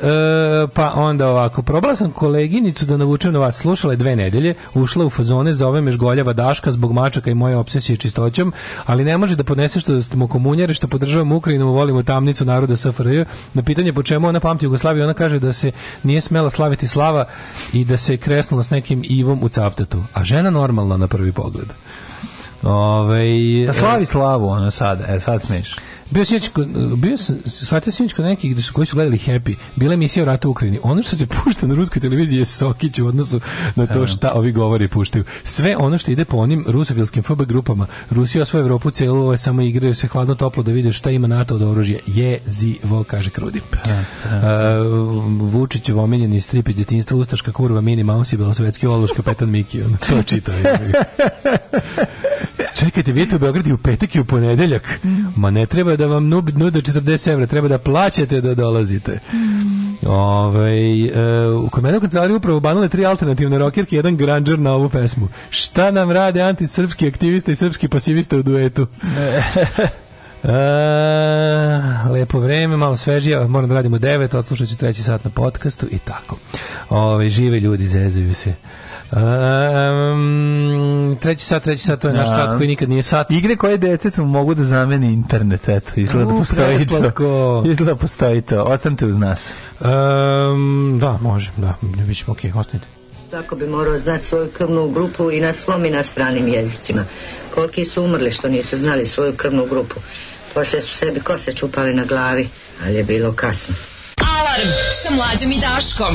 pa onda ovako, probala sam koleginicu da navučem na vas, slušala je dve nedelje, ušla u fazone, zove me žgoljava Daška zbog mačaka i moje obsesije čistoćom, ali ne može da podnese što smo komunjari, što podržavamo Ukrajinu, volimo tamnicu naroda SFRJ. Na pitanje po čemu ona pamti Jugoslaviju, ona kaže da se nije smela slaviti slava i da se je kresnula s nekim Ivom u Cavtatu. A žena normalna na prvi pogled. Ove, ovaj, pa da slavi slavu, ono sad, e, sad smeš. Bio sam, bio sam, shvatio sam kod gde su, koji su gledali Happy, bila emisija o ratu u Ukrajini. Ono što se pušta na ruskoj televiziji je Sokić u odnosu na to šta ovi govori puštaju. Sve ono što ide po onim rusofilskim FB grupama, Rusija osvoja Evropu celu, ovo je samo igraju se hladno toplo da vide šta ima NATO od oružja. Jezivo, kaže Krudip. Uh, Vučićev omiljeni strip iz djetinjstva, Ustaška kurva, Mini Mouse i Belosvetski ološka Petan Miki. Ono, to čitao. Čekajte, vidite u Beogradu u petak i u ponedeljak. Ma ne treba da vam nude 40 evra, treba da plaćate da dolazite. Ove, ovaj, e, u komenu kancelariju upravo banale tri alternativne i jedan granđer na ovu pesmu. Šta nam rade antisrpski aktivista i srpski pasivista u duetu? A, e. e, lepo vreme, malo svežije, moram da radimo devet, odslušat ću treći sat na podcastu i tako. Ove, ovaj, žive ljudi, zezaju se. Um, treći sat, treći sat, to je naš da. sat koji nikad nije sat. Igre koje detetu mogu da zameni internet, eto, izgleda da postoji to. Izgleda postoji to. Ostanite uz nas. Um, da, može, da, bit ćemo okej, okay. ostanite. Tako bi morao znati svoju krvnu grupu i na svom i na stranim jezicima. Koliki su umrli što nisu znali svoju krvnu grupu. Poslije su sebi kose čupali na glavi, ali je bilo kasno. Alarm sa mlađom i Daškom.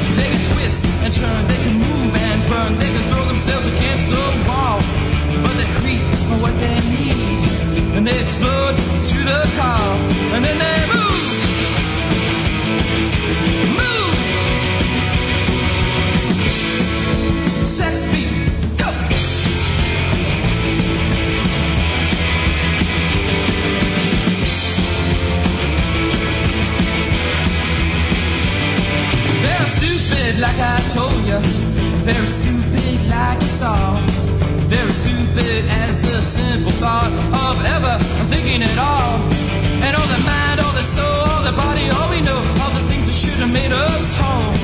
they can twist and turn, they can move and burn, they can throw themselves against the wall. But they creep for what they need, and they explode to the call, and they never. like I told you, very stupid like a song. Very stupid as the simple thought of ever thinking at all. And all the mind, all the soul, all the body, all we know, all the things that should have made us whole.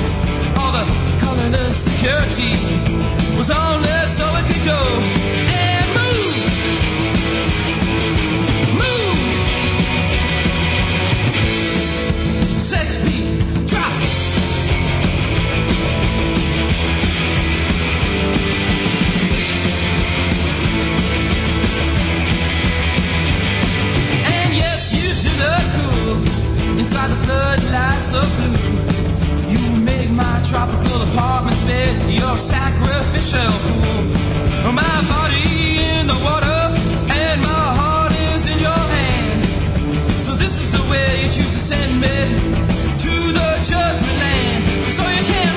All the colorless security was on there so we could go. inside the floodlights of blue. You make my tropical apartment bed your sacrificial pool. My body in the water and my heart is in your hand. So this is the way you choose to send me to the judgment land. So you can't.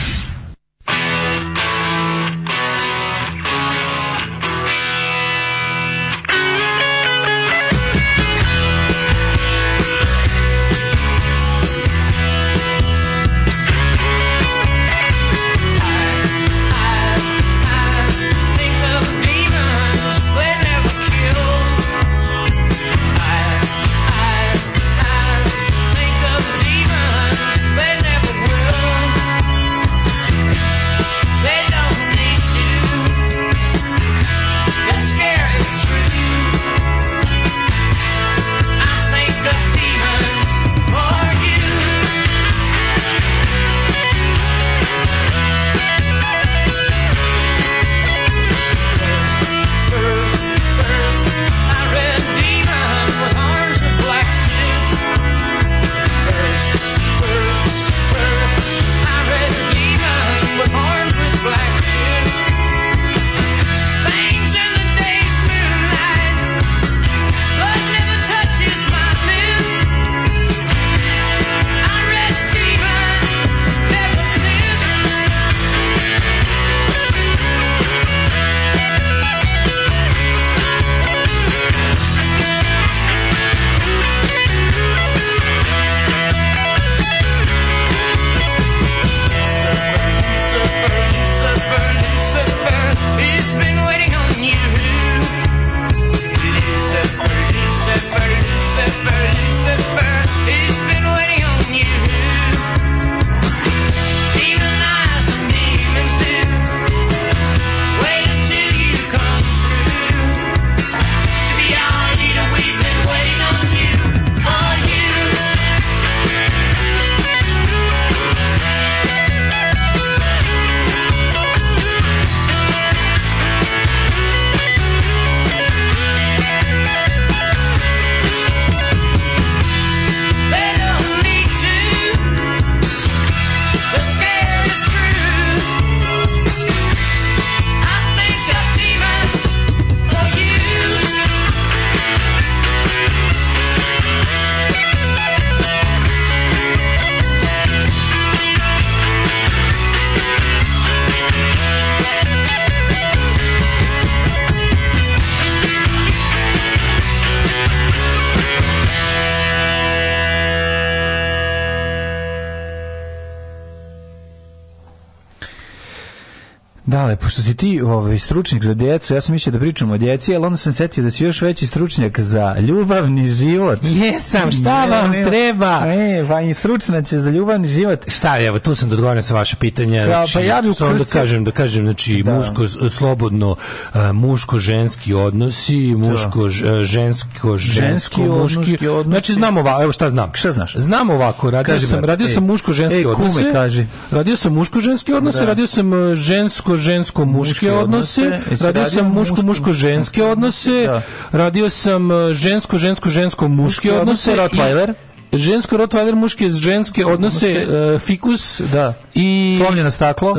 Dale, pošto si ti ovaj, stručnjak za djecu, ja sam mislio da pričam o djeci, ali onda sam setio da si još veći stručnjak za ljubavni život. Jesam, šta ne, vam ne, treba? E, pa i stručnjak će za ljubavni život. Šta, evo, tu sam da odgovorim sa vaše pitanje. Da, znači, pa ja bih da kažem, da kažem, znači, da. muško, slobodno, eh, muško-ženski odnosi, da. muško-žensko, eh, ženski muški. Odnosi. Znači, znam ovako, evo šta znam. Šta znaš? Znam ovako, radio kaži sam, radio sam e, e, muško-ženski odnose. Kume, kaži. Radio sam muško-ženski odnose, da. radio sam eh, žensko-žensko žensko-muške odnose, radio e, sam muško-muško-ženske odnose, da. radio sam e, žensko-žensko-žensko-muške odnose, Rottweiler žensko Rottweiler muške ženske odnose e, fikus da i slomljeno staklo uh,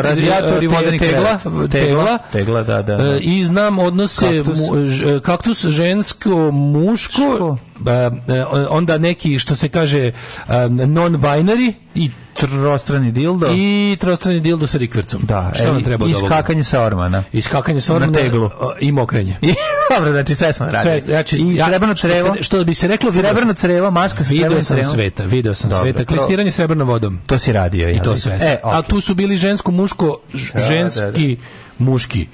radijator i vodeni tegla, tegla, tegla da da, da. i znam odnose kaktus žensko muško onda neki što se kaže non binary i trostrani dildo i trostrani dildo sa rikvercom. Da, šta vam treba od ovoga? Iskakanje sa ormana. skakanje sa ormana na teglu i mokrenje. dobro, znači sve smo radili. Sve, znači, I srebrno crevo. Što, se, što bi se reklo srebrno crevo, maska sa srebrnim crevom. Video sam sveta, video sam dobro, sveta, klistiranje srebrnom vodom. To si radio, ja. I to sve. E, okay. A tu su bili žensko, muško, da, ženski, da, da. muški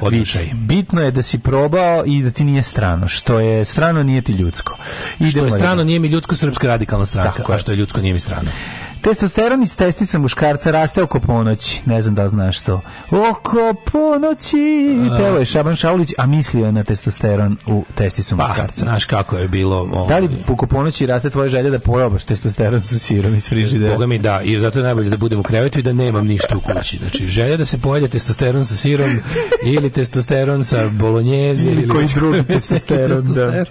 odličaj. Bitno je da si probao i da ti nije strano. Što je strano, nije ti ljudsko. Idemo što je strano, nije mi ljudsko srpska radikalna stranka. Tako a što je ljudsko, nije mi strano. Testosteron iz testica muškarca raste oko ponoći. Ne znam da znaš to. Oko ponoći. Peo je Šaban Šaulić, a mislio na testosteron u testicu pa, muškarca. Znaš kako je bilo. Ovaj... Da li ovaj. oko ponoći raste tvoja želja da probaš testosteron sa sirom iz frižidera? Boga mi da. I zato je najbolje da budem u krevetu i da nemam ništa u kući. Znači, želja da se pojede testosteron sa sirom ili testosteron sa bolonjeze ili koji drugi testosteron. da.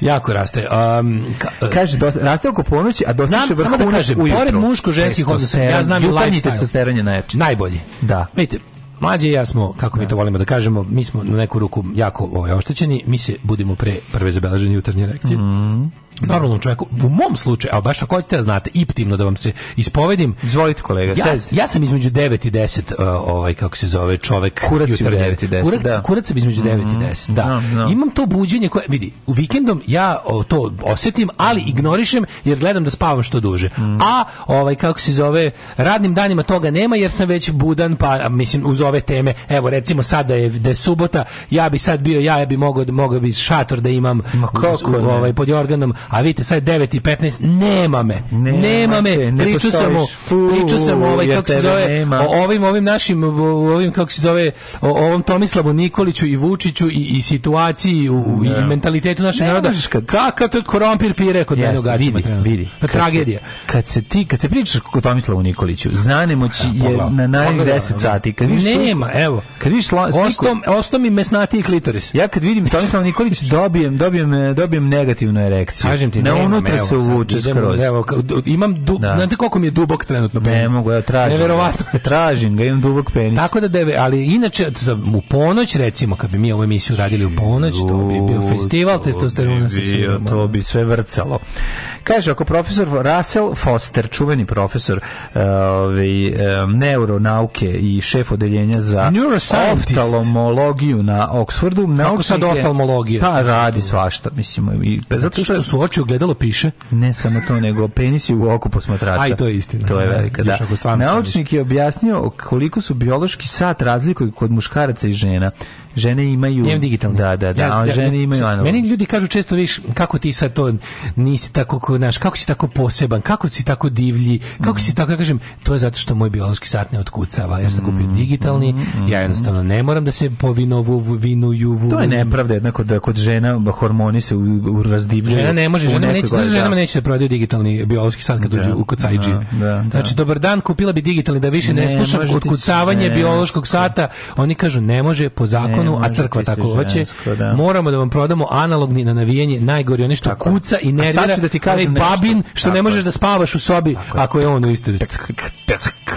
Jako raste. Um, ka, Kaže, dosta, raste oko ponoći, a dostiže da vrhunac ujutro muško ženskih odnosa. Ja znam jutarnji testosteron je najjači. Najbolji. Da. Vidite, mlađe i ja smo, kako mi to volimo da kažemo, mi smo na neku ruku jako ovaj, oštećeni, mi se budimo pre prve zabeležene jutarnje reakcije. Mm normalnom čovjeku, u mom slučaju, a baš ako hoćete da znate, iptimno da vam se ispovedim. Izvolite kolega. Ja, ja sam između 9 i 10, uh, ovaj, kako se zove, čovek. Kurac jutar, 9 i 10. Kurac, da. kurac sam između 9 mm -hmm. i 10, mhm, da. No, no. Imam to buđenje koje, vidi, u vikendom ja o, to osetim, ali ignorišem jer gledam da spavam što duže. Mm. A, ovaj, kako se zove, radnim danima toga nema jer sam već budan, pa mislim, uz ove teme, evo, recimo sada da je, da je subota, ja bi sad bio, ja, ja bi mogao, mogao bi šator da imam Ma, kako, uz, u, ovaj, pod organom, a vidite, sad je 9 i 15, nema me, nema, nema me, te, ne priču sam o, sam ovaj, kako se zove, o ovim, ovim našim, ovim, kako se zove, o ovom Tomislavu Nikoliću i Vučiću i, i situaciji u, i mentalitetu našeg naroda. Kad... Kakav to je krompir pire kod yes, mene u gačima. Vidi, vidi. Kad Tragedija. Se, kad se ti, kad se pričaš o Tomislavu Nikoliću, zanemoć je na naj 10 sati. Kad viš nema, evo. Kad viš ostom, ostom i mesnati klitoris. Ja kad vidim Tomislava Nikolić dobijem, dobijem, dobijem negativnu erekciju kažem ti, na unutra se uvuče skroz. Evo, imam dub, da. znate koliko mi je dubok trenutno penis. Ne mogu, evo, tražim. Neverovatno. Tražim ga, imam dubok penis. Tako da, deve, ali inače, za, u ponoć, recimo, kad bi mi ovu emisiju radili u ponoć, to bi bio festival testosterona sa silima. To bi sve vrcalo. Kaže, ako profesor Russell Foster, čuveni profesor uh, neuronauke i šef odeljenja za oftalmologiju na Oxfordu, naučnik je... sad oftalmologija? Pa, radi svašta, mislimo. I, zato što su oči ogledalo piše. Ne samo to, nego penis je u oku posmatrača. Aj, to je istina. To je da, velika, da. da. Naučnik je objasnio koliko su biološki sat razlikuju kod muškaraca i žena. Žene imaju... Imam digitalno. Da, da, da, ja, a žene ja, imaju Meni ljudi kažu često, viš, kako ti sad to nisi tako, znaš, kako si tako poseban, kako si tako divlji, kako mm. si mhm. tako, ja kažem, to je zato što moj biološki sat ne otkucava, jer sam mhm, kupio digitalni, mm. ja mhm. jednostavno ne moram da se povinovu, vinuju... To je nepravda, jednako da kod žena hormoni se u, u razdivljaju. Žena ne može, ženama neće, znači, ženama da. neće da prodaju digitalni biološki san kad dođu da, u da, da. Znači, dobar dan, kupila bi digitalni da više ne, ne slušam kucavanje biološkog sata. Oni kažu, ne može po zakonu, a crkva tako hoće. Moramo da vam prodamo analogni na navijenje najgori, oni što kuca i nervira, onaj babin što ne možeš da spavaš u sobi ako je on u istoj.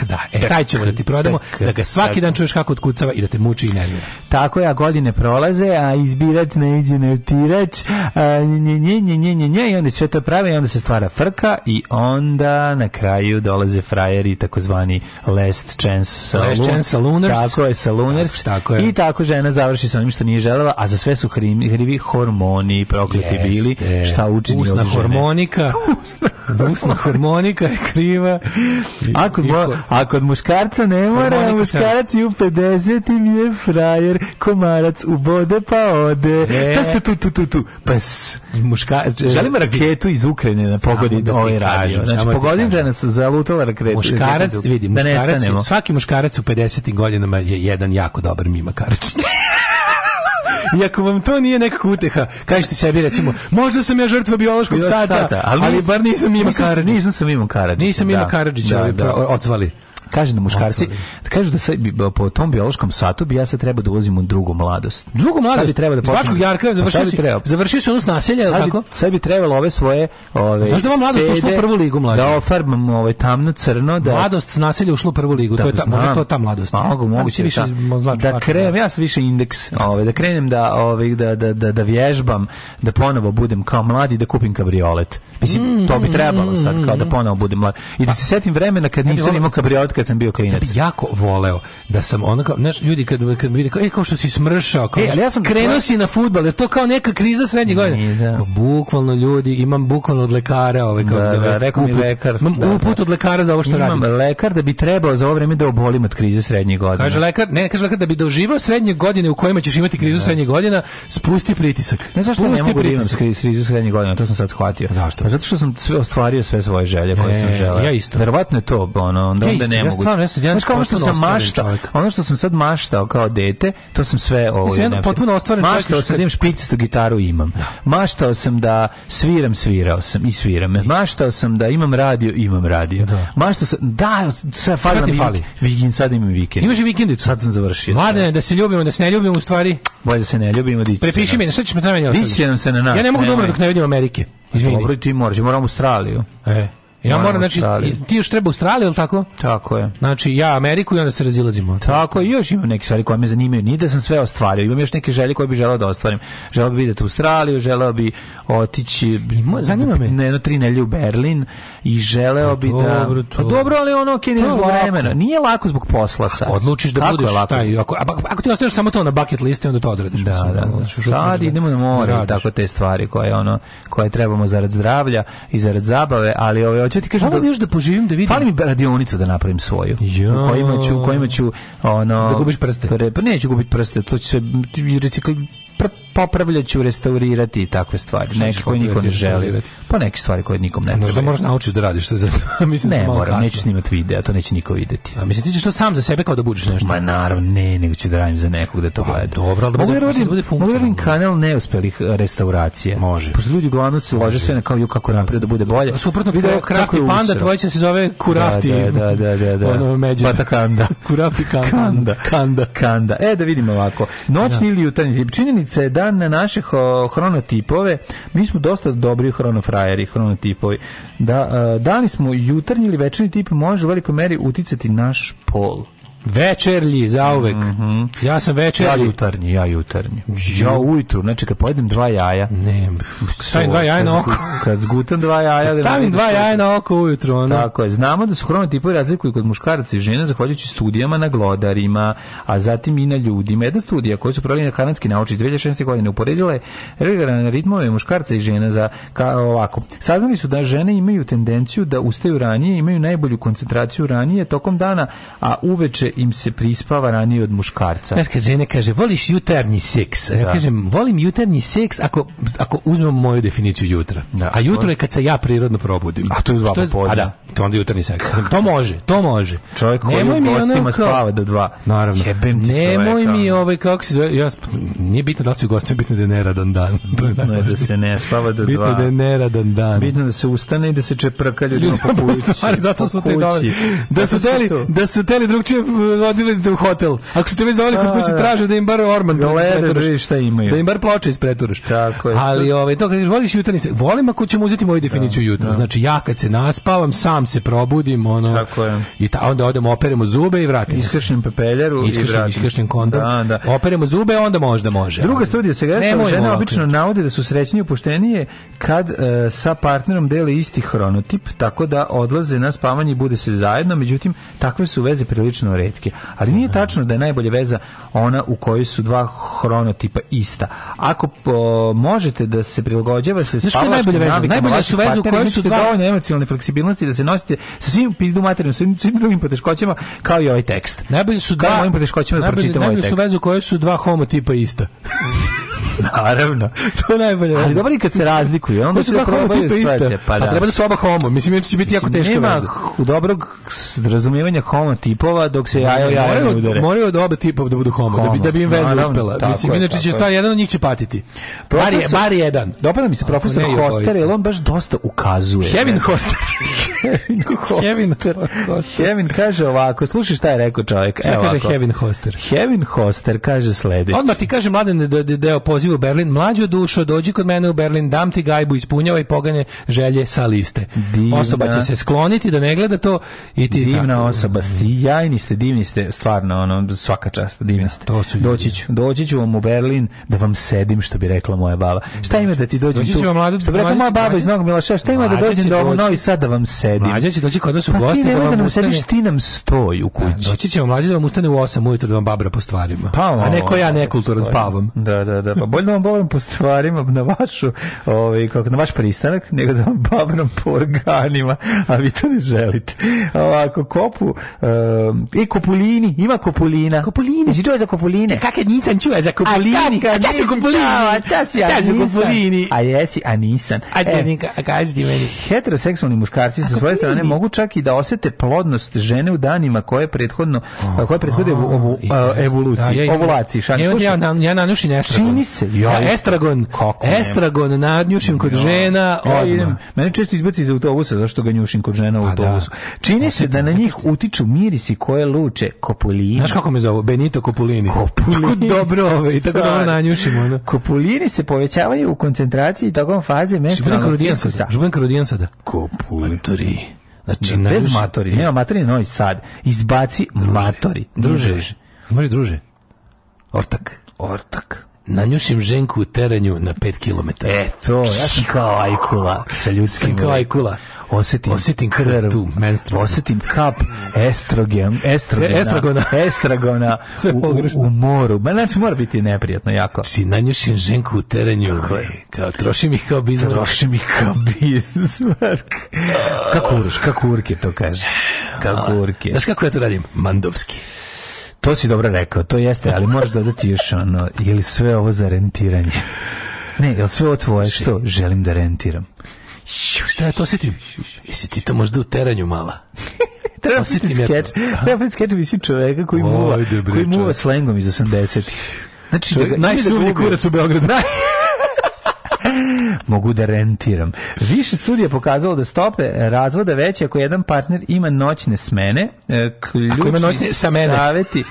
Da, e, taj ćemo da ti prodamo, da ga svaki dan čuješ kako otkucava i da te muči i nervira. Tako je, a godine prolaze, a izbirač ne iđe ne utirač, a nje, nje, nje, nje, nje, nje i onda sve to prave i onda se stvara frka i onda na kraju dolaze frajeri takozvani last chance saloon. Last chance salooners. Tako je, saloners Tako, tako je. I tako žena završi sa onim što nije želela, a za sve su hrivi, hrivi hormoni prokleti yes, bili. Šta učini Usna od žene. hormonika. Usna harmonika je kriva. ako, kod, mo, a muškarca ne mora, muškarac je u 50 im je frajer, komarac ubode pa ode. E. Pa ste tu, tu, tu, tu. Pas. muškarac, Želim raketu iz Ukrajine na da pogodi da ovaj radio. Znači, da pogodim da nas zalutala raketa. Muškarac, vidi, muškarac, svaki muškarac u 50. godinama je jedan jako dobar Mima Karčić. I ako vam to nije nekako uteha, kažete sebi recimo, možda sam ja žrtva biološkog sata, ali, ali bar nisam Mima Karadžić. Nisam, nisam Mima Karadžić. Nisam Mima Karadžić, da, da. odzvali kaže da muškarci, da kažu da se po tom biološkom satu bi ja se treba da ulazim u drugu mladost. Drugu mladost. bi trebalo da počnem. Jarka pa završio si, završio si ono s naselja, sad tako? Bi, sad bi trebalo ove svoje, ove. Znaš da vam mladost ušla u prvu ligu mlađe. Da ofarbam ovaj tamno crno da Mladost s naselja ušla u prvu ligu, da, to je ta, da, znam. možda to ta mladost. Pa, mogu, mogu se više da, da krenem, ja sa više indeks, ove ovaj, da krenem da ovaj da da da da vježbam, da ponovo budem kao mladi da kupim kabriolet. Mislim mm, to bi mm, trebalo sad mm, kao da ponovo budem mlad. I da pa, se setim vremena kad nisam imao kabriolet kad sam bio klinac. Ja bi jako voleo da sam ono znaš, ljudi kad, kad mi vide kao, e, kao što si smršao, kao, e, ali ja sam krenuo svoj... si na futbal, je to kao neka kriza srednjih godina. Da. Kao, bukvalno ljudi, imam bukvalno od lekara, ove, kao da, zove, da, rekao uput, mi lekar. Imam da, uput da. od lekara za ovo što imam radim. Imam lekar da bi trebao za ovo vreme da obolim od krize srednje godine. Kaže lekar, ne, kaže lekar da bi doživao srednje godine u kojima ćeš imati krizu da. srednjih godina, spusti pritisak. Ne zašto što ne mogu da imam krizu srednjih godina, to sam sad shvatio. Zašto? Pa zato što sam sve ostvario sve svoje želje koje e, sam želeo. Ja isto. Verovatno je to ono, onda, ja onda ne mogu moguće. Stvarno, ja sam jedan ono što sam mašta, sad maštao kao dete, to sam sve ovo. Ja sam potpuno ostvaren čovjek. Maštao sam da imam špicistu gitaru imam. Da. Maštao sam da sviram, svirao sam i sviram. Maštao sam da imam radio, imam radio. Da. Maštao sam da sa fali mi Vikend sad imam vikend. Imaš vikendicu? Sad sam završio. Mladene, da se ljubimo, da se ne ljubimo u stvari. Bolje da se ne ljubimo, dići. Prepiši mi, šta ćeš me nas. Ja ne mogu dobro da dok ne vidim Amerike. Pa Izvini. Dobro, ti moraš, moram u Australiju. E. Ja moram, znači, ti još treba Australiju, ili tako? Tako je. Znači, ja Ameriku i onda se razilazimo. Tako je, još imam neke stvari koje me zanimaju. Nije da sam sve ostvario, imam još neke želje koje bih želeo da ostvarim. Želeo bih vidjeti Australiju, želeo bih otići zanima me. na no, tri nelje u Berlin i želeo pa bih da... Dobro, pa to... A dobro, ali ono, ok, nije zbog vremena. Nije lako zbog posla sad. Ako odlučiš da budeš taj, ako, ako ti ostaneš samo to na bucket listi, onda to odradiš. Da, mislim, da, da, da. Sad idemo na more, tako te stvari koje, ono, koje trebamo zarad zdravlja i zarad zabave, ali ovo ove hoću ti kažem da još da poživim da vidim. Fali mi radionicu da napravim svoju. Ja. U kojima ću, u kojima ću ono Da gubiš prste. Pre, pa neću gubiti prste, to će se recikl popravljaću, restaurirati i takve stvari. Neki koje niko ne želi. Pa neke stvari koje nikom ne treba. Možda moraš naučiš da radiš to. mislim da ne, moram, kasno. neću snimati videa, to neće niko vidjeti. A mislim ti ćeš to sam za sebe kao da budiš nešto? Ma naravno, ne, nego ću da radim za nekog da to pa, gleda. Dobro, ali da mogu da, da radim, bude funkcionalno. kanal neuspelih e, restauracije. Može. Pošto ljudi uglavnom se lože sve na kao ju kako napred da bude bolje. Suprotno, video krafti panda, tvoj će se zove kurafti. Da, da, da, da. Ono međe. Patakanda. Kurafti kanda. Kanda. Kanda. E, da vidimo ovako. Noćni ili jutarnji. Činjeni Činjenica je da na naše hronotipove, mi smo dosta dobri hronofrajeri, hronotipovi, da, e, da li smo jutarnji ili večerni tip može u velikoj meri uticati naš pol. Večerlji, zauvek. Mm -hmm. Ja sam večerlji. Ja jutarnji, ja jutarnji. Ja ujutru, znači kad pojedem dva jaja. Ne, stavim dva jaja na oko. Kad zgutam dva jaja. Kad stavim dva jaja na oko ujutru. Ono. Tako je. Znamo da su hronotipovi razlikuju kod muškaraca i žena zahvaljujući studijama na glodarima, a zatim i na ljudima. Jedna studija koju su proveli na kanadski nauči 2016. godine uporedila je regularne ritmove muškarca i žena za ka, ovako. Saznali su da žene imaju tendenciju da ustaju ranije, imaju najbolju koncentraciju ranije tokom dana, a uveče im se prispava ranije od muškarca. Znaš, kad žene kaže, voliš jutarnji seks? Da. Ja kažem, volim jutarnji seks ako, ako uzmem moju definiciju jutra. Da, a jutro je kad se ja prirodno probudim. A to je dva popodne. A da, to onda jutarnji seks. To može, to može. Čovjek koji nemoj u gostima ono, spava do dva. Naravno. Jebem ti nemoj čovjeka. mi ovaj, kako se zove, ja, nije bitno da li si u gostima, bitno da je neradan dan. To je ne, da se ne spava do bitno dva. Bitno da je neradan dan. Bitno da se ustane i da se čeprka ljudima po kući. zato su te dole. Da su teli, da su teli drugčije odilite u hotel. Ako ste već doveli kod kuće, da. traže da im bar orman gledaj da šta imaju. Da im bar ploče ispreturaš. Tako je. Ali ovaj to kad voliš jutarnji se, volim ako ćemo uzeti moju da, definiciju da, jutra. Da. Znači ja kad se naspavam, sam se probudim, ono. Tako je. I ta, onda odemo operemo zube i vratimo. Iskršim pepeljaru iskršim, i vratimo. Iskršim kondom. Da, da. Operemo zube, onda možda može. Druga studija se gleda, žene obično navode da su srećnije i poštenije kad uh, sa partnerom dele isti hronotip, tako da odlaze na spavanje i bude se zajedno, međutim takve su veze prilično redke četvrtke. Ali nije tačno da je najbolje veza ona u kojoj su dva hronotipa ista. Ako po, možete da se prilagođava se znači, spavačkim najbolje, veza? najbolje su veze u kojoj su dva... dovoljno emocionalne fleksibilnosti da se nosite sa svim pizdu materijem, svim, svim drugim poteškoćama kao i ovaj tekst. Najbolje su dva... Kao mojim poteškoćima da pročitam ovaj tekst. Najbolje su veze u kojoj su dva homotipa ista. Naravno. To je najbolje. Ali dobro i kad se razlikuju, onda se probaju stvari. Pa, da. A treba da su oba homo. Mislim, će biti jako teško nema dobrog razumijevanja homo tipova dok se jajo jajo ne udare. Moraju da oba tipa da budu homo, homo. da bi, da bi im veza Naravno, uspela. Mislim, je, inače će stvar, jedan od njih će patiti. Profesor, bar, je, bar jedan. Dopada mi se profesor Hoster, jer on baš dosta ukazuje. Kevin Hoster. Kevin Hoster. Kevin kaže ovako, slušaj šta je rekao čovjek. Šta Evo kaže ovako. Kevin Hoster? Kevin Hoster kaže sledeće. Odmah ti kaže mladen da je deo poziva u Berlin. Mlađo dušo, dođi kod mene u Berlin, dam ti gajbu, ispunjava i poganje želje sa liste. Divna. Osoba će se skloniti da ne gleda to i ti Divna tako. osoba, jajni ste, divni ste, stvarno, ono, svaka čast, divni da, ste. To su doći ću, doći ću vam u Berlin da vam sedim, što bi rekla moja baba. Šta ima da ti dođem dođi tu? Doći ću vam mladu, što bi rekla moja baba iz Novog Miloša, šta ima da dođem da do Novi Sad da vam sedim? sedim. Mlađa će doći kod nas u pa goste. Pa ti nemoj da nam da ustane... sediš, ti nam stoj u da, kući. doći ćemo mlađa da vam ustane u 8 ujutru da vam babra po stvarima. Pa, A neko ja nekulturan spavam. Da, da, da. Pa bolje da vam babram po stvarima na vašu, ovaj, kako, na vaš pristanak, nego da vam babram po organima, a vi to ne želite. Ovako, kopu, um, i kopulini, ima kopulina. Kopulini. Jesi čuo za kopuline? Kak je nisam čuo za kopulini? A čas je kopulini? A čas je kopulini? A jesi, a nisam. A, e, a, a, a, a, a, a, a, a, a, a, sa svoje strane mogu čak i da osete plodnost žene u danima koje prethodno a, koje prethode evo, ovu evoluciji, da, ja, ja, ovulaciji, šan. Ja, ja, ja nanjušim estragon. Čini se, ja, estragon, estragon nanjušim kod žena, odmah. Mene često izbaci iz autobusa, zašto ga njušim kod žena u pa da. autobusu. Čini se da na njih utiču mirisi koje luče kopulini. Znaš kako me zovu? Benito Kopulini. Tako dobro, i ovaj, tako dobro nanjušimo. Ono. Kopulini se povećavaju u koncentraciji tokom faze menstrualnog ciklusa. Da, Žuban Karudijan sada. Kopulini matori. Znači, ne, da, bez matori, nema matori na Novi Sad. Izbaci druže, matori. Druže, Može druže. Ortak. Ortak nanjušim ženku u terenju na 5 km. E, to, ja sam kao ajkula. Sa ljudskim. Sam kao ovaj, ajkula. Osetim, osetim krv, tu, menstrualnu. Osetim kap estrogen, estrogena, e, estragona, estragona u, u, moru. Ma znači mora biti neprijatno jako. Si nanjušim ženku u terenju. Kako ovaj, je? Kao, trošim ih kao bizmark. Trošim ih kao bizmark. kako uroš, kako urke to kaže. Kako urke. Znaš kako ja to radim? Mandovski. To si dobro rekao, to jeste, ali moraš dodati još ono, ili sve ovo za rentiranje. Ne, jel sve ovo tvoje, što? Želim da rentiram. Šta je to osjetim? Jesi ti to možda u teranju mala? treba biti skeč, treba biti skeč mislim čoveka koji muva, koji muva slengom iz 80-ih. Znači, Čovjek, da najsuvlji kurac u Beogradu. mogu da rentiram. Više studije pokazalo da stope razvoda veće ako jedan partner ima noćne smene, ključni e, ako ima noćne sa mene. Saveti,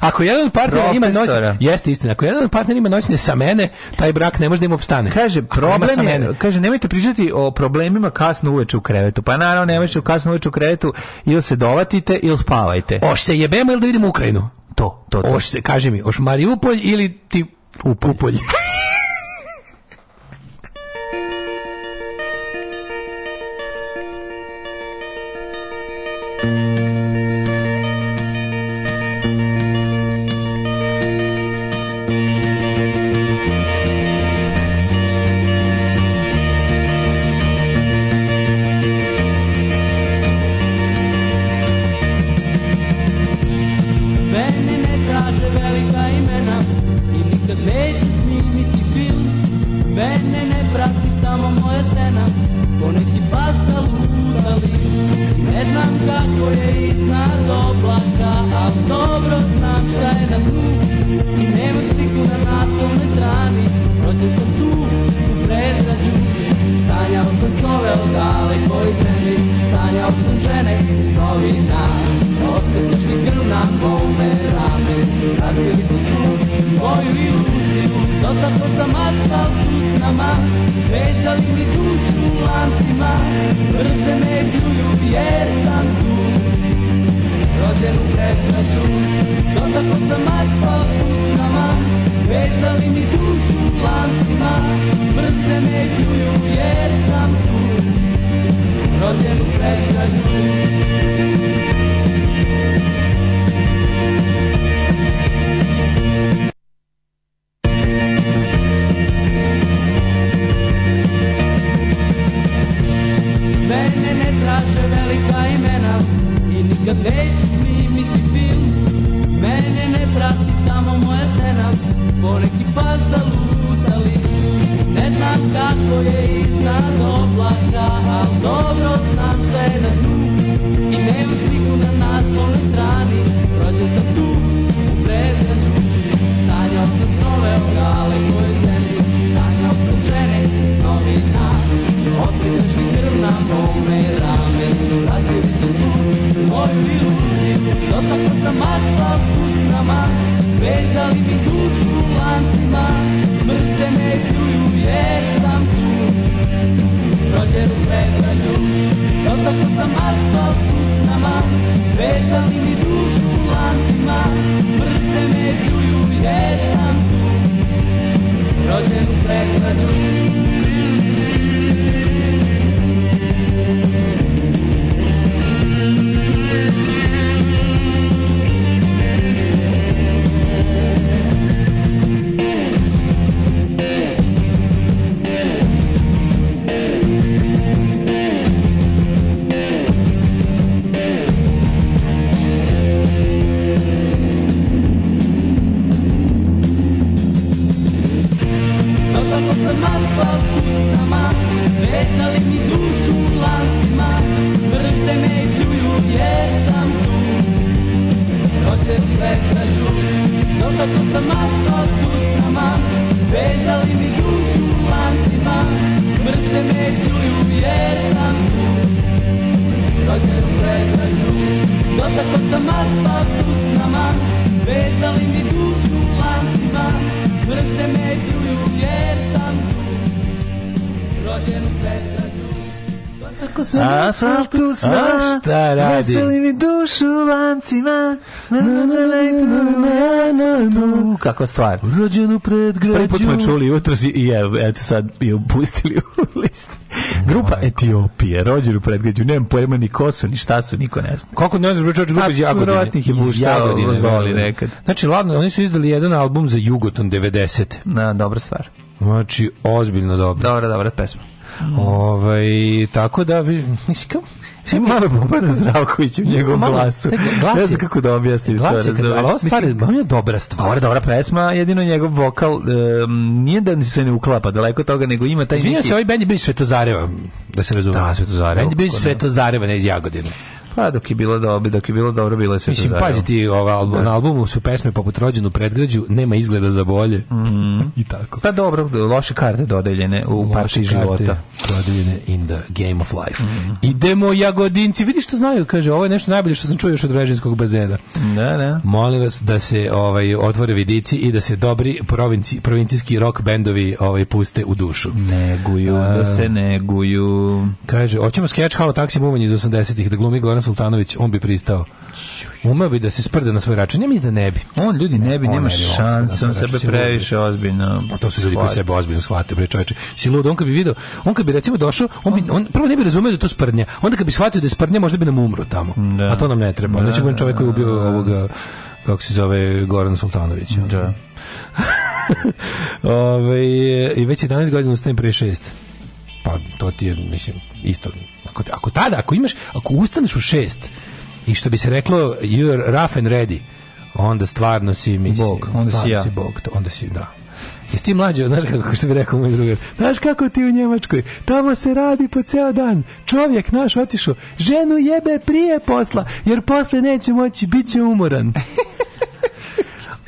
ako jedan partner ima noćne, jeste istina, ako jedan partner ima noćne sa mene, taj brak ne može da im opstane. Kaže, problem je, kaže, nemojte pričati o problemima kasno uveče u krevetu. Pa naravno, nemojte kasno uveče u krevetu ili se dovatite ili spavajte. Oš se jebemo ili da vidimo Ukrajinu? To, to, to. Oš se, kaže mi, oš Mariupolj ili ti Upolj. Upolj. Rasili mi dušu lancima, Kako stvar? Rođenu pred građu. Prvi put smo čuli jutro i evo, eto sad je upustili u list. Grupa Etiopije, rođenu pred građu. Nemam pojma ni ko su, ni šta su, niko ne zna. Koliko ne znaš, čovječ grupa iz Jagodine? je puštao Rozoli nekad. Znači, ladno, oni su izdali jedan album za Jugoton 90. Na, dobra stvar. Znači, ozbiljno dobro. Dobra, dobra pesma. Ovaj tako da mislim Ti malo Boban Zdravković u njegovom malo, glasu. Glas ne znam kako da objasnim to. Ali ovo stvari, je dobra stvar. Dobra, dobra pesma, jedino njegov vokal um, nije da se ne uklapa, daleko toga, nego ima taj Izvinjam neki... se, ovaj band je bio Svetozareva, da se razume. Da, Svetozareva. Band je bio Svetozareva, ne iz Jagodine. Pa dok je bilo dobro, dok je bilo dobro, bilo je sve Mislim, paziti, ovaj album, da. na albumu su pesme poput Rođenu predgrađu, nema izgleda za bolje. Mm -hmm. I tako. Pa dobro, loše karte dodeljene u loše partiji života. dodeljene in the game of life. Mm -hmm. Idemo Jagodinci, vidi što znaju, kaže, ovo je nešto najbolje što sam čuo još od Vrežinskog bazena. Da, da. Molim vas da se ovaj otvore vidici i da se dobri provinci, provincijski rock bendovi ovaj puste u dušu. Neguju, da A, da se neguju. Kaže, hoćemo sketch Halo taksi, Mumanj iz 80-ih da glumi Goran Sultanović, on bi pristao. Umeo bi da se sprda na svoj račun, ja mislim da ne bi. On ljudi ne bi, on nema šanse, on da sebe previše ozbiljno. A pa to su ljudi koji sebe ozbiljno shvate, bre čoveče. Si lud, on kad bi video, on kad bi recimo došao, on bi on prvo ne bi razumeo da to sprdnja. Onda kad bi shvatio da je sprdnja, možda bi nam umro tamo. Da. A to nam ne treba. Da, znači, on da, čovjek koji je ubio ovog kako se zove Goran Sultanović. Da. Ove, i već 11 godina ustajem pre 6. Pa to ti je, mislim, isto ako, ako tada, ako imaš, ako ustaneš u šest i što bi se reklo you're rough and ready, onda stvarno si, mislim, Bog, onda si ja. Si Bog, onda si, da, Jesi ti mlađe, znaš kako što bi rekao moj drugar, znaš kako ti u Njemačkoj, tamo se radi po ceo dan, čovjek naš otišao, ženu jebe prije posla, jer posle neće moći, bit će umoran.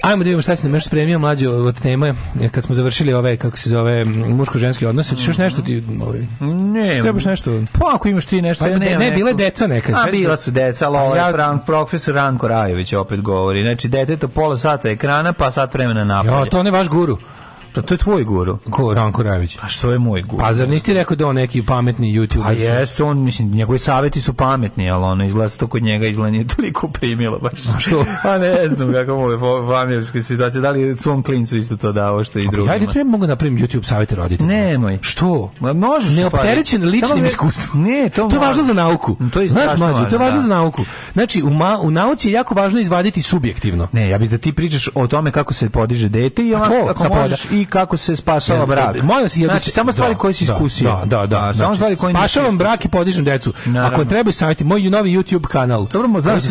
Ajmo da vidimo šta si nam još spremio mlađe od teme kad smo završili ove kako se zove muško-ženski odnos. Hoćeš još nešto ti ovaj? Ne. Trebaš nešto? Pa ako imaš ti nešto, pa, ja ne. Ne, bile deca neka. A bila su deca, ali ovaj ja... profesor Ranko Rajović opet govori. Znači dete to pola sata ekrana, pa sat vremena napolje. Ja, to ne vaš guru. To, to je tvoj guru. Ko, Ranko Rajević. A pa što je moj guru? Pa zar nisi rekao da on neki pametni YouTuber? Pa jeste, on, mislim, njegovi savjeti su pametni, ali ono, izgleda to kod njega izgleda nije toliko primilo baš. A što? A pa ne znam kako mu je familijska situacija, da li je svom klincu isto to dao što i drugo. Ajde, treba mogu napraviti YouTube savjete roditelja. Nemoj. Što? Ma možeš. Neopterećen ličnim ve... iskustvom. Ne, to, to je važno za nauku. To je Znaš, mlađe, to je važno da. za nauku. Znači, u, ma, u nauci je jako važno izvaditi subjektivno. Ne, ja bih da ti pričaš o tome kako se podiže dete i ako, ako možeš i kako se spasava brak. Moje znači, se da, da, da, znači, samo stvari koje si iskusio. Da, da, da. Samo stvari koje spašavam brak i podižem decu. Ako trebaju savjeti, moj novi YouTube kanal. Dobro, mo znaš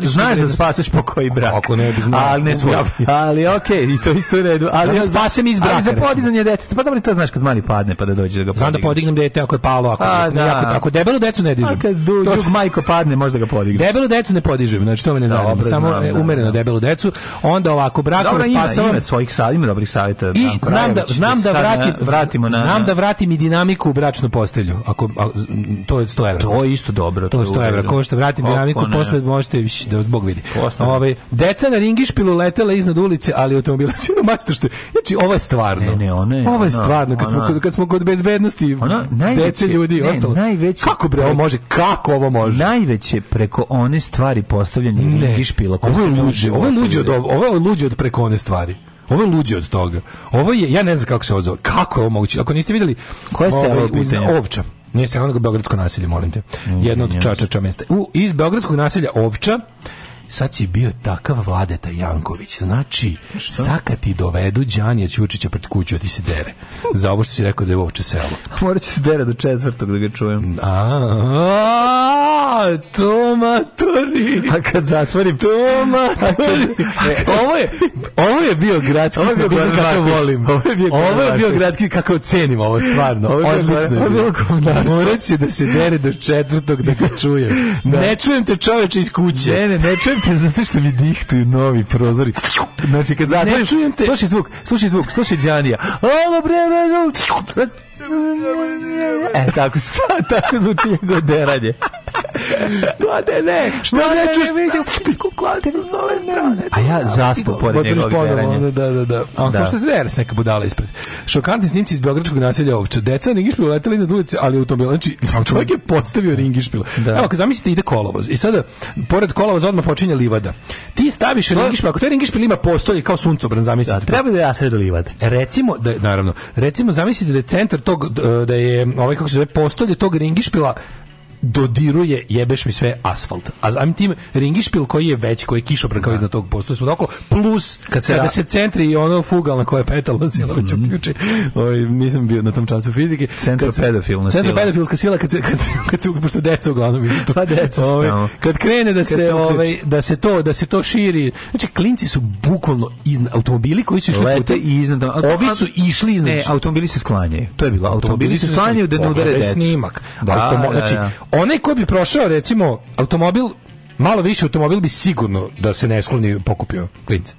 znaš da spasiš po koji brak. Ako ne bi znao. Ali ne svoj. Ali okej, i to isto u redu. Ali ja spasem iz braka. Ali za podizanje deteta. Pa dobro, to znaš kad mali padne pa da dođe da ga podigne. Znam da podignem dete ako je palo, ako pa ako debelo decu ne dižem. A pa kad majko padne, možda ga podignem. Debelo decu ne podižem, znači to me ne zanima. Samo e, umereno debelo decu. Onda ovako brak brakom spasam svojih savjeta, dobrih savjeta ti znam da znam da vratim vratimo na znam da vratim i dinamiku u bračnu postelju. Ako a, to je 100 €. To je isto dobro. To je 100 €. Ko što vratim dinamiku posle možete da zbog vidi. Ovaj deca na ringišpilu letela iznad ulice, ali automobila su na majstoršte. Znači ovo je stvarno. Ne, ne, ona je. Ovo je stvarno kad smo kad smo kod bezbednosti. Ona najveće, ljudi ne, ostalo. Najveće. Kako bre ovo može? Kako ovo može? Najveće preko one stvari postavljanje ringišpila. Ovo je luđe, ovo je luđe od ovo je luđe od preko one stvari. Ovo je luđe od toga. Ovo je, ja ne znam kako se ovo zove. Kako je ovo moguće? Ako niste vidjeli... Koje se ovo da Ovča. Nije se onog Beogradsko naselja, molim te. Mm, Jedno od čačača mesta. U, iz Beogradskog naselja Ovča sad si bio takav Vladeta Janković. Znači, Što? saka ti dovedu Đanja Ćučića pred kuću, a ti se dere. Za ovo što si rekao da je Vovče selo. Morat će se dere do četvrtog da ga čujem. A, to matori. A kad zatvorim, to matori. E, ovo, je, ovo je bio gradski ovo je bio kako volim. Ovo je bio, ovo je bio gradski kako cenim ovo stvarno. Ovo je Odlično je bilo. Morat će da se dere do četvrtog da ga čujem. Da. Ne čujem te čoveče iz kuće. Ne, ne, ne čujem čujem te zato što mi dihtuju novi prozori. Znači kad zatvoriš, slušaj zvuk, slušaj zvuk, slušaj Đanija. Alo, bre, zvuk. E, tako, sta, tako zvuči njegov deranje. Mlade, ne, što ne čuš? Piku klasiku s ove strane. A ja zaspo pored njegovih deranja. Da, da, da. A da. što se deres neka budala ispred. Šokantni snimci iz beogradskog naselja Ovča. Deca Ringišpil leteli iznad ulice, ali automobil. Znači, da, čovjek je postavio Ringišpil. Da. Evo, kad zamislite, ide kolovoz. I sada, pored kolovoza odmah počinje livada. Ti staviš Ringišpil, ako to je Ringišpil ima postolje kao suncobran, zamislite. Da, treba da ja sred livade. Recimo, da, naravno, recimo, zamislite da je centar tog e, da je ovaj kako se zove postolje tog ringišpila dodiruje jebeš mi sve asfalt. A zamim tim ringišpil koji je već, koji je kišobran kao da. iznad tog postoje su okolo, plus kad se, kada se centri i ono fugal na koje je petala sila mhm. već uključi, oj, ovaj, nisam bio na tom času fizike. Centropedofilna sila. Centropedofilska sila kad se, kad se, kad se, pošto deca uglavnom idu to. Pa deca, ove, ovaj, no. Kad krene da kad se, ovaj, da se to, da se to širi, znači klinci su bukvalno iznad, automobili koji su išli Lete i iznad, ovi su išli iznad. Ne, automobili se sklanjaju. To je bilo, automobili, automobili se sklanjaju da ne udare decu. snimak. Da, Automo, da, znači, da onaj ko bi prošao, recimo, automobil, malo više automobil bi sigurno da se neskloni pokupio klince.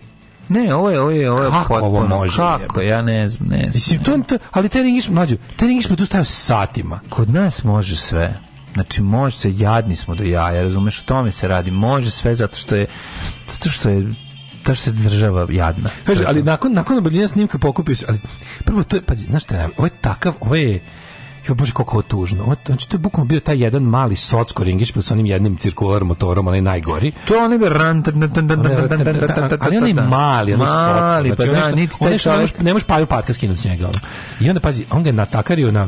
Ne, ovo je, ovo je, ovo je Kako potpuno. ovo može? Kako, ja ne znam, ne znam. Mislim, to, to, ali trening išmo, mlađo, trening išmo tu stavio satima. Kod nas može sve. Znači, može se, jadni smo do jaja, razumeš, o tome se radi. Može sve zato što je, zato što je to što je država jadna. Kaže, ali nakon nakon obiljenja snimka pokupio se, ali prvo to je, pazi, znaš šta, ovo je takav, ovo je Jo, bože, kako je tužno. Ovo, znači, to je bukvalno bio taj jedan mali socko ringić sa onim jednim cirkularnim motorom, onaj najgori. To on je ran... Ali on je mali, on je socko. Znači, on je što, on ne možeš paju patka skinuti s njega. I onda, pazi, on ga natakario na...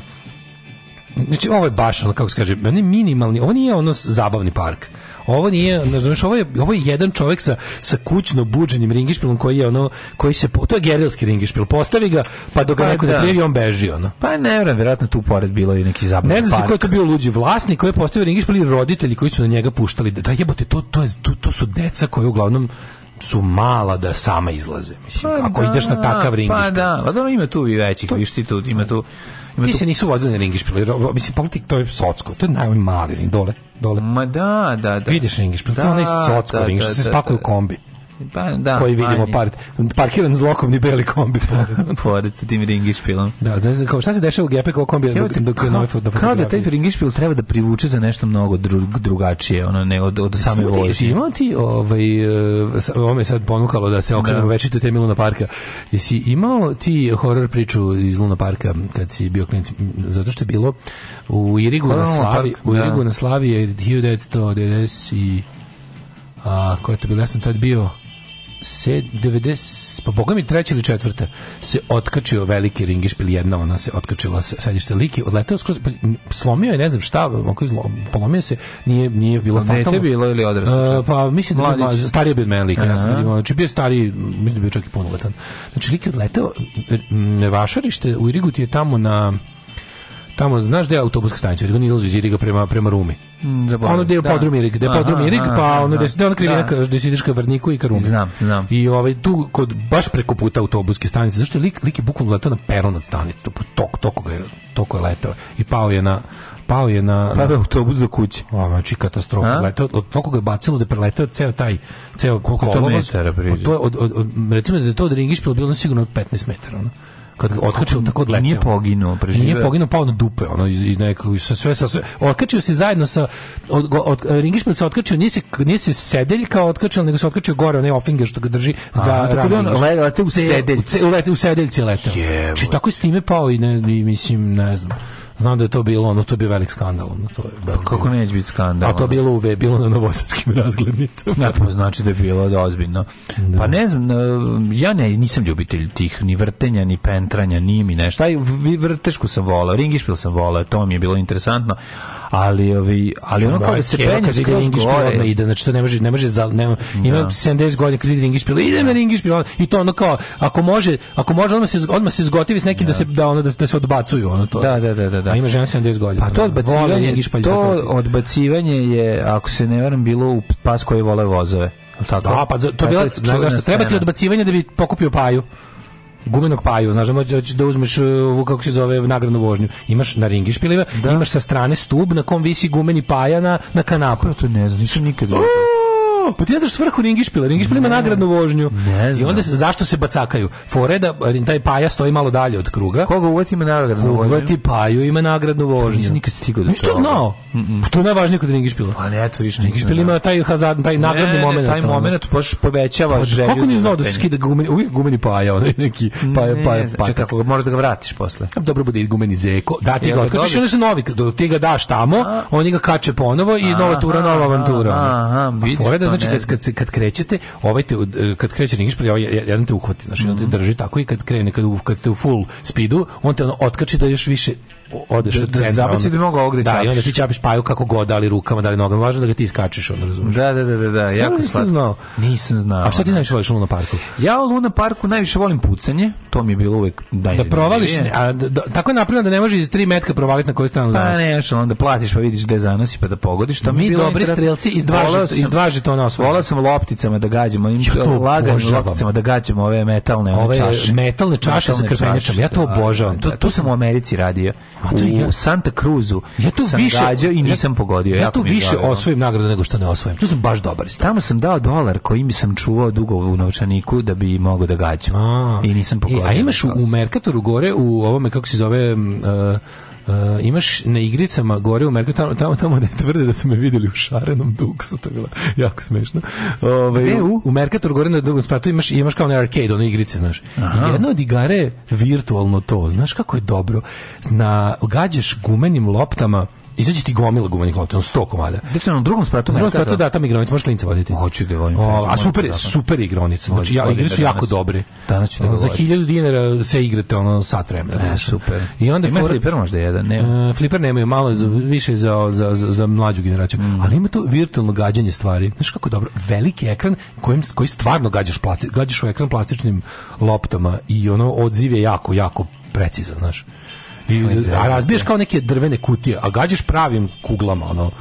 Znači, ovo je baš, ono, kako se kaže, minimalni, on je ono zabavni park Ovo nije, razumeš, ovo je, ovo je jedan čovjek sa, sa kućno buđenim ringišpilom koji je ono, koji se, to je gerilski ringišpil, postavi ga, pa dok ga pa neko da. ne prijevi, on beži, ono. Pa ne, vjerujem, vjerojatno tu pored bilo i neki zabavni Ne znam se ko je to bio luđi vlasnik, koji je postavio ringišpil i roditelji koji su na njega puštali. Da jebote, to, to, je, to, to su deca koje uglavnom su mala da sama izlaze. Mislim, pa ako da, ideš na da, takav pa ringišpil. Pa da, pa ima tu i većih, viš ti tu, ima tu... Ima ti tu... se nisu vozili na ringišpil, mislim, pogledaj, to je socko, to je najbolj mali ring, dole dole. Ma da, da, da. Vidiš ringiš, pa to onaj da, socko ringiš, da, da, se spakuje u kombi. Pa, da, koji vidimo par, parkiran zlokomni beli kombi pa, pored. pored sa tim ringišpilom. Da, znači, kao, šta se dešava u Gepe kao kombi Evo, dok, dok, kao, dok kao da taj ringišpil treba da privuče za nešto mnogo drug, drugačije, ono ne od, od same vožnje. Imao ti, ovaj, eh, ovo me sad ponukalo da se da. okrenemo da. večito te Miluna Parka. Jesi imao ti horror priču iz Luna Parka kad si bio klinic? Zato što je bilo u Irigu Luna na Slavi, Park, u da. Irigu da. na Slavi je 1990 i a, koja je to bila? Ja sam tad bio se 90, pa boga mi treća ili četvrta, se otkačio veliki ringišpil, jedna ona se otkačila sa sedište liki, odletao skroz, pa slomio je, ne znam šta, polomio se, nije, nije bilo pa fatalno. bilo ili odraslo? Uh, pa mislim da Mladić. Bi, stariji bi od mene ja sam vidio, znači bio stari mislim da bio čak i punoletan. Znači lik je odletao, vašarište u Iriguti je tamo na tamo znaš gde je autobuska stanica, odgo nilaz vizidi ga prema prema Rumi. Mm, Zaboravim. Ono gde je da. podrumirik, gde je podrumirik, pa ono gde se ona krivina da. gde se ideš ka Vrniku i ka Rumi. Znam, znam. I ovaj tu kod baš preko puta autobuske stanice, zašto je lik lik je bukvalno letao na peron od stanice, to tok toko ga je toko je letao i pao je na pao je na pao je autobus do kuće. A znači katastrofa. Leteo od toliko ga je bacilo da preleteo ceo taj ceo koliko to metara priđe. Pa to je od, od, od, recimo da je to od Ringišpila bilo sigurno od 15 metara, ono kad otkačio tako odletio. Nije poginuo, preživio. Nije poginuo, pao na dupe, ono i neko i sa sve sa sve. Otkačio se zajedno sa od, od, od se otkačio, nisi nisi sedeljka otkačio, nego se otkačio gore onaj ofinger što ga drži A, za tako da, da on lete u sedeljci, lete u sedeljci lete. Či tako s time pao i ne i mislim ne znam. Znam da je to bilo, ono, to bi bio velik skandal. Ono, to je, pa kako neće biti skandal? A to bilo u bilo na novosadskim razglednicama. Ne, pa znači da je bilo da ozbiljno. Da. Pa ne znam, ja ne, nisam ljubitelj tih ni vrtenja, ni pentranja, ni mi nešto. Aj, vrtešku sam volao, ringišpil sam volao, to mi je bilo interesantno ali ovi ali ono kao da se penje da igra ringiš odmah ide znači to ne može ne može za ne, imam da. 70 godina kad ringiš pil ide me ringiš pil i to ono kao ako može ako može odmah se odmah se zgotivi s nekim da, da se da ono da, da se odbacuju ono to da da da da, da. a ima žena 70 godina pa to odbacivanje pa to odbacivanje je ako se ne varam bilo u pas koji vole vozove tako? Da, pa to je bila, znaš zašto, treba ti odbacivanje da bi pokupio paju gumenog paju, znaš da možeš da uzmeš e, ovu kako se zove nagradnu vožnju. Imaš na ringi špilima, da. imaš sa strane stub na kom visi gumeni paja na na kanapu. Ja to ne znam, nisam nikad vidio. Pa ti ne znaš svrhu ringišpila. Ringišpila ima nagradnu vožnju. Ne znam. I onda se, zašto se bacakaju? Foreda, da taj paja stoji malo dalje od kruga. Koga uvati ima nagradnu vožnju? Uvati paju ima nagradnu pa vožnju. Nisi nikad stigao do Nisi to znao. Mm -mm. To je najvažnije kod ringišpila. Pa ne, to više Ringišpil ima taj hazard, taj nagradni ne, moment. Ne, taj moment baš povećava pa, želju. Kako ni znao da se skida gumeni, uvijek gumeni paja, onaj neki paja, ne, paja, znači, paja. Čekaj, ako možeš da ga vratiš posle. Dobro bude i gumeni zeko. Da ti ga otkačiš, onda se novi, do ti ga daš tamo, oni ga kače ponovo i nova tura, nova avantura. Aha, vidiš znači kad, kad, kad, kad krećete, ovaj te, eh, kad kreće ringišpilj, ovaj jedan te uhvati, znači mm -hmm. on te mhm. drži tako i kad krene, kad, kad ste u full speedu, on te ono otkači da još više odeš da- od da centra. Zabaci da mnogo ovde Da, i onda ti čapiš paju kako god, ali rukama, da li nogama, važno da ga ti skačeš, onda razumeš. Da, da, da, da, da jako slatko. Nisam Znao. Nisam znao. A šta ti da. najviše voliš u Luna Parku? Ja u Luna Parku najviše volim pucanje, to mi je bilo uvek daj. Da provališ, a da, tako je napravljeno da ne možeš iz 3 metka provaliti na koju stranu pa zanosi. Pa ne, što onda platiš pa vidiš gde zanosi pa da pogodiš, to mi, mi dobri strelci iz dva iz dva žetona osvojila sam lopticama da gađamo, im lagano lopticama da gađamo ove metalne ove čaše. Metalne čaše sa krpenjačama. Ja to obožavam. To, to sam u Americi radio. A tu u Santa Cruzu ja tu sam više, gađao i nisam ja, pogodio. Ja tu više osvojim nagradu nego što ne osvojim. Tu sam baš dobar. Tamo sam dao dolar koji mi sam čuvao dugo u novčaniku da bi mogao da gađam. I nisam pogodio. E, a imaš u, u Merkatoru gore, u ovome, kako se zove... Uh, Uh, imaš na igricama gore u Merku, tamo, tamo, tamo da tvrde da su me videli u šarenom duksu, to je bilo jako smešno. Ove, u? u Merkator gore na drugom spratu imaš, imaš kao na arcade, ono igrice, znaš. Aha. Jedna od igare virtualno to, znaš kako je dobro. Na, gađaš gumenim loptama Izaći ti gomila gumenih lopti, 100 komada. Deca na drugom spratu, na drugom spratu da tamo igronice možeš klinca voditi. Hoću da volim. a super, je, da, da. super igronice. Znači ja igre su da jako dobre. Danas ću da Za 1000 dinara se igrate ono sat vremena. Ne, super. I onda e, ima for... možda jedan, ne. Uh, e, fliper nemaju malo za, više za, za, za, za mlađu generaciju, mm. ali ima to virtualno gađanje stvari. Znaš kako dobro, veliki ekran kojim koji stvarno gađaš plastik, gađaš u ekran plastičnim loptama i ono odziv je jako jako precizan, znaš. I, a razbiješ kao neke drvene kutije, a gađaš pravim kuglama, ono.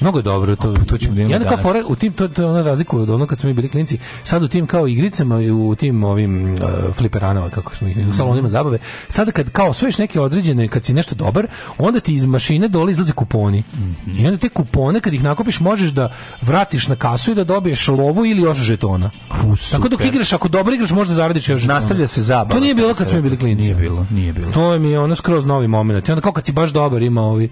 Mnogo je dobro to. Pa, pa, to ćemo da imamo danas. Fora, u tim to, to je ona razlika od onoga kad smo mi bili klinci. Sad u tim kao igricama i u tim ovim uh, fliperanama kako smo ih u salonima zabave. sad kad kao osvojiš neke određene kad si nešto dobar, onda ti iz mašine dole izlaze kuponi. Mm -hmm. I onda te kupone kad ih nakupiš možeš da vratiš na kasu i da dobiješ lovu ili još žetona. U, Tako da dok igraš, ako dobro igraš, možda zaradiš još. Nastavlja se zabava. To nije bilo kad smo bili klinci. Nije bilo, nije bilo. To mi je ono skroz novi momenat. I onda kao kad si baš dobar ima ovi.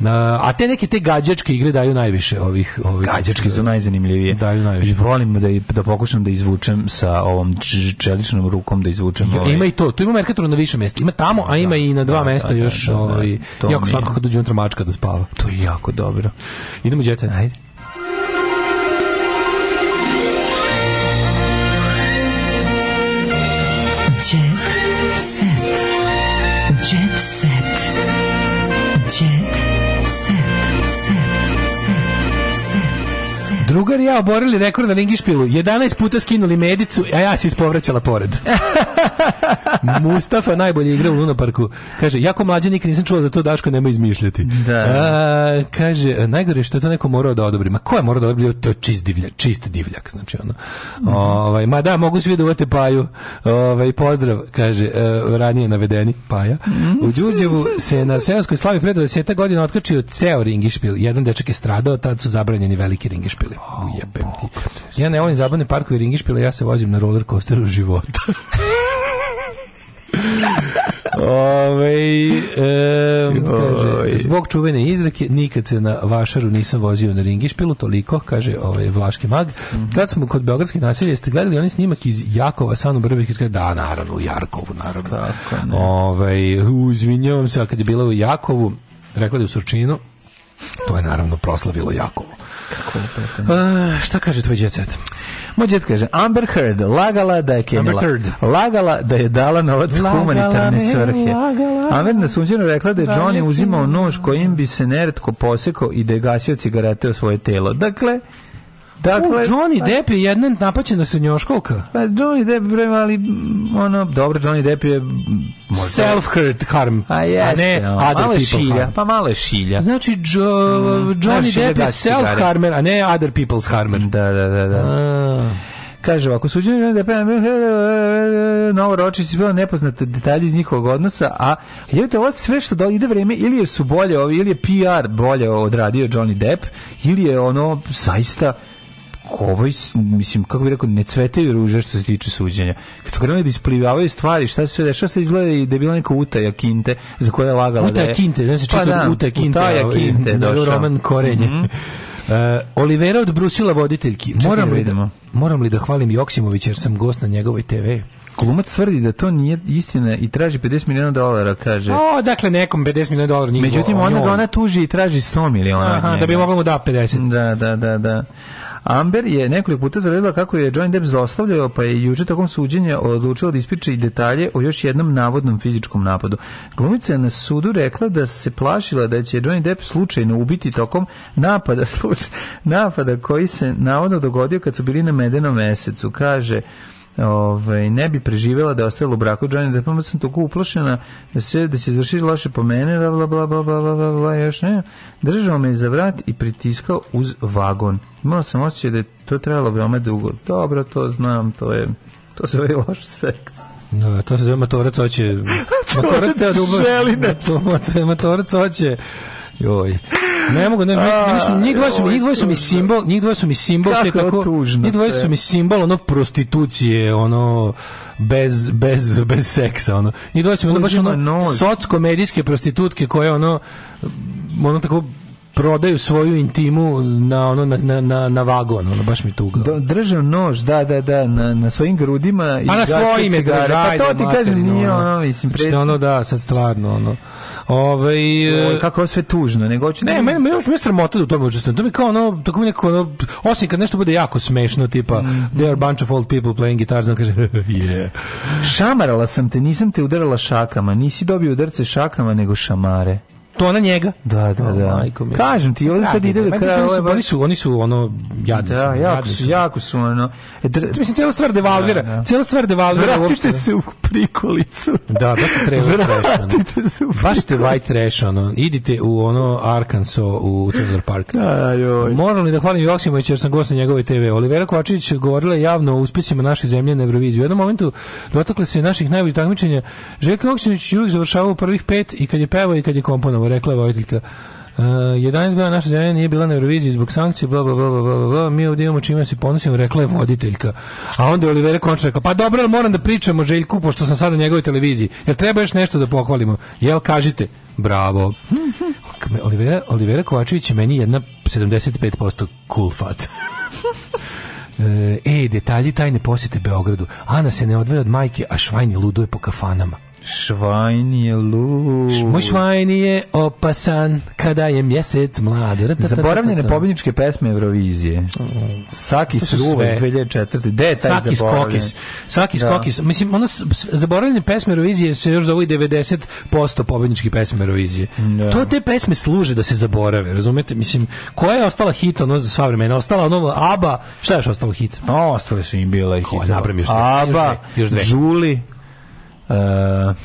Uh, a te neke te gađačke igre da daju najviše ovih ovih gađački su najzanimljivije. Daju najviše. Volim da da pokušam da izvučem sa ovom čeličnom rukom da izvučem. ovaj... Ima i to, tu ima merkator na više mesta. Ima tamo, a ima da, i na dva da, da mesta da, još, da, da, ovaj jako slatko kad dođe unutra mačka da spava. To je jako dobro. Idemo đeca. Ajde. Drugar i ja oborili rekord na Ringišpilu. 11 puta skinuli medicu, a ja se ispovraćala pored. Mustafa najbolje igra u Luna Parku. Kaže, jako mlađe nikad nisam čuo za to Daško, nema izmišljati. Da. A, kaže, najgore što je to neko morao da odobri. Ma ko je morao da odobri? To je čist divljak, čist divljak, znači ono. Mhm. Ovaj, ma da, mogu svi da uvate Paju. Ovaj, pozdrav, kaže, e, ranije navedeni Paja. U Đurđevu se na seoskoj slavi pre 20 godina otkačio ceo Ringišpil. Jedan dečak je stradao, tad su zabranjeni veliki Ringišpili. Ujebem ti. Ja ne volim zabavne parkove ringišpila, ja se vozim na roller coasteru života. Ove, um, kaže, zbog čuvene izreke nikad se na Vašaru nisam vozio na Ringišpilu, toliko, kaže ovaj Vlaški mag. Mm -hmm. Kad smo kod Beogradske naselje, ste gledali oni snimak iz Jakova, Sanu iz da, naravno, u Jarkovu, naravno. Tako, ne. Ove, ovaj, izvinjavam se, kad je bila u Jakovu, rekla da je u Surčinu, to je naravno proslavilo Jakovu Kako je šta kaže tvoj djecet? Moj djet kaže, Amber Heard lagala da je kenjala. Lagala da je dala novac lagala humanitarne me, svrhe. Lagala. Amber na sunđenu rekla da je Johnny uzimao nož kojim bi se neretko posekao i da je gasio cigarete u svoje telo. Dakle, Dakle, U, Johnny Depp je jedna napaćena srednjoškolka. Pa Johnny Depp prema, ali ono, dobro, Johnny Depp je self-hurt harm. A pa jeste, a ne no, other malo šilja, harm. Pa malo šilja. Znači, jo, mm, Johnny Depp je self-harmer, a ne other people's harmer. Da, da, da. da. A. Kaže ovako, suđenje da je novo ročić bilo nepoznate detalje iz njihovog odnosa, a jevite ovo sve što da ide vreme, ili su bolje, ili je PR bolje odradio Johnny Depp, ili je ono, saista, ovoj, mislim, kako bi rekao, ne cvetaju ruže što se tiče suđenja. Kad su krenuli da isplivavaju stvari, šta se sve dešava, se izgleda i da je bila neka utaja kinte, za koje je lagala utaja da je... Kinte, ne da se pa čita pa, da, utaja kinte, utaja ovaj, kinte, da, došao. roman korenje. Mm -hmm. Uh, Olivera od Brusila voditeljki. Moram li, da, moram li da hvalim Joksimovića jer sam gost na njegovoj TV? Glumac tvrdi da to nije istina i traži 50 miliona dolara, kaže. O, dakle, nekom 50 miliona dolara njih Međutim, ona ona tuži i traži 100 miliona. Aha, da bi mogla mu da 50. Da, da, da, da, da. Amber je nekoliko puta zaredila kako je Johnny Depp zostavljao, pa je juče tokom suđenja odlučila da ispiče i detalje o još jednom navodnom fizičkom napadu. Glumica je na sudu rekla da se plašila da će Johnny Depp slučajno ubiti tokom napada, sluč, napada koji se navodno dogodio kad su bili na medenom mesecu. Kaže, ovaj ne bi preživela da je ostala u braku Johnny da pa sam toliko uplašena da se da se izvrši loše po mene da bla bla bla bla bla bla još ne držao me za vrat i pritiskao uz vagon imao sam osjećaj da je to trebalo veoma dugo dobro to znam to je to se zove loš seks No, da, to se zove matorac hoće matorac teo da ubavi želi da matorac hoće Joj. Ne mogu, ne, ne, su, su, mi simbol, njih dvoje su mi simbol, kako tako, njih dvoje su mi simbol ono prostitucije, ono bez, bez, bez seksa, ono. Njih dvoje su mi ono, baš ono socko-medijske prostitutke koje ono, ono tako prodaju svoju intimu na ono na na na vagon, ono baš mi tuga. Da, držao nož, da da da, na na svojim grudima i na svojim je pa držaj. Pa to ti da, kažem, nije ono, mislim, znači, pred. Što ono da, sad stvarno ono. Ovaj e, kako je sve tužno, nego hoću Ne, da- meni meni me sramota da u tome učestvujem. To mi kao ono, tako mi neko ono, osim kad nešto bude jako smešno, tipa mm. there are bunch of old people playing guitars, on kaže yeah. Šamarala sam te, nisam te udarala šakama, nisi dobio udarce šakama, nego šamare to na njega. Da, da, da. Majko, Kažem ti, ovde sad da, ide do da, da kraja. Oni su, oni su, oni su ono jadni. Da, su, jako su, jako su ono. E, dr... mislim cela stvar devalvira. Da, da. Cela stvar devalvira. Vratite se u prikolicu. Da, baš te treba Vratite se u Baš te white trash ono. Idite u ono Arkansas u Trailer Park. Da, joj. Moram li da hvalim Joksimovića jer sam gost na njegovoj TV. Olivera Kovačević govorila javno o uspesima naše zemlje na Euroviziji. U jednom momentu dotakla se naših najboljih takmičenja. Željko Joksimović uvijek završavao u prvih pet i kad je pevao i kad je komponovao poštujemo, rekla je vojiteljka. Uh, e, 11 godina naša zemlja nije bila na Euroviziji zbog sankcije, bla, bla, bla, bla, bla, bla. Mi ovdje imamo čime da se ponosimo, rekla je voditeljka. A onda je Olivera Končar rekla, pa dobro, moram da pričam o Željku, pošto sam sad na njegovoj televiziji. Jel treba još nešto da pohvalimo? Jel kažite? Bravo. Olivera, Olivera Kovačević je meni jedna 75% cool faca. E, e, detalji tajne posete Beogradu. Ana se ne odvede od majke, a švajni luduje po kafanama. Švajn je lud. Moj švajn je opasan kada je mjesec mlad. Zaboravljene pobjedničke pesme Eurovizije. Saki Sruva iz 2004. Gde je taj Saki Skokis. Saki da. Skokis. Mislim, ono, zaboravljene pesme Eurovizije se još zovu i 90% pobjedničkih pesme Eurovizije. Da. To te pesme služe da se zaborave, razumete? Mislim, koja je ostala hit ono za sva vremena? Ostala ono ABBA, šta je još ostalo hit? No, ostale su im bile hit. Ko je napravio što? ABBA, još dve. Julie, Uh,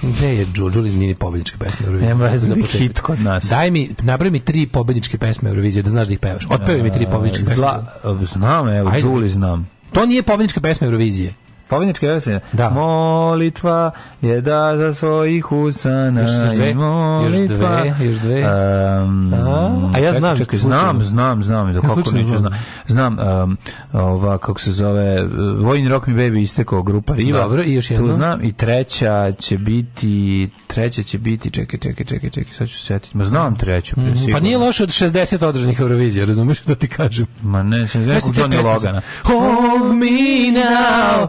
gde je Đurđulin mini pobedničke pesme Eurovizije? Nema veze za Hit kod nas. Daj mi, napravi mi tri pobedničke pesme Eurovizije, da znaš da ih pevaš. Otpevi mi tri pobedničke pesme. Zla, znam, evo, Đuli znam. To nije pobednička pesma Eurovizije. Pobjednička vesna. Da. Molitva je da za svojih usana Još, dve, molitva. još dve, još dve. Um, a, a ja znam, čekaj, znam, znam, znam, da kako ne znam. Znam, um, ova kako se zove e, Vojni rok mi baby istekao grupa Riva. Dobro, i još jedno. Tu znam i treća će biti, treća će biti, čekaj, čekaj, čekaj, čekaj, sad ću se setiti. Ma znam treću, pre, mm, Pa nije loše od 60 održanih Eurovizija, razumiješ da ti kažem. Ma ne, sam rekao Johnny Logana. Hold me now,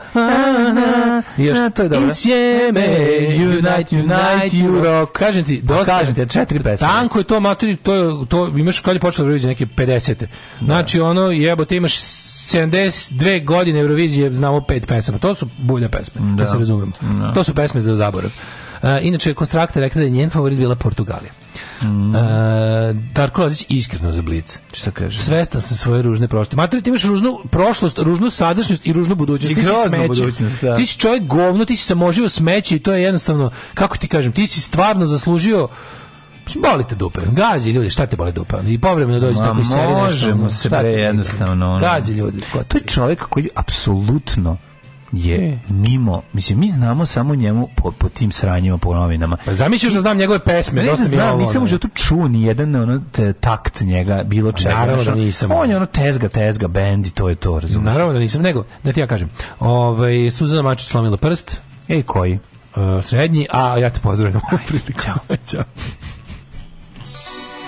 na, još. to je dobro. In sjeme, unite, unite, you rock. Kažem ti, pa dosta. Kažem ti, četiri pesme. Tanko je to, materi, to, je, to imaš kad je počelo Eurovizije, neke 50. Da. Znači, ono, ti imaš 72 godine Eurovizije, znamo pet pesama. To su bulje pesme, da, da, se razumemo. Da. To su pesme za zaborav. Uh, inače, Konstrakta rekla da je njen favorit bila Portugalija. Mm. E, Darko Lazić iskreno za blic. Šta kažeš? Svestan sam svoje ružne prošlosti. Matori, ti imaš ružnu prošlost, ružnu sadašnjost i ružnu budućnost. I ti si smeće. Da. Ti si čovjek govno, ti si samoživo smeće i to je jednostavno, kako ti kažem, ti si stvarno zaslužio Boli te dupe. Gazi ljudi, šta te boli dupe? I povremeno dođe tako i serije nešto. Možemo se pre jednostavno. Gazi ljudi. Ko to je čovjek koji apsolutno je mimo, mislim, mi znamo samo njemu po, po tim sranjima, po novinama. Pa zamisliš da znam njegove pesme, dosta mi je ovo, nisam u životu čuo ni jedan ono, te, takt njega, bilo pa čega. Naravno da nisam. On je ono tezga, tezga, bend i to je to, razumiješ? Naravno da nisam, nego, da ti ja kažem, ovaj, Suzana Mačić slomila prst. Ej, koji? Uh, srednji, a ja te pozdravljam. Ajde, čao. čao.